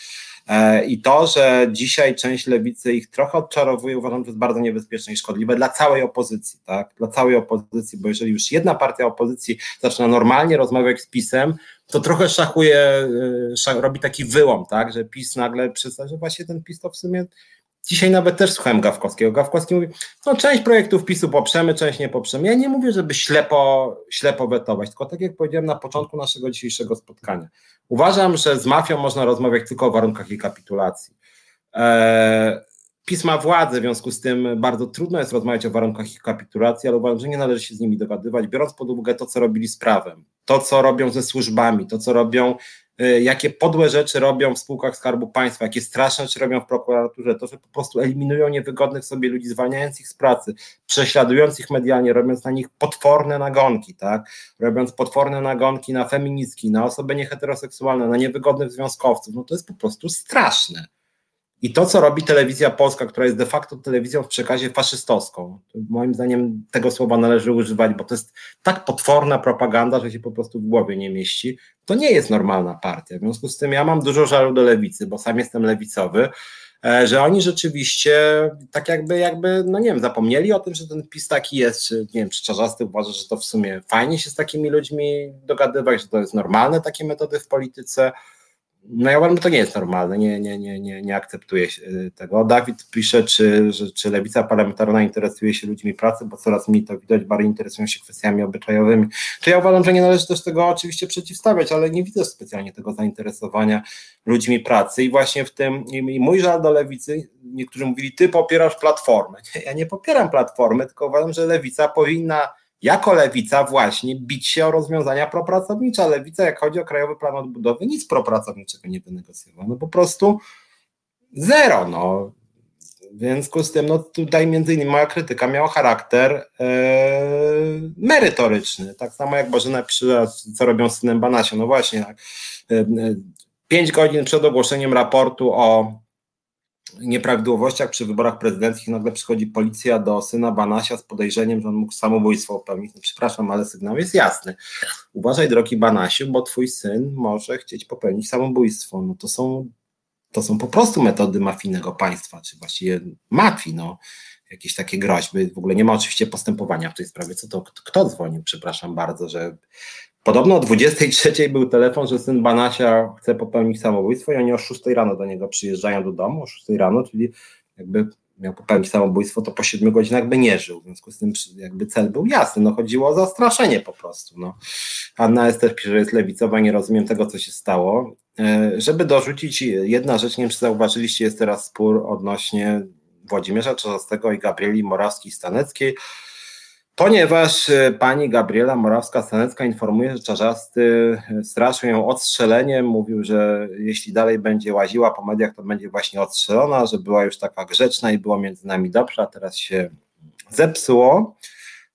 B: E, I to, że dzisiaj część lewicy ich trochę odczarowuje, uważam, że jest bardzo niebezpieczne i szkodliwe dla całej opozycji, tak? Dla całej opozycji, bo jeżeli już jedna partia opozycji zaczyna normalnie rozmawiać z PiSem, to trochę szachuje, e, szach, robi taki wyłom, tak? Że PiS nagle przyzna, że właśnie ten PiS to w sumie Dzisiaj nawet też słuchałem Gawkowskiego. Gawkowski mówi, no część projektów PiSu poprzemy, część nie poprzemy. Ja nie mówię, żeby ślepo, ślepo wetować, tylko tak jak powiedziałem na początku naszego dzisiejszego spotkania. Uważam, że z mafią można rozmawiać tylko o warunkach jej kapitulacji. Eee, PiS ma władzę, w związku z tym bardzo trudno jest rozmawiać o warunkach ich kapitulacji, ale uważam, że nie należy się z nimi dogadywać, biorąc pod uwagę to, co robili z prawem, to, co robią ze służbami, to, co robią Y, jakie podłe rzeczy robią w spółkach Skarbu Państwa, jakie straszne rzeczy robią w prokuraturze, to, że po prostu eliminują niewygodnych sobie ludzi, zwalniając ich z pracy, prześladując ich medialnie, robiąc na nich potworne nagonki, tak? Robiąc potworne nagonki na feministki, na osoby nieheteroseksualne, na niewygodnych związkowców, no to jest po prostu straszne. I to, co robi telewizja polska, która jest de facto telewizją w przekazie faszystowską, moim zdaniem tego słowa należy używać, bo to jest tak potworna propaganda, że się po prostu w głowie nie mieści. To nie jest normalna partia. W związku z tym ja mam dużo żalu do lewicy, bo sam jestem lewicowy, e, że oni rzeczywiście tak jakby, jakby, no nie wiem, zapomnieli o tym, że ten PiS taki jest, czy nie wiem, czy Czarzasty uważa, że to w sumie fajnie się z takimi ludźmi dogadywać, że to jest normalne takie metody w polityce. No ja uważam, że to nie jest normalne, nie, nie, nie, nie, nie akceptuję y, tego. Dawid pisze, czy, że, czy lewica parlamentarna interesuje się ludźmi pracy, bo coraz mniej to widać, bardziej interesują się kwestiami obyczajowymi. To ja uważam, że nie należy też tego oczywiście przeciwstawiać, ale nie widzę specjalnie tego zainteresowania ludźmi pracy i właśnie w tym, i mój żal do lewicy, niektórzy mówili, ty popierasz platformę. Ja nie popieram platformy, tylko uważam, że lewica powinna jako lewica właśnie bić się o rozwiązania propracownicze. Lewica, jak chodzi o Krajowy Plan Odbudowy, nic propracowniczego nie wynegocjował. No po prostu zero. No. W związku z tym, no tutaj między innymi moja krytyka miała charakter e, merytoryczny. Tak samo jak Bożena pisze, co robią z synem Banasia. No właśnie, tak. Pięć godzin przed ogłoszeniem raportu o nieprawidłowościach przy wyborach prezydenckich nagle przychodzi policja do syna Banasia z podejrzeniem, że on mógł samobójstwo popełnić. No, przepraszam, ale sygnał jest jasny. Uważaj, drogi Banasiu, bo twój syn może chcieć popełnić samobójstwo. No to są, to są po prostu metody mafijnego państwa, czy właściwie mafii, no. Jakieś takie groźby. W ogóle nie ma oczywiście postępowania w tej sprawie. Co to, kto dzwonił? Przepraszam bardzo, że Podobno o 23 był telefon, że syn Banasia chce popełnić samobójstwo i oni o 6 rano do niego przyjeżdżają do domu, o 6 rano, czyli jakby miał popełnić samobójstwo, to po siedmiu godzinach by nie żył. W związku z tym jakby cel był jasny, no chodziło o zastraszenie po prostu. No. Anna S. też pisze, że jest lewicowa, nie rozumiem tego, co się stało. E, żeby dorzucić, jedna rzecz, nie wiem, czy zauważyliście, jest teraz spór odnośnie Włodzimierza Czarzastego i Gabrieli Morawskiej-Staneckiej, ponieważ e, pani Gabriela Morawska-Stanecka informuje, że Czarzasty e, straszył ją odstrzeleniem, mówił, że jeśli dalej będzie łaziła po mediach, to będzie właśnie odstrzelona, że była już taka grzeczna i było między nami dobrze, a teraz się zepsuło.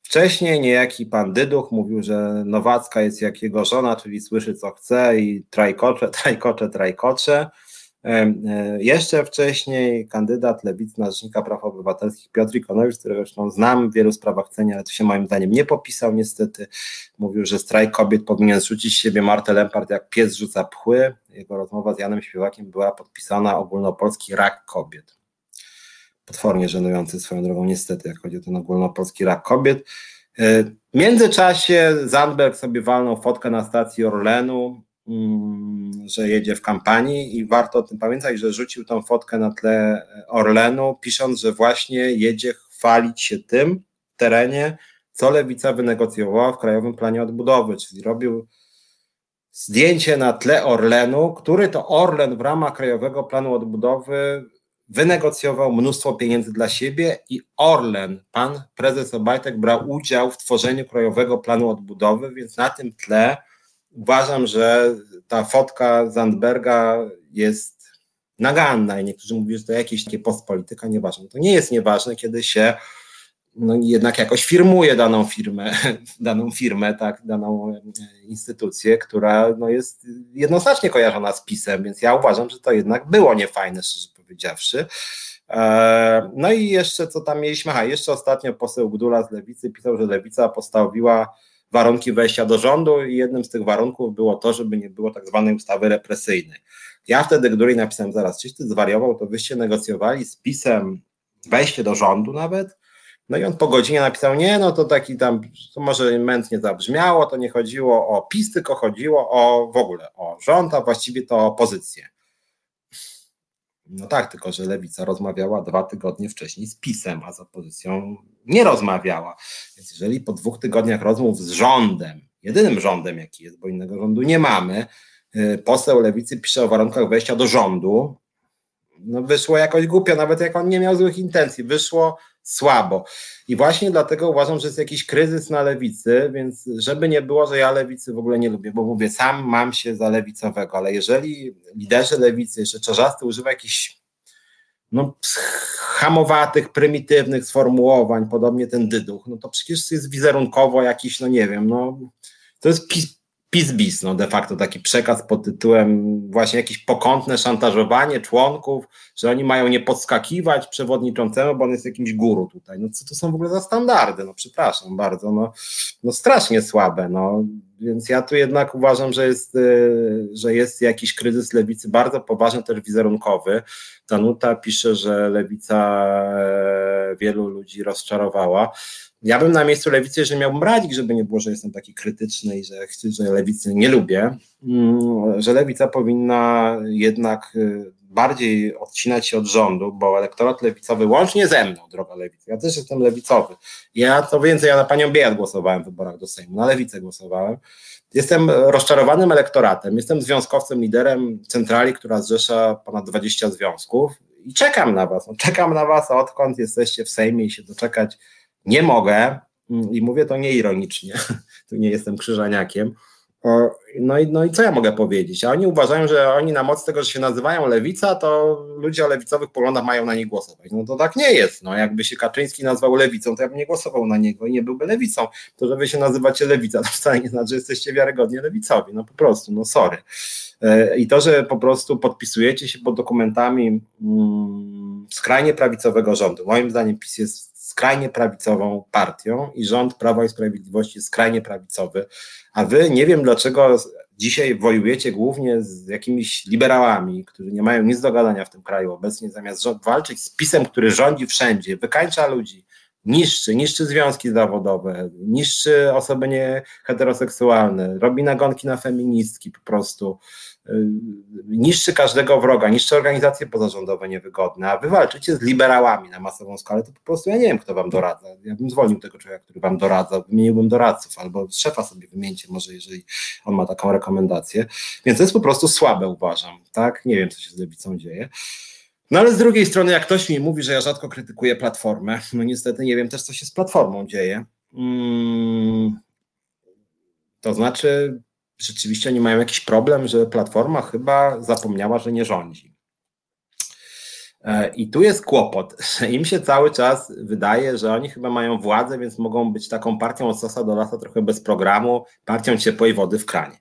B: Wcześniej niejaki pan Dyduch mówił, że Nowacka jest jak jego żona, czyli słyszy co chce i trajkocze, trajkocze, trajkocze. E, jeszcze wcześniej kandydat lewicy na Rzecznika Praw Obywatelskich Piotr Ikonowicz, którego zresztą znam w wielu sprawach cenię, ale to się moim zdaniem nie popisał niestety. Mówił, że strajk kobiet powinien zrzucić z siebie Martę Lempart jak pies rzuca pchły. Jego rozmowa z Janem Śpiewakiem była podpisana ogólnopolski rak kobiet. Potwornie żenujący swoją drogą niestety, jak chodzi o ten ogólnopolski rak kobiet. E, w międzyczasie Zandberg sobie walnął fotkę na stacji Orlenu, że jedzie w kampanii i warto o tym pamiętać, że rzucił tą fotkę na tle Orlenu, pisząc, że właśnie jedzie chwalić się tym terenie, co Lewica wynegocjowała w Krajowym Planie Odbudowy, czyli robił zdjęcie na tle Orlenu, który to Orlen w ramach Krajowego Planu Odbudowy wynegocjował mnóstwo pieniędzy dla siebie i Orlen, pan prezes Obajtek brał udział w tworzeniu Krajowego Planu Odbudowy, więc na tym tle uważam, że ta fotka Zandberga jest naganna i niektórzy mówią, że to jakieś takie postpolityka, nieważne. To nie jest nieważne, kiedy się no, jednak jakoś firmuje daną firmę, daną firmę, tak, daną e, instytucję, która no, jest jednoznacznie kojarzona z PiSem, więc ja uważam, że to jednak było niefajne, szczerze powiedziawszy. E, no i jeszcze co tam mieliśmy? Aha, jeszcze ostatnio poseł Gdula z Lewicy pisał, że Lewica postawiła warunki wejścia do rządu i jednym z tych warunków było to, żeby nie było tak zwanej ustawy represyjnej. Ja wtedy, który napisałem zaraz, czyś ty zwariował, to wyście negocjowali z PiSem wejście do rządu nawet, no i on po godzinie napisał, nie, no to taki tam, to może mętnie zabrzmiało, to nie chodziło o PiS, tylko chodziło o w ogóle o rząd, a właściwie to opozycję. No tak, tylko że lewica rozmawiała dwa tygodnie wcześniej z PiSem, a z opozycją nie rozmawiała. Więc jeżeli po dwóch tygodniach rozmów z rządem, jedynym rządem jaki jest, bo innego rządu nie mamy, y, poseł lewicy pisze o warunkach wejścia do rządu, no wyszło jakoś głupio, nawet jak on nie miał złych intencji, wyszło słabo. I właśnie dlatego uważam, że jest jakiś kryzys na lewicy, więc żeby nie było, że ja lewicy w ogóle nie lubię, bo mówię, sam mam się za lewicowego, ale jeżeli liderzy lewicy, jeszcze Czarzasty używa jakichś no, hamowatych, prymitywnych sformułowań, podobnie ten dyduch, no to przecież jest wizerunkowo jakiś, no nie wiem, no to jest PiS-bis, no de facto taki przekaz pod tytułem właśnie jakieś pokątne szantażowanie członków, że oni mają nie podskakiwać przewodniczącemu, bo on jest jakimś guru tutaj. No co to są w ogóle za standardy? No przepraszam bardzo, no, no strasznie słabe, no. Więc ja tu jednak uważam, że jest, y, że jest jakiś kryzys lewicy bardzo poważny, też wizerunkowy. Danuta pisze, że lewica e, wielu ludzi rozczarowała. Ja bym na miejscu lewicy, jeżeli miałbym radzić, żeby nie było, że jestem taki krytyczny i że, że lewicy nie lubię, mm, że lewica powinna jednak y, bardziej odcinać się od rządu, bo elektorat lewicowy, łącznie ze mną, droga lewica, ja też jestem lewicowy. Ja co więcej, ja na panią Biejat głosowałem w wyborach do Sejmu, na lewicę głosowałem. Jestem rozczarowanym elektoratem, jestem związkowcem, liderem centrali, która zrzesza ponad 20 związków i czekam na was. No, czekam na was, odkąd jesteście w Sejmie i się doczekać nie mogę, mm, i mówię to nieironicznie, tu nie jestem krzyżaniakiem, no i, no i co ja mogę powiedzieć? A oni uważają, że oni na mocy tego, że się nazywają lewica, to ludzie o lewicowych poglądach mają na nich głosować. No to tak nie jest. No, jakby się Kaczyński nazwał lewicą, to ja bym nie głosował na niego i nie byłby lewicą. To, że wy się nazywacie lewica, to wcale nie znaczy, że jesteście wiarygodnie lewicowi. No po prostu, no sorry. E, I to, że po prostu podpisujecie się pod dokumentami mm, skrajnie prawicowego rządu. Moim zdaniem PiS jest skrajnie prawicową partią i rząd Prawa i Sprawiedliwości jest skrajnie prawicowy, a wy nie wiem dlaczego dzisiaj wojujecie głównie z jakimiś liberałami, którzy nie mają nic do gadania w tym kraju obecnie, zamiast walczyć z PiSem, który rządzi wszędzie, wykańcza ludzi, niszczy, niszczy związki zawodowe, niszczy osoby nie heteroseksualne, robi nagonki na feministki po prostu, niszczy każdego wroga, niszczy organizacje pozarządowe niewygodne, a wy walczycie z liberałami na masową skalę, to po prostu ja nie wiem, kto wam doradza. Ja bym zwolnił tego człowieka, który wam doradza, wymieniłbym doradców, albo szefa sobie wymieńcie może, jeżeli on ma taką rekomendację. Więc to jest po prostu słabe, uważam, tak? Nie wiem, co się z lewicą dzieje. No ale z drugiej strony, jak ktoś mi mówi, że ja rzadko krytykuję platformę, no niestety nie wiem też, co się z platformą dzieje. Hmm, to znaczy, rzeczywiście oni mają jakiś problem, że platforma chyba zapomniała, że nie rządzi. E, I tu jest kłopot, że im się cały czas wydaje, że oni chyba mają władzę, więc mogą być taką partią od sosa do lasa trochę bez programu, partią ciepłej wody w kranie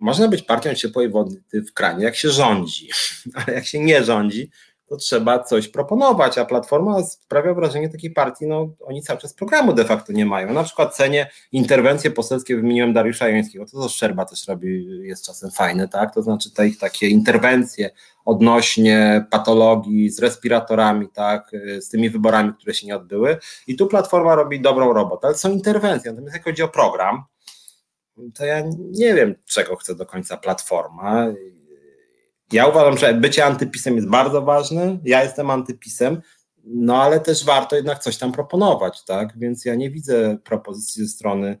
B: można być partią ciepłej wody w kranie, jak się rządzi, ale jak się nie rządzi, to trzeba coś proponować, a Platforma sprawia wrażenie takiej partii, no oni cały czas programu de facto nie mają. Na przykład cenię interwencje poselskie, wymieniłem Dariusza Jońskiego, to co Szczerba też robi, jest czasem fajne, tak, to znaczy te ich takie interwencje odnośnie patologii z respiratorami, tak, z tymi wyborami, które się nie odbyły. I tu Platforma robi dobrą robotę, ale są interwencje, natomiast jak chodzi o program, to ja nie wiem, czego chce do końca Platforma. Ja uważam, że bycie antypisem jest bardzo ważne. Ja jestem antypisem, no ale też warto jednak coś tam proponować, tak? Więc ja nie widzę propozycji ze strony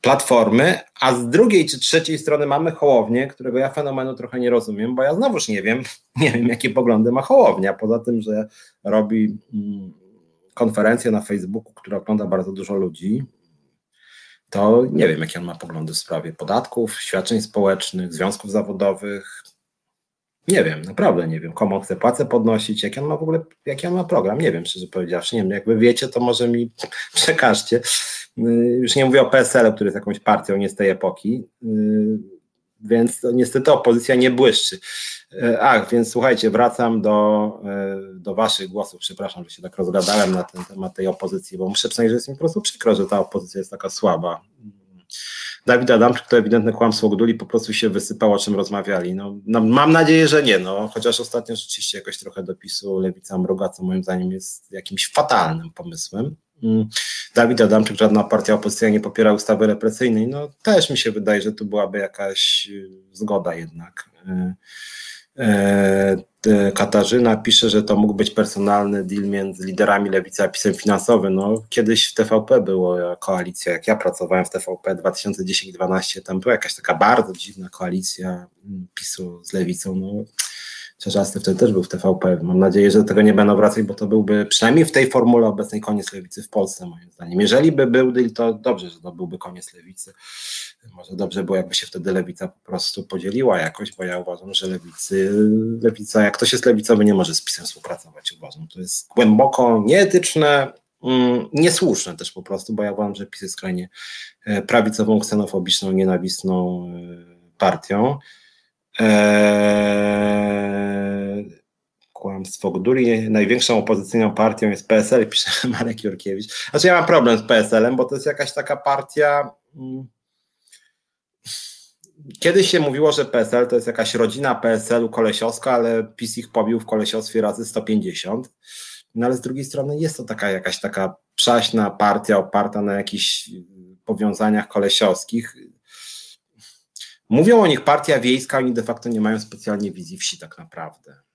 B: Platformy, a z drugiej czy trzeciej strony mamy Hołownię, którego ja fenomenu trochę nie rozumiem, bo ja znowuż nie wiem, nie wiem jakie poglądy ma Hołownia, poza tym, że robi mm, konferencję na Facebooku, która ogląda bardzo dużo ludzi, to nie wiem, jakie on ma poglądy w sprawie podatków, świadczeń społecznych, związków zawodowych. Nie wiem, naprawdę nie wiem, komu chce płacę podnosić, jaki on ma w ogóle, jaki on ma program, nie wiem, szczerze powiedziawszy, nie wiem, jak wy wiecie, to może mi przekażcie. Y, już nie mówię o PSL, który jest jakąś partią nie z tej epoki, y, więc niestety opozycja nie błyszczy. E, ach, więc słuchajcie, wracam do, do waszych głosów. Przepraszam, że się tak rozgadałem na ten temat tej opozycji, bo muszę przyznać, że jest mi po prostu przykro, że ta opozycja jest taka słaba. Dawid Adamczyk to ewidentne kłamstwo Gduli, po prostu się wysypało, o czym rozmawiali. No, no, mam nadzieję, że nie, no, chociaż ostatnio rzeczywiście jakoś trochę dopisu Lewica mruga, co moim zdaniem jest jakimś fatalnym pomysłem. Mm. Dawid Adamczyk, żadna partia opozycyjna nie popiera ustawy represyjnej. No też mi się wydaje, że tu byłaby jakaś y, zgoda jednak. Y, Katarzyna pisze, że to mógł być personalny deal między liderami lewicy a pisem finansowym. No, kiedyś w TVP było koalicja, jak ja pracowałem w TVP 2010-2012, tam była jakaś taka bardzo dziwna koalicja mm, PiSu z lewicą. No, Czerzasty wtedy też był w TVP. Mam nadzieję, że do tego nie będą wracać, bo to byłby przynajmniej w tej formule obecnej koniec lewicy w Polsce, moim zdaniem. Jeżeli by był deal, to dobrze, że to byłby koniec lewicy. Może dobrze było, jakby się wtedy lewica po prostu podzieliła jakoś, bo ja uważam, że lewicy, lewica, jak ktoś jest lewicowy, nie może z PiSem współpracować. Uważam, to jest głęboko nieetyczne, mm, niesłuszne też po prostu, bo ja uważam, że PiS jest skrajnie e, prawicową, ksenofobiczną, nienawistną e, partią. Eee, kłamstwo Gduli. Największą opozycyjną partią jest PSL, pisze Marek Jurkiewicz. Znaczy ja mam problem z PSL-em, bo to jest jakaś taka partia... Mm, kiedyś się mówiło, że PSL to jest jakaś rodzina PSL-u kolesiowska, ale PiS ich pobił w kolesiostwie razy 150. No ale z drugiej strony jest to taka jakaś taka przaśna partia oparta na jakichś powiązaniach kolesiowskich. Mówią o nich partia wiejska, oni de facto nie mają specjalnie wizji wsi tak naprawdę.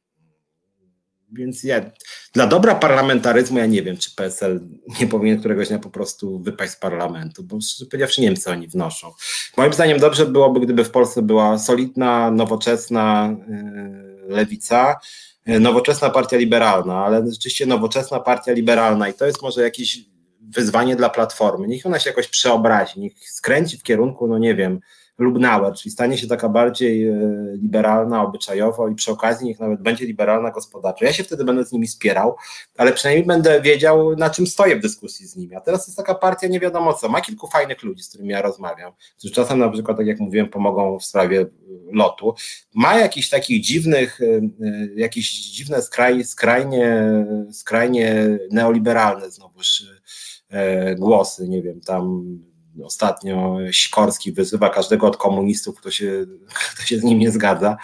B: Więc ja, dla dobra parlamentaryzmu ja nie wiem, czy PSL nie powinien któregoś dnia po prostu wypaść z parlamentu, bo szczerze powiedziawszy nie wiem, co oni wnoszą. Moim zdaniem dobrze byłoby, gdyby w Polsce była solidna, nowoczesna yy, lewica, yy, nowoczesna partia liberalna, ale rzeczywiście nowoczesna partia liberalna i to jest może jakieś wyzwanie dla Platformy. Niech ona się jakoś przeobrazi, niech skręci w kierunku, no nie wiem, Lubnauer, czyli stanie się taka bardziej e, liberalna obyczajowo i przy okazji niech nawet będzie liberalna gospodarczo. Ja się wtedy będę z nimi spierał, ale przynajmniej będę wiedział, na czym stoję w dyskusji z nimi. A teraz jest taka partia nie wiadomo co. Ma kilku fajnych ludzi, z którymi ja rozmawiam, którzy czasem na przykład, tak jak mówiłem, pomogą w sprawie lotu. Ma jakichś takich dziwnych, e, e, jakieś dziwne skraj, skrajnie, skrajnie neoliberalne znowuż głosy, nie wiem, tam ostatnio Sikorski wyzywa każdego od komunistów, kto się, kto się z nim nie zgadza.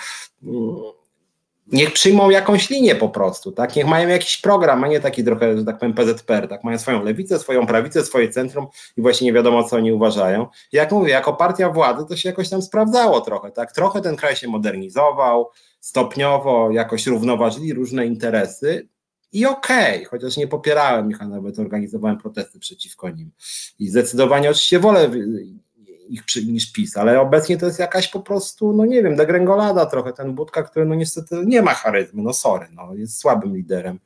B: niech przyjmą jakąś linię po prostu, tak? Niech mają jakiś program, a nie taki trochę, że tak powiem, PZPR, tak? Mają swoją lewicę, swoją prawicę, swoje centrum i właśnie nie wiadomo, co oni uważają. Jak mówię, jako partia władzy to się jakoś tam sprawdzało trochę, tak? Trochę ten kraj się modernizował, stopniowo jakoś równoważyli różne interesy i okej, okay, chociaż nie popierałem ich, a nawet organizowałem protesty przeciwko nim. I zdecydowanie oczywiście wolę ich niż PiS, ale obecnie to jest jakaś po prostu, no nie wiem, degrengolada trochę, ten Budka, który no niestety nie ma charyzmy, no sorry, no jest słabym liderem.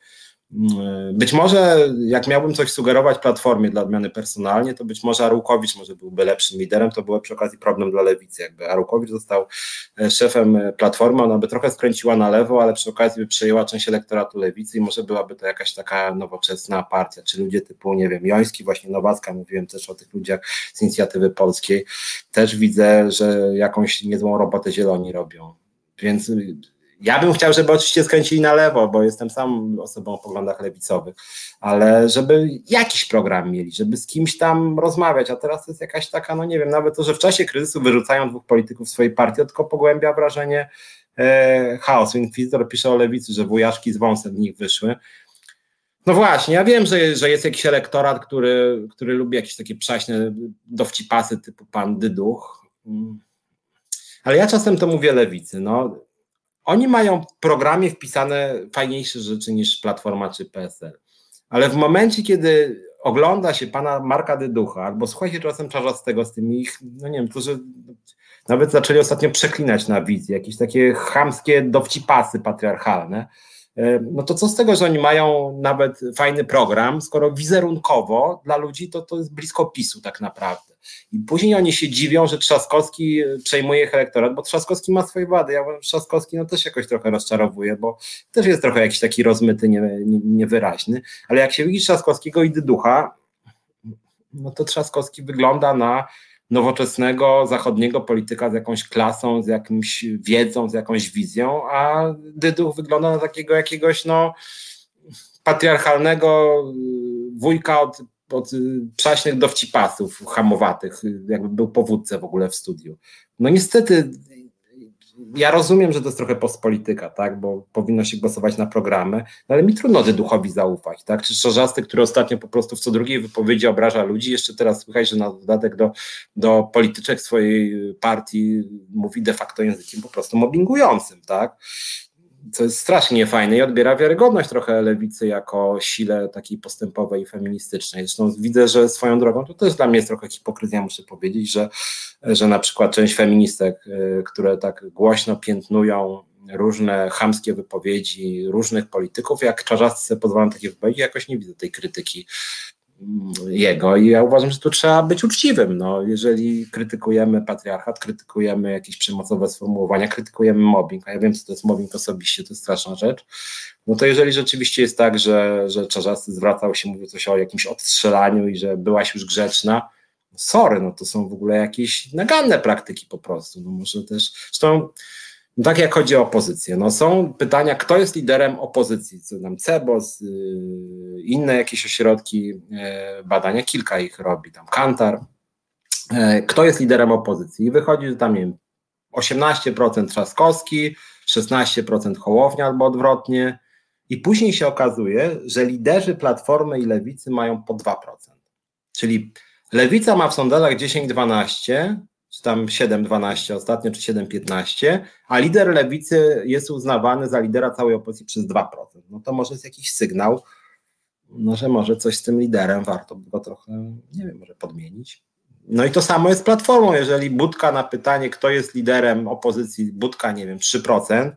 B: Mm, być może jak miałbym coś sugerować Platformie dla odmiany personalnie, to być może Arłukowicz może byłby lepszym liderem, to byłby przy okazji problem dla Lewicy, jakby Arłukowicz został e, szefem Platformy, ona by trochę skręciła na lewo, ale przy okazji by przejęła część elektoratu Lewicy i może byłaby to jakaś taka nowoczesna partia, czy ludzie typu, nie wiem, Joński, właśnie Nowacka, mówiłem też o tych ludziach z inicjatywy polskiej, też widzę, że jakąś niezłą robotę zieloni robią. Więc ja bym chciał, żeby oczywiście skręcili na lewo, bo jestem sam osobą o poglądach lewicowych, ale żeby jakiś program mieli, żeby z kimś tam rozmawiać, a teraz to jest jakaś taka, no nie wiem, nawet to, że w czasie kryzysu wyrzucają dwóch polityków swojej partii, tylko pogłębia wrażenie e, chaosu. Inkwizytor pisze o lewicy, że wujaszki z wąsem w nich wyszły. No właśnie, ja wiem, że, że jest jakiś elektorat, który, który lubi jakieś takie przaśne dowcipasy typu pan Dyduch, mm. ale ja czasem to mówię lewicy, no oni mają w programie wpisane fajniejsze rzeczy niż Platforma czy PSL. Ale w momencie, kiedy ogląda się pana Marka Dyducha, albo słucha się czasem Czarzastego z tymi ich, no nie wiem, którzy nawet zaczęli ostatnio przeklinać na wizji, jakieś takie chamskie dowcipasy patriarchalne, no to co z tego, że oni mają nawet fajny program, skoro wizerunkowo dla ludzi to, to jest blisko PiSu tak naprawdę. I później oni się dziwią, że Trzaskowski przejmuje ich elektorat, bo Trzaskowski ma swoje wady. Ja uważam, Trzaskowski no też jakoś trochę rozczarowuje, bo też jest trochę jakiś taki rozmyty, nie, nie, niewyraźny. Ale jak się widzi Trzaskowskiego i Dyducha, no to Trzaskowski wygląda na nowoczesnego zachodniego polityka z jakąś klasą, z jakąś wiedzą, z jakąś wizją, a Dyduch wygląda na takiego jakiegoś no patriarchalnego wujka od od y, przaśnych dowcipasów hamowatych, jakby był powódcę w ogóle w studiu. No niestety, ja rozumiem, że to jest trochę postpolityka, tak, bo powinno się głosować na programy, no ale mi trudno duchowi zaufać, tak, czy Szorzasty, który ostatnio po prostu w co drugiej wypowiedzi obraża ludzi, jeszcze teraz słychać, że na dodatek do, do polityczek swojej partii mówi de facto językiem po prostu mobbingującym, tak, co jest strasznie fajne i odbiera wiarygodność trochę lewicy jako sile takiej postępowej i feministycznej. Zresztą widzę, że swoją drogą to też dla mnie jest trochę hipokryzja, muszę powiedzieć, że, że na przykład część feministek, y, które tak głośno piętnują różne chamskie wypowiedzi różnych polityków, jak Czarzasty pozwalam takie wypowiedzi, jakoś nie widzę tej krytyki jego i ja uważam, że tu trzeba być uczciwym. No, jeżeli krytykujemy patriarchat, krytykujemy jakieś przemocowe sformułowania, krytykujemy mobbing, a ja wiem, co to jest mobbing osobiście, to jest straszna rzecz, no to jeżeli rzeczywiście jest tak, że, że Czarzasty zwracał się, mówił coś o jakimś odstrzelaniu i że byłaś już grzeczna, sorry, no to są w ogóle jakieś naganne praktyki po prostu. No może też, zresztą tak jak chodzi o opozycję, no są pytania, kto jest liderem opozycji, co tam CEBOS, yy, inne jakieś ośrodki yy, badania, kilka ich robi, tam Kantar, yy, kto jest liderem opozycji? I wychodzi, że tam nie wiem, 18% Trzaskowski, 16% Hołownia albo odwrotnie. I później się okazuje, że liderzy Platformy i Lewicy mają po 2%. Czyli Lewica ma w sondażach 10-12, czy tam 7-12 ostatnio, czy 7-15, a lider lewicy jest uznawany za lidera całej opozycji przez 2%. No to może jest jakiś sygnał, no, że może coś z tym liderem warto by go trochę, nie wiem, może podmienić. No i to samo jest Platformą. Jeżeli Budka na pytanie, kto jest liderem opozycji, Budka, nie wiem, 3%,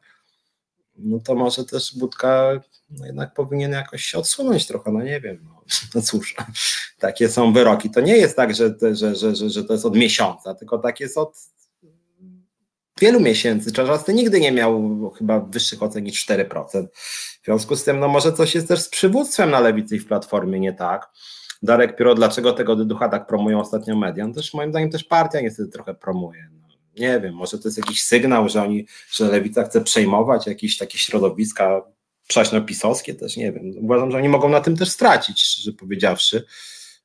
B: no to może też Budka no jednak powinien jakoś się odsunąć trochę, no nie wiem. No, no cóż, takie są wyroki. To nie jest tak, że, że, że, że, to jest od miesiąca, tylko tak jest od wielu miesięcy. Czarzasty nigdy nie miał chyba wyższych ocen niż 4%. W związku z tym, no może coś jest też z przywództwem na lewicy i w platformie nie tak. Darek Piero, dlaczego tego ducha tak promują ostatnio media? No też moim zdaniem też partia niestety trochę promuje. No, nie wiem, może to jest jakiś sygnał, że oni, że lewica chce przejmować jakieś takie środowiska przaśno-pisowskie też, nie wiem. Uważam, że oni mogą na tym też stracić, szczerze powiedziawszy.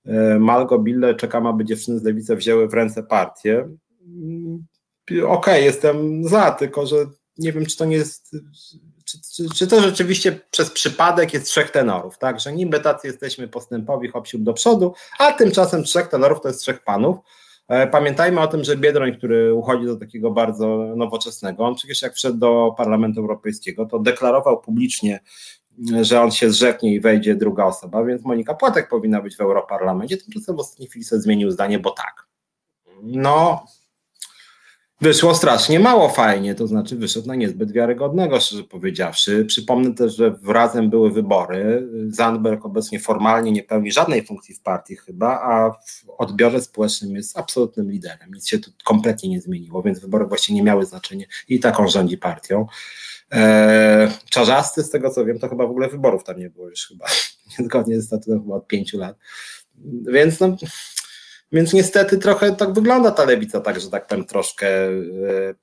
B: E, Malgo Bille czekam, aby dziewczyny z lewicy wzięły w ręce partię. Mm, okej, okay, jestem za, tylko że nie wiem, czy to nie jest, czy, czy, czy, to rzeczywiście przez przypadek jest trzech tenorów, tak? Że niby tacy jesteśmy postępowi, hop do przodu, a tymczasem trzech tenorów to jest trzech panów. E, pamiętajmy o tym, że Biedroń, który uchodzi do takiego bardzo nowoczesnego, on przecież jak wszedł do Parlamentu Europejskiego, to deklarował publicznie, że on się zrzeknie i wejdzie druga osoba, więc Monika Płatek powinna być w Europarlamencie. Tymczasem w ostatniej chwili sobie zmienił zdanie, bo tak. No, Wyszło strasznie mało fajnie, to znaczy wyszedł na niezbyt wiarygodnego, szczerze powiedziawszy. Przypomnę też, że razem były wybory. Zandberg obecnie formalnie nie pełni żadnej funkcji w partii chyba, a w odbiorze społecznym jest absolutnym liderem. Nic się tu kompletnie nie zmieniło, więc wybory właściwie nie miały znaczenia i taką rządzi partią. Eee, Czarzasty, z tego co wiem, to chyba w ogóle wyborów tam nie było już chyba, niezgodnie ze statutem chyba od pięciu lat. Więc no, więc niestety trochę tak wygląda ta lewica, tak, że tak powiem, troszkę e,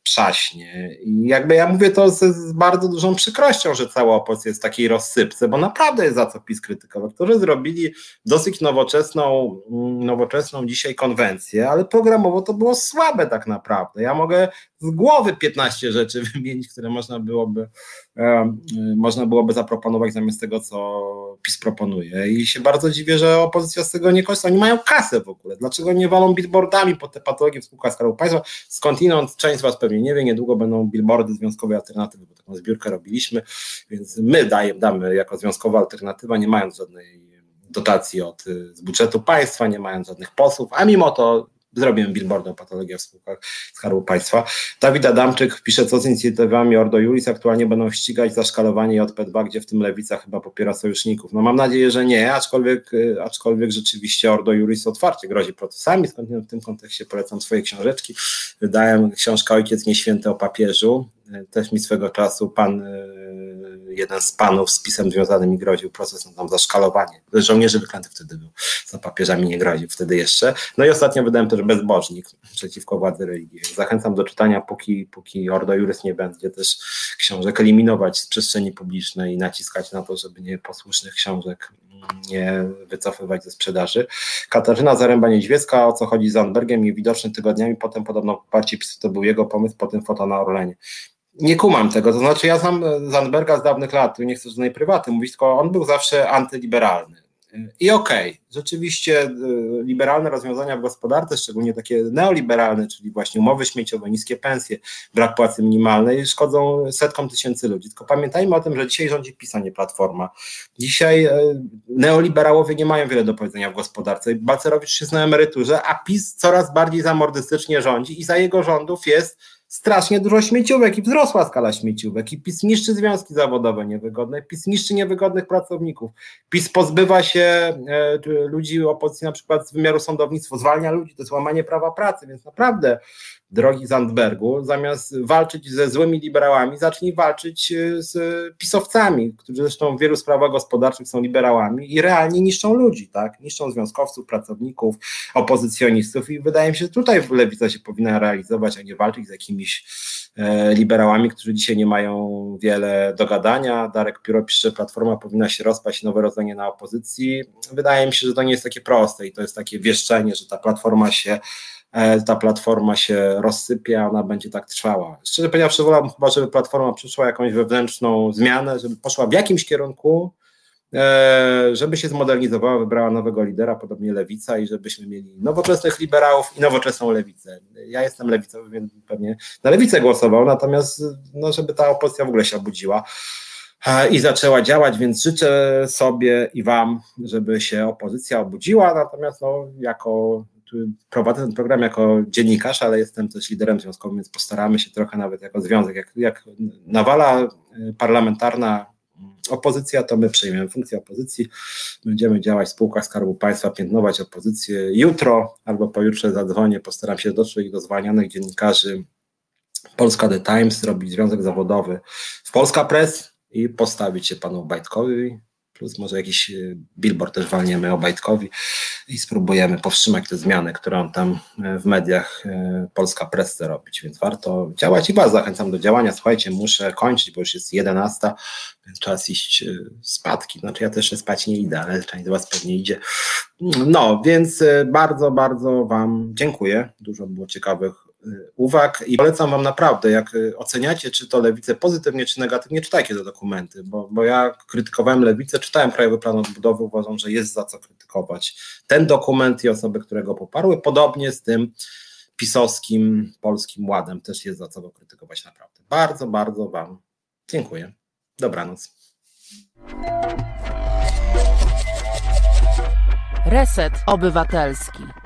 B: przaśnie. I jakby ja mówię to z, z, bardzo dużą przykrością, że cała opozycja jest w takiej rozsypce, bo naprawdę jest za co PiS krytykować, którzy zrobili dosyć nowoczesną, mm, nowoczesną dzisiaj konwencję, ale programowo to było słabe tak naprawdę. Ja mogę z głowy 15 rzeczy wymienić, które można byłoby, e, można byłoby zaproponować zamiast tego, co PiS proponuje. I się bardzo dziwię, że opozycja z tego nie korzysta. Oni mają kasę w ogóle. Dlaczego nie walą billboardami po te patologie w spółkach Skarbu Państwa? Skądinąd część z Was pewnie nie wie, niedługo będą billboardy związkowej alternatywy, bo taką zbiórkę robiliśmy, więc my dajemy, damy jako związkowa alternatywa, nie mając żadnej dotacji od, z budżetu państwa, nie mając żadnych posłów, a mimo to zrobiłem billboardę o w spółkach Skarbu Państwa. Dawid Adamczyk pisze, co z inicjatywami Ordo Juris aktualnie będą ścigać za szkalowanie JP2, gdzie w tym Lewica chyba popiera sojuszników. No mam nadzieję, że nie, aczkolwiek, y, aczkolwiek rzeczywiście Ordo Juris otwarcie grozi procesami, skąd w tym kontekście polecam swoje książeczki. Wydałem książkę Ojciec Nieświęty o papieżu, też mi swego czasu pan, e, jeden z panów z pisem związanym mi groził proces tam za szkalowanie. Żołnierzy wyklęty wtedy był, za papieżami nie groził wtedy jeszcze. No i ostatnio wydałem też Bezbożnik przeciwko władzy religii. Zachęcam do czytania, póki, póki Ordo Juris nie będzie też książek eliminować z przestrzeni publicznej i naciskać na to, żeby nieposłusznych książek nie wycofywać ze sprzedaży. Katarzyna Zaręba-Niedźwiecka, o co chodzi z Zandbergiem i widoczny tygodniami, potem podobno poparcie PiSu to był jego pomysł, potem foto na Orlenie nie kumam tego, to znaczy ja znam Zandberga z dawnych lat, nie chcę żadnej prywaty mówić, tylko on był zawsze antyliberalny. I okej, okay, rzeczywiście y, liberalne rozwiązania w gospodarce, szczególnie takie neoliberalne, czyli właśnie umowy śmieciowe, niskie pensje, brak płacy minimalnej, szkodzą setkom tysięcy ludzi. Tylko pamiętajmy o tym, że dzisiaj rządzi PiS, a nie Platforma. Dzisiaj y, neoliberałowie nie mają wiele do powiedzenia w gospodarce. Balcerowicz jest na emeryturze, a PiS coraz bardziej zamordystycznie rządzi i za jego rządów jest strasznie dużo śmieciówek i wzrosła skala śmieciówek. I PiS niszczy związki zawodowe niewygodne, PiS niszczy niewygodnych pracowników, PiS pozbywa się e, ludzi opozycji na przykład z wymiaru sądownictwa, zwalnia ludzi, to jest łamanie prawa pracy, więc naprawdę drogi Zandbergu, zamiast walczyć ze złymi liberałami, zacznij walczyć e, z pisowcami, którzy zresztą w wielu sprawach gospodarczych są liberałami i realnie niszczą ludzi, tak? Niszczą związkowców, pracowników, opozycjonistów i wydaje mi się, że tutaj lewica się powinna realizować, a nie walczyć z jakimiś e, liberałami, którzy dzisiaj nie mają wiele do gadania. Darek Pióro pisze, Platforma powinna się rozpaść, nowe rozdanie na opozycji. Wydaje mi się, że to nie jest takie proste i to jest takie wieszczenie, że ta Platforma się ta platforma się rozsypie, ona będzie tak trwała. Szczerze powiedziawszy, wolałbym chyba, żeby platforma przyszła jakąś wewnętrzną zmianę, żeby poszła w jakimś kierunku, e, żeby się zmodernizowała, wybrała nowego lidera, podobnie lewica i żebyśmy mieli nowoczesnych liberałów i nowoczesną lewicę. Ja jestem lewicowy, więc pewnie na lewicę głosował, natomiast no, żeby ta opozycja w ogóle się obudziła e, i zaczęła działać, więc życzę sobie i Wam, żeby się opozycja obudziła, natomiast no, jako prowadzę ten program jako dziennikarz, ale jestem też liderem związkowym, więc postaramy się trochę nawet jako związek, jak, jak nawala y, parlamentarna opozycja, to my przejmiemy funkcję opozycji, będziemy działać w spółkach Skarbu Państwa, piętnować opozycję. Jutro albo pojutrze zadzwonię, postaram się dotrzeć do zwalnianych dziennikarzy. Polska The Times, robić związek zawodowy w Polska Press i postawić się panu Bajtkowi, plus może jakiś e, billboard też walniemy Obajtkowi i spróbujemy powstrzymać te zmiany, które on tam e, w mediach e, Polska Press chce robić, więc warto działać i Was zachęcam do działania. Słuchajcie, muszę kończyć, bo już jest 11, więc czas iść spadki. Znaczy ja też spać nie idę, ale część z Was pewnie idzie. No, więc bardzo, bardzo Wam dziękuję. Dużo było ciekawych y, uwag i polecam Wam naprawdę, jak y, oceniacie, czy to lewicę pozytywnie, czy negatywnie, czytajcie te dokumenty, bo, bo ja krytykowałem lewicę, czytałem Krajowy Plan Odbudowy, uważam, że jest za co krytykować ten dokument i osoby, które go poparły, podobnie z tym pisowskim Polskim Ładem, też jest za co go krytykować naprawdę. Bardzo, bardzo Wam dziękuję. Dobranoc.
D: Reset Obywatelski.